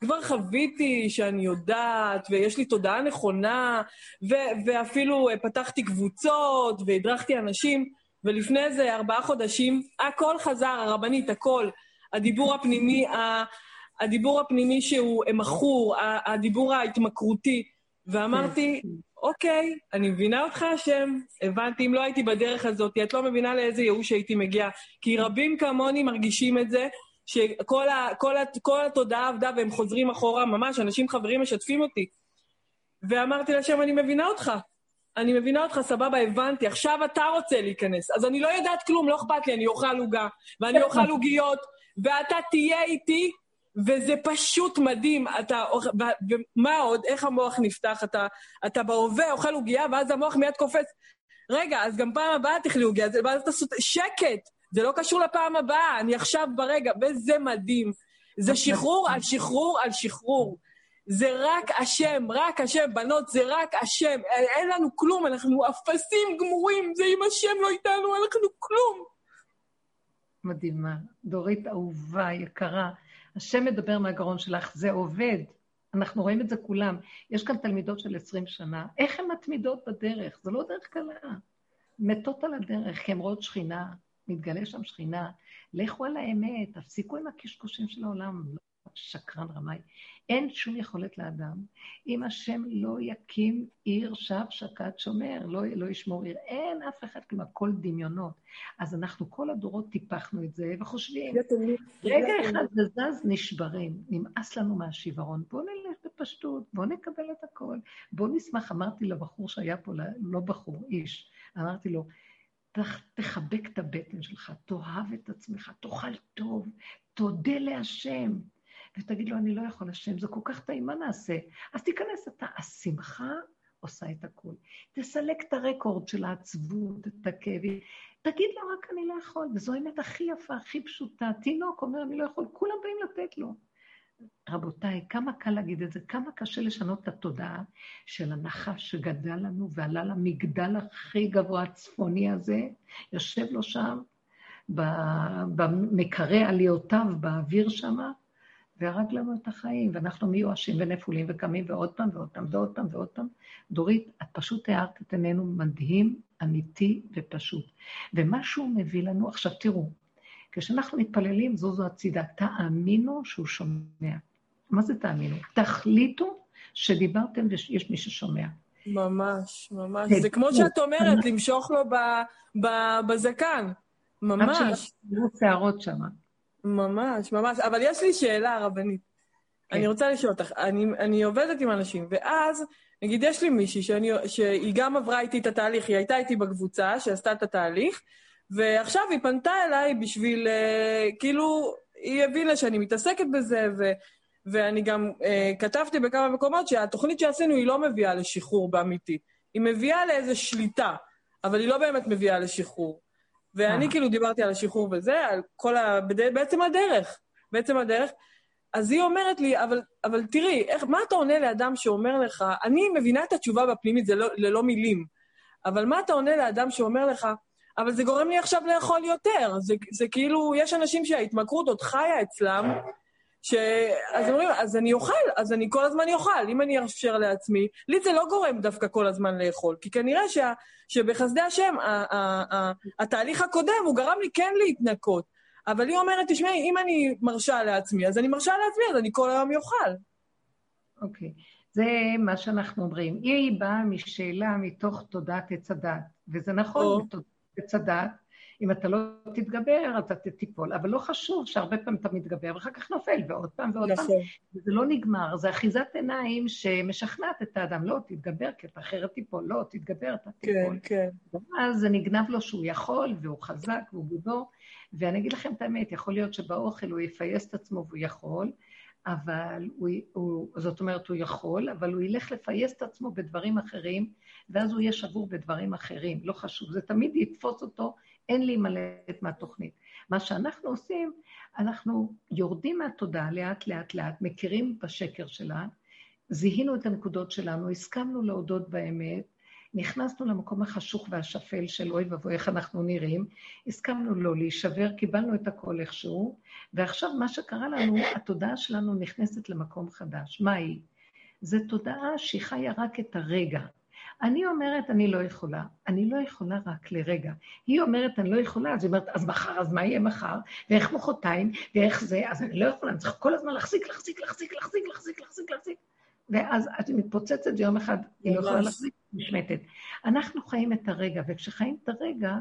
Speaker 3: כבר חוויתי שאני יודעת, ויש לי תודעה נכונה, ו- ואפילו פתחתי קבוצות, והדרכתי אנשים, ולפני איזה ארבעה חודשים, הכל חזר, הרבנית, הכל. הדיבור הפנימי, הדיבור הפנימי שהוא מכור, הדיבור ההתמכרותי, ואמרתי, אוקיי, אני מבינה אותך, השם, הבנתי, אם לא הייתי בדרך הזאת, את לא מבינה לאיזה ייאוש הייתי מגיעה. כי רבים כמוני מרגישים את זה, שכל ה, כל ה, כל התודעה עבדה והם חוזרים אחורה, ממש, אנשים חברים משתפים אותי. ואמרתי לשם, אני מבינה אותך. אני מבינה אותך, סבבה, הבנתי, עכשיו אתה רוצה להיכנס. אז אני לא יודעת כלום, לא אכפת לי, אני אוכל עוגה, ואני אוכל עוגיות, ואתה תהיה איתי, וזה פשוט מדהים. אתה, ומה עוד? איך המוח נפתח? אתה, אתה בהווה אוכל עוגייה, ואז המוח מיד קופץ. רגע, אז גם פעם הבאה תאכלי עוגייה, ואז אתה סוט... שקט! זה לא קשור לפעם הבאה, אני עכשיו ברגע, וזה מדהים. זה שחרור על שחרור על שחרור. זה רק השם, רק השם, בנות, זה רק השם. אין לנו כלום, אנחנו אפסים גמורים, זה אם השם לא איתנו, אין לנו כלום.
Speaker 1: מדהימה. דורית אהובה, יקרה. השם מדבר מהגרון שלך, זה עובד. אנחנו רואים את זה כולם. יש כאן תלמידות של 20 שנה, איך הן מתמידות בדרך? זו לא דרך קלה. מתות על הדרך, כי הן רואות שכינה, מתגלה שם שכינה. לכו על האמת, תפסיקו עם הקשקושים של העולם. שקרן רמאי. אין שום יכולת לאדם אם השם לא יקים עיר שב שקד שומר, לא, לא ישמור עיר. אין אף אחד כלומר, הכל דמיונות. אז אנחנו כל הדורות טיפחנו את זה וחושבים, רגע אחד זה זז, נשברים. נמאס לנו מהשיוורון. בואו נלך בפשטות, בואו נקבל את הכל. בואו נשמח, אמרתי לבחור שהיה פה, לא בחור, איש, אמרתי לו, תחבק את הבטן שלך, תאהב את עצמך, תאכל טוב, תודה להשם. ותגיד לו, אני לא יכול, השם, זה כל כך טעים, מה נעשה? אז תיכנס אתה. השמחה עושה את הכול. תסלק את הרקורד של העצבות, את הכאבים. תגיד לו, רק אני לא יכול. וזו האמת הכי יפה, הכי פשוטה. תינוק אומר, אני לא יכול, כולם באים לתת לו. רבותיי, כמה קל להגיד את זה, כמה קשה לשנות את התודעה של הנחש שגדל לנו ועלה למגדל הכי גבוה הצפוני הזה, יושב לו שם, במקרה עליותיו באוויר שם, והרג לנו את החיים, ואנחנו מיואשים ונפולים וקמים ועוד פעם ועוד פעם ועוד פעם ועוד פעם. דורית, את פשוט הארת את עינינו מדהים, אמיתי ופשוט. ומה שהוא מביא לנו, עכשיו תראו, כשאנחנו מתפללים, זוזו הצידה, תאמינו שהוא שומע. מה זה תאמינו? תחליטו שדיברתם ויש מי ששומע.
Speaker 3: ממש, ממש. זה כמו שאת אומרת, למשוך לו בזקן. ממש. עד
Speaker 1: שלא שערות שם.
Speaker 3: ממש, ממש. אבל יש לי שאלה, רבנית. כן. אני רוצה לשאול אותך, אני, אני עובדת עם אנשים, ואז, נגיד, יש לי מישהי שאני, שהיא גם עברה איתי את התהליך, היא הייתה איתי בקבוצה שעשתה את התהליך, ועכשיו היא פנתה אליי בשביל, uh, כאילו, היא הבינה שאני מתעסקת בזה, ו, ואני גם uh, כתבתי בכמה מקומות שהתוכנית שעשינו היא לא מביאה לשחרור באמיתי. היא מביאה לאיזו שליטה, אבל היא לא באמת מביאה לשחרור. ואני כאילו דיברתי על השחרור וזה, על כל ה... בעצם הדרך. בעצם הדרך. אז היא אומרת לי, אבל, אבל תראי, איך, מה אתה עונה לאדם שאומר לך, אני מבינה את התשובה בפנימית, זה לא, ללא מילים, אבל מה אתה עונה לאדם שאומר לך, אבל זה גורם לי עכשיו לאכול יותר. זה, זה כאילו, יש אנשים שההתמכרות עוד חיה אצלם, ש... אז אומרים, אז אני אוכל, אז אני כל הזמן אוכל, אם אני אאפשר לעצמי. לי זה לא גורם דווקא כל הזמן לאכול, כי כנראה שה... שבחסדי השם, ה... ה... ה... התהליך הקודם, הוא גרם לי כן להתנקות. אבל היא אומרת, תשמעי, אם אני מרשה לעצמי, אז אני מרשה לעצמי, אז אני כל היום אוכל.
Speaker 1: אוקיי. Okay. זה מה שאנחנו אומרים. היא באה משאלה מתוך תודעת עץ הדת, וזה נכון, oh. תודעת עץ הדת, אם אתה לא תתגבר, אתה תיפול. אבל לא חשוב שהרבה פעמים אתה מתגבר, ואחר כך נופל, ועוד פעם ועוד. פעם. וזה לא נגמר, זה אחיזת עיניים שמשכנעת את האדם, לא, תתגבר, כי אתה אחרת תיפול, לא, תתגבר, אתה
Speaker 3: כן, תיפול. כן, כן.
Speaker 1: ואז זה נגנב לו שהוא יכול, והוא חזק, והוא גיבור. ואני אגיד לכם את האמת, יכול להיות שבאוכל הוא יפייס את עצמו והוא יכול, אבל הוא, הוא, זאת אומרת, הוא יכול, אבל הוא ילך לפייס את עצמו בדברים אחרים, ואז הוא יהיה שבור בדברים אחרים. לא חשוב, זה תמיד יתפוס אותו אין להימלט מהתוכנית. מה שאנחנו עושים, אנחנו יורדים מהתודעה לאט לאט לאט, מכירים בשקר שלה, זיהינו את הנקודות שלנו, הסכמנו להודות באמת, נכנסנו למקום החשוך והשפל של אוי ואבוי, איך אנחנו נראים, הסכמנו לא להישבר, קיבלנו את הכל איכשהו, ועכשיו מה שקרה לנו, התודעה שלנו נכנסת למקום חדש. מה היא? זו תודעה שהיא חיה רק את הרגע. אני אומרת, אני לא יכולה. אני לא יכולה רק לרגע. היא אומרת, אני לא יכולה, אז היא אומרת, אז מחר, אז מה יהיה מחר? ואיך מחרתיים? ואיך זה? אז אני לא יכולה, אני צריכה כל הזמן להחזיק, להחזיק, להחזיק, להחזיק, להחזיק, להחזיק, להחזיק. ואז את מתפוצצת ויום אחד היא לא יכולה להחזיק, נשמטת. אנחנו חיים את הרגע, וכשחיים את הרגע,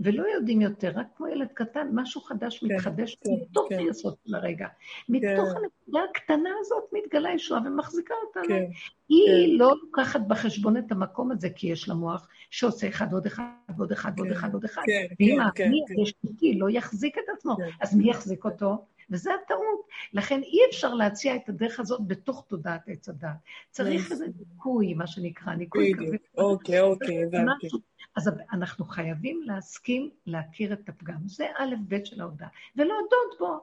Speaker 1: ולא יודעים יותר, רק כמו ילד קטן, משהו חדש כן, מתחדש כן, מתוך כן. היסוד של הרגע. מתוך הנקודה הקטנה הזאת מתגלה ישועה ומחזיקה אותנו. כן, היא כן. לא לוקחת בחשבון את המקום הזה, כי יש לה מוח שעושה אחד עוד אחד ועוד אחד ועוד אחד ועוד אחד. ואם האמי הישותי לא יחזיק את עצמו, אז מי יחזיק אותו? וזה הטעות. לכן אי אפשר להציע את הדרך הזאת בתוך תודעת עץ הדת. צריך איזה ניקוי, מה שנקרא, ניקוי
Speaker 3: כזה. אוקיי, אוקיי, הבנתי.
Speaker 1: אז אנחנו חייבים להסכים להכיר את הפגם. זה א' ב' של ההודעה, ולהודות בו.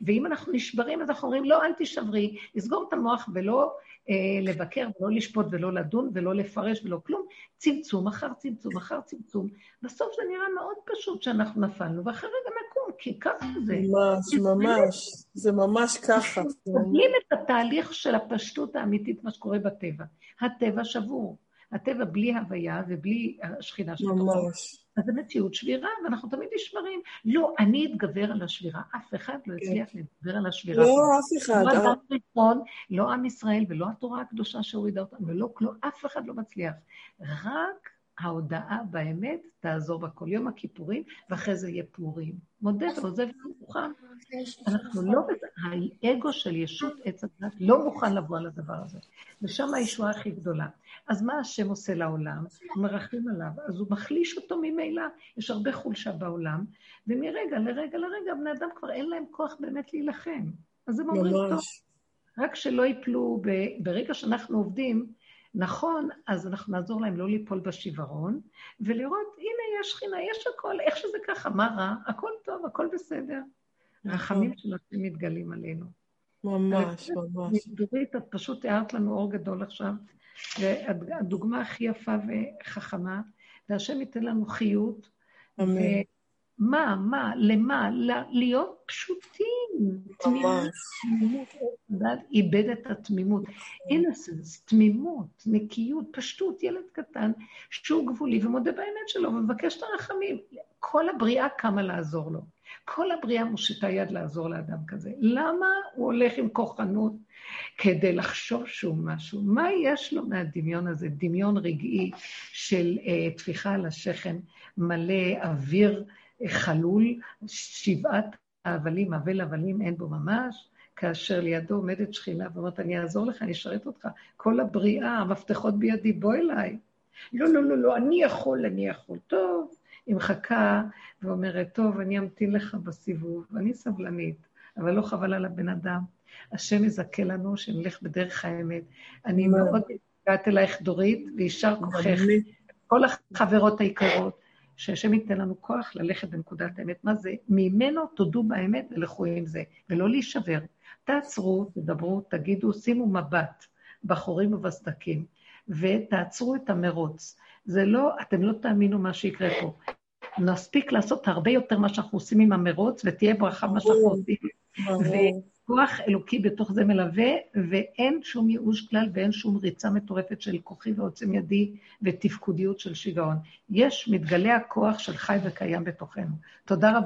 Speaker 1: ואם אנחנו נשברים, אז אנחנו אומרים, לא, אל תישברי, לסגור את המוח ולא אה, לבקר ולא לשפוט ולא לדון ולא לפרש ולא כלום, צמצום אחר צמצום אחר צמצום. בסוף זה נראה מאוד פשוט שאנחנו נפלנו, ואחרי רגע נקום, כי ככה זה.
Speaker 3: ממש, ממש, זה ממש ככה.
Speaker 1: מקבלים את התהליך של הפשטות האמיתית, מה שקורה בטבע. הטבע שבור. הטבע בלי הוויה ובלי השכינה של תוכו. ממש. אז זו מציאות שבירה, ואנחנו תמיד נשברים. לא, אני אתגבר על השבירה. אף אחד לא כן. הצליח להתגבר על השבירה.
Speaker 3: לא, אף אחד.
Speaker 1: לא אדם ראשון, לא עם ישראל ולא התורה הקדושה שהורידה אותנו, ולא כלום, אף אחד לא מצליח. רק ההודעה באמת תעזור בכל יום הכיפורים, ואחרי זה יהיה פורים. מודה ועוזב ומוכן. אנחנו לא, האגו של ישות עץ הדת לא מוכן לבוא על הדבר הזה. ושם הישועה הכי גדולה. אז מה השם עושה לעולם? הוא מרחם עליו, אז הוא מחליש אותו ממילא. יש הרבה חולשה בעולם, ומרגע לרגע לרגע בני אדם כבר אין להם כוח באמת להילחם. אז הם אומרים, טוב, רק שלא ייפלו, ב... ברגע שאנחנו עובדים, נכון, אז אנחנו נעזור להם לא ליפול בשיוורון, ולראות, הנה, יש שכינה, יש הכל, איך שזה ככה, מה רע? הכל טוב, הכל בסדר. נכון. רחמים של השם מתגלים עלינו.
Speaker 3: ממש, ממש.
Speaker 1: דורית, את פשוט הערת לנו אור גדול עכשיו, והדוגמה הכי יפה וחכמה, והשם ייתן לנו חיות. אמן. מה, מה, למה? להיות פשוטים. תמימות, תמימות, איבד את התמימות. אינסנס, תמימות, נקיות, פשטות, ילד קטן שהוא גבולי ומודה באמת שלו ומבקש את הרחמים. כל הבריאה קמה לעזור לו. כל הבריאה מושיטה יד לעזור לאדם כזה. למה הוא הולך עם כוחנות כדי לחשוב שהוא משהו? מה יש לו מהדמיון הזה? דמיון רגעי של uh, טפיחה על השכם, מלא אוויר uh, חלול, שבעת ההבלים, אבל הבלים אין בו ממש, כאשר לידו עומדת שכינה ואומרת, אני אעזור לך, אני אשרת אותך. כל הבריאה, המפתחות בידי, בוא אליי. לא, לא, לא, לא, אני יכול, אני יכול. טוב, היא מחכה ואומרת, טוב, אני אמתין לך בסיבוב, אני סבלנית, אבל לא חבל על הבן אדם. השם יזכה לנו שנלך בדרך האמת. אני מאוד מתגעת אלייך, דורית, ויישר כוחך. כל החברות היקרות, שהשם ייתן לנו כוח ללכת בנקודת האמת. מה זה? ממנו תודו באמת ולכו עם זה, ולא להישבר. תעצרו, תדברו, תגידו, שימו מבט בחורים ובסדקים, ותעצרו את המרוץ. זה לא, אתם לא תאמינו מה שיקרה פה. נספיק לעשות הרבה יותר מה שאנחנו עושים עם המרוץ, ותהיה ברכה מה שאנחנו עושים. וכוח אלוקי בתוך זה מלווה, ואין שום ייאוש כלל ואין שום ריצה מטורפת של כוחי ועוצם ידי ותפקודיות של שיגעון. יש, מתגלה הכוח של חי וקיים בתוכנו. תודה רבה.